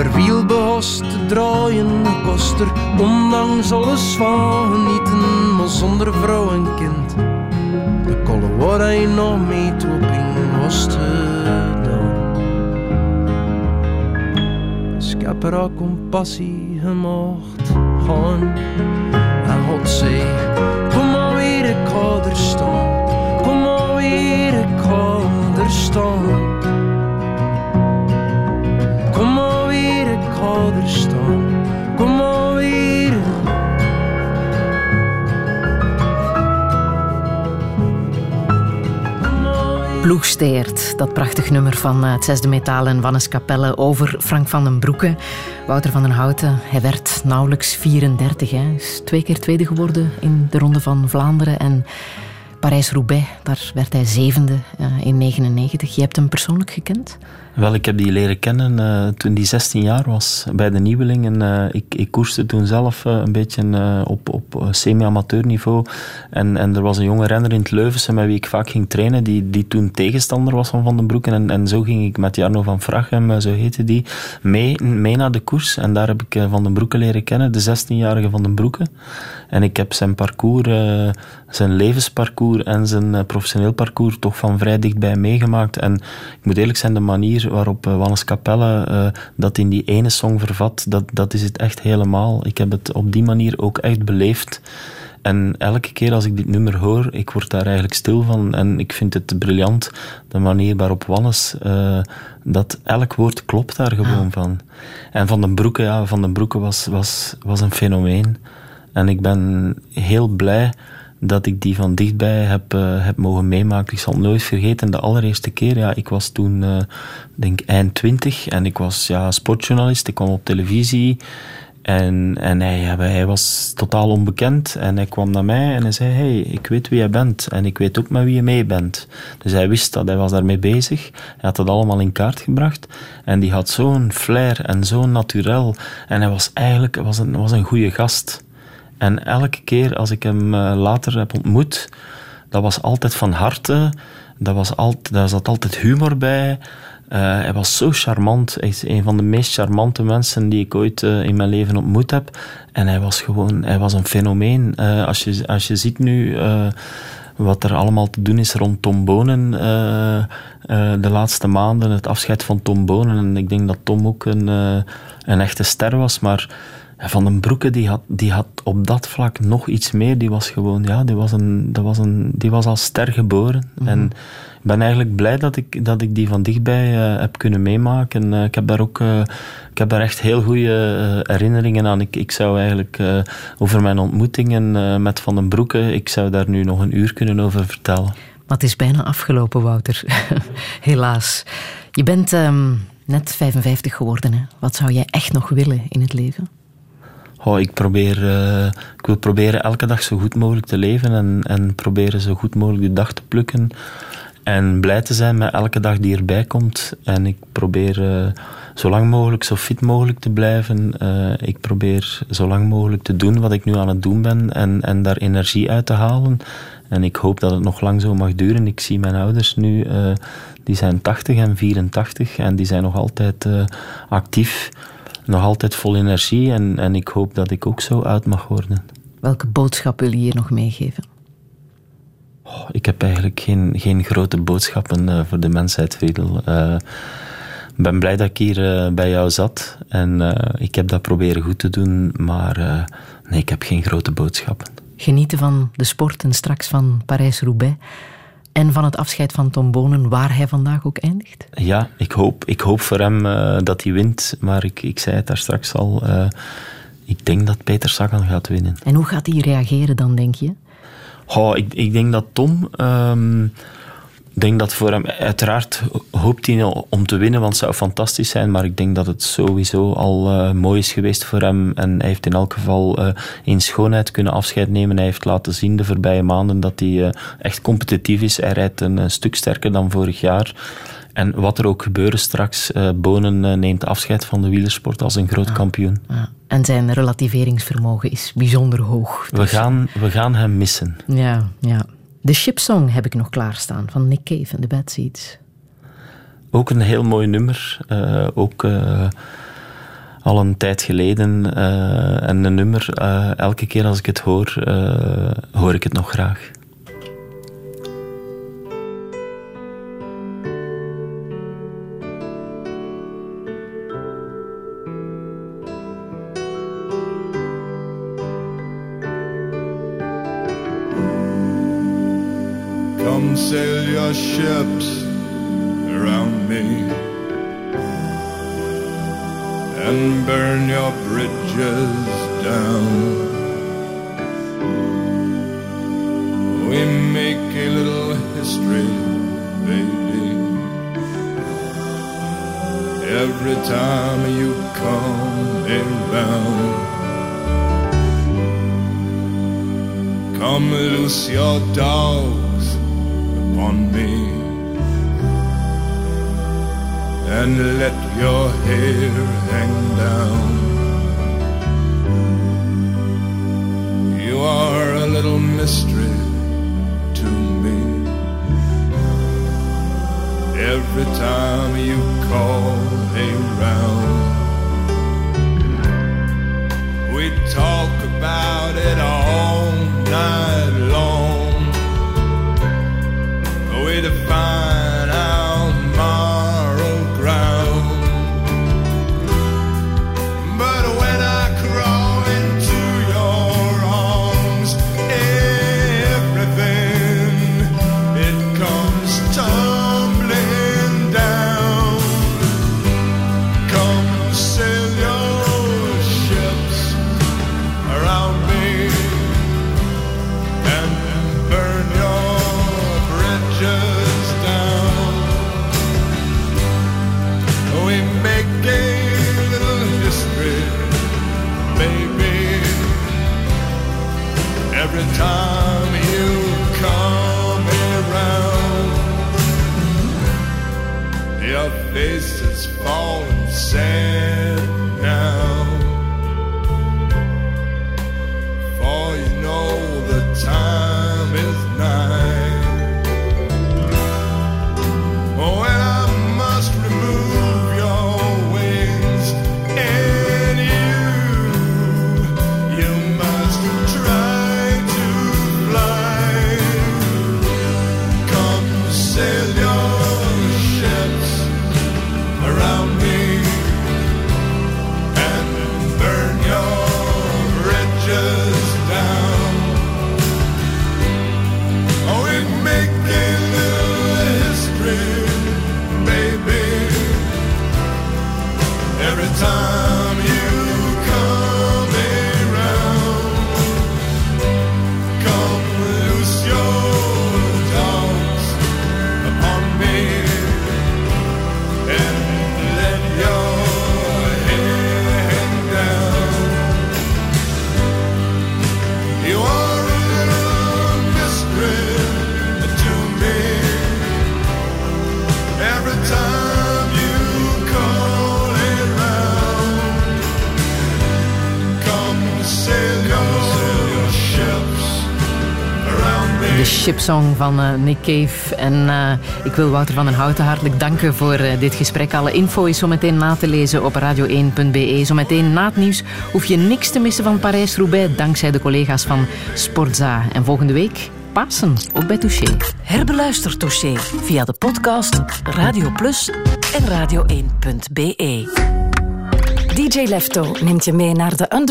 er wiel behost te draaien, kost er ondanks alles van genieten zonder vrouw en kind. De kolle waar hij nog mee in was gedaan. Dus ik heb er compassie gemaakt gaan. En God zei, kom maar weer, ik ga er staan. Kom maar weer, ik ga er staan. Kom maar weer. Ploegsteert, dat prachtig nummer van eh, het zesde metaal en Wannes Capelle over Frank van den Broeke. Wouter van den Houten, hij werd nauwelijks 34. Hij is twee keer tweede geworden in de Ronde van Vlaanderen. En Parijs-Roubaix, daar werd hij zevende uh, in 99. Je hebt hem persoonlijk gekend? Wel, ik heb die leren kennen uh, toen die 16 jaar was bij de Nieuwelingen. Uh, ik, ik koerste toen zelf uh, een beetje op, op semi-amateur niveau. En, en er was een jonge renner in het Leuvense met wie ik vaak ging trainen, die, die toen tegenstander was van Van den Broeken. En, en zo ging ik met Jarno van Vrachem, zo heette die, mee, mee naar de koers. En daar heb ik Van den Broeken leren kennen, de 16-jarige Van den Broeken. En ik heb zijn parcours, zijn levensparcours en zijn professioneel parcours toch van vrij dichtbij meegemaakt. En ik moet eerlijk zijn, de manier waarop uh, Wannes Capelle uh, dat in die ene song vervat, dat, dat is het echt helemaal. Ik heb het op die manier ook echt beleefd. En elke keer als ik dit nummer hoor, ik word daar eigenlijk stil van. En ik vind het briljant, de manier waarop Wannes, uh, dat elk woord klopt daar gewoon ah. van. En Van den Broeke, ja, Van den Broeke was, was, was een fenomeen. En ik ben heel blij dat ik die van dichtbij heb, uh, heb mogen meemaken. Ik zal nooit vergeten. De allereerste keer, ja, ik was toen, uh, denk eind twintig en ik was ja, sportjournalist. Ik kwam op televisie en, en hij, hij was totaal onbekend. En hij kwam naar mij en hij zei: Hey, ik weet wie jij bent en ik weet ook met wie je mee bent. Dus hij wist dat, hij was daarmee bezig. Hij had dat allemaal in kaart gebracht. En die had zo'n flair en zo'n naturel. En hij was eigenlijk was een, was een goede gast. En elke keer als ik hem uh, later heb ontmoet, dat was altijd van harte. Dat was altijd, daar zat altijd humor bij. Uh, hij was zo charmant. Hij is een van de meest charmante mensen die ik ooit uh, in mijn leven ontmoet heb. En hij was gewoon hij was een fenomeen. als, je, als je ziet nu wat er allemaal te doen is rond Tom Bonen de laatste maanden, het afscheid van Tom Bonen. En ik denk dat Tom ook een, een echte ster was, maar van den Broeke die had, die had op dat vlak nog iets meer. Die was gewoon, ja, die was, een, dat was, een, die was als ster geboren. Mhm. En ik ben eigenlijk blij dat ik, dat ik die van dichtbij uh, heb kunnen meemaken. Uh, ik, heb daar ook, uh, ik heb daar echt heel goede herinneringen aan. Ik, ik zou eigenlijk over mijn ontmoetingen met Van den Broeke, ik zou daar nu nog een uur kunnen over vertellen. Maar het is bijna afgelopen, Wouter. Helaas. Je bent um, net 55 geworden. Hè? Wat zou jij echt nog willen in het leven? Oh, ik, probeer, uh, ik wil proberen elke dag zo goed mogelijk te leven en, en proberen zo goed mogelijk de dag te plukken. En blij te zijn met elke dag die erbij komt. En ik probeer uh, zo lang mogelijk, zo fit mogelijk te blijven. Uh, ik probeer zo lang mogelijk te doen wat ik nu aan het doen ben en, en daar energie uit te halen. En ik hoop dat het nog lang zo mag duren. Ik zie mijn ouders nu, die zijn 80 en 84 en die zijn nog altijd actief nog altijd vol energie en, en ik hoop dat ik ook zo uit mag worden. Welke boodschap wil je hier nog meegeven? Oh, ik heb eigenlijk geen, geen grote boodschappen uh, voor de mensheid, Friedel. Uh, ik ben blij dat ik hier uh, bij jou zat en ik heb dat proberen goed te doen, maar nee, ik heb geen grote boodschappen. Genieten van de sport en straks van Parijs-Roubaix en van het afscheid van Tom Bonen, waar hij vandaag ook eindigt? Ja, ik hoop, ik hoop voor hem uh, dat hij wint. Maar ik, ik zei het daar straks al. Uh, ik denk dat Peter Sagan gaat winnen. En hoe gaat hij reageren dan, denk je? Oh, ik, ik denk dat Tom. Um, ik denk dat voor hem, uiteraard hoopt hij om te winnen, want het zou fantastisch zijn. Maar ik denk dat het sowieso al uh, mooi is geweest voor hem. En hij heeft in elk geval uh, in schoonheid kunnen afscheid nemen. Hij heeft laten zien de voorbije maanden dat hij uh, echt competitief is. Hij rijdt een stuk sterker dan vorig jaar. En wat er ook gebeurt straks, Bonen neemt afscheid van de wielersport als een groot ja, kampioen. Ja. En zijn relativeringsvermogen is bijzonder hoog. Dus. We, gaan, we gaan hem missen. Ja, ja. De Shipsong heb ik nog klaarstaan van Nick Cave en de Bad Seeds. Ook een heel mooi nummer. Uh, ook uh, al een tijd geleden. Uh, en een nummer, elke keer als ik het hoor, hoor ik het nog graag. are ships around me and burn your bridges down. We make a little history, baby. Every time you come around. Come loose your dog upon me and let your hair hang down. You are a little mystery to me. Every time you call around, we talk about it all night shipsong van eh, Nick Cave. En eh, ik wil Wouter van den Houten hartelijk danken voor eh, dit gesprek. Alle info is zometeen na te lezen op radio1.be. Zometeen na het nieuws hoef je niks te missen van Parijs-Roubaix dankzij de collega's van Sportza. En volgende week Pasen, ook bij Touché. Herbeluister Touché via de podcast Radio Plus en radio1.be. DJ Lefto neemt je mee naar de under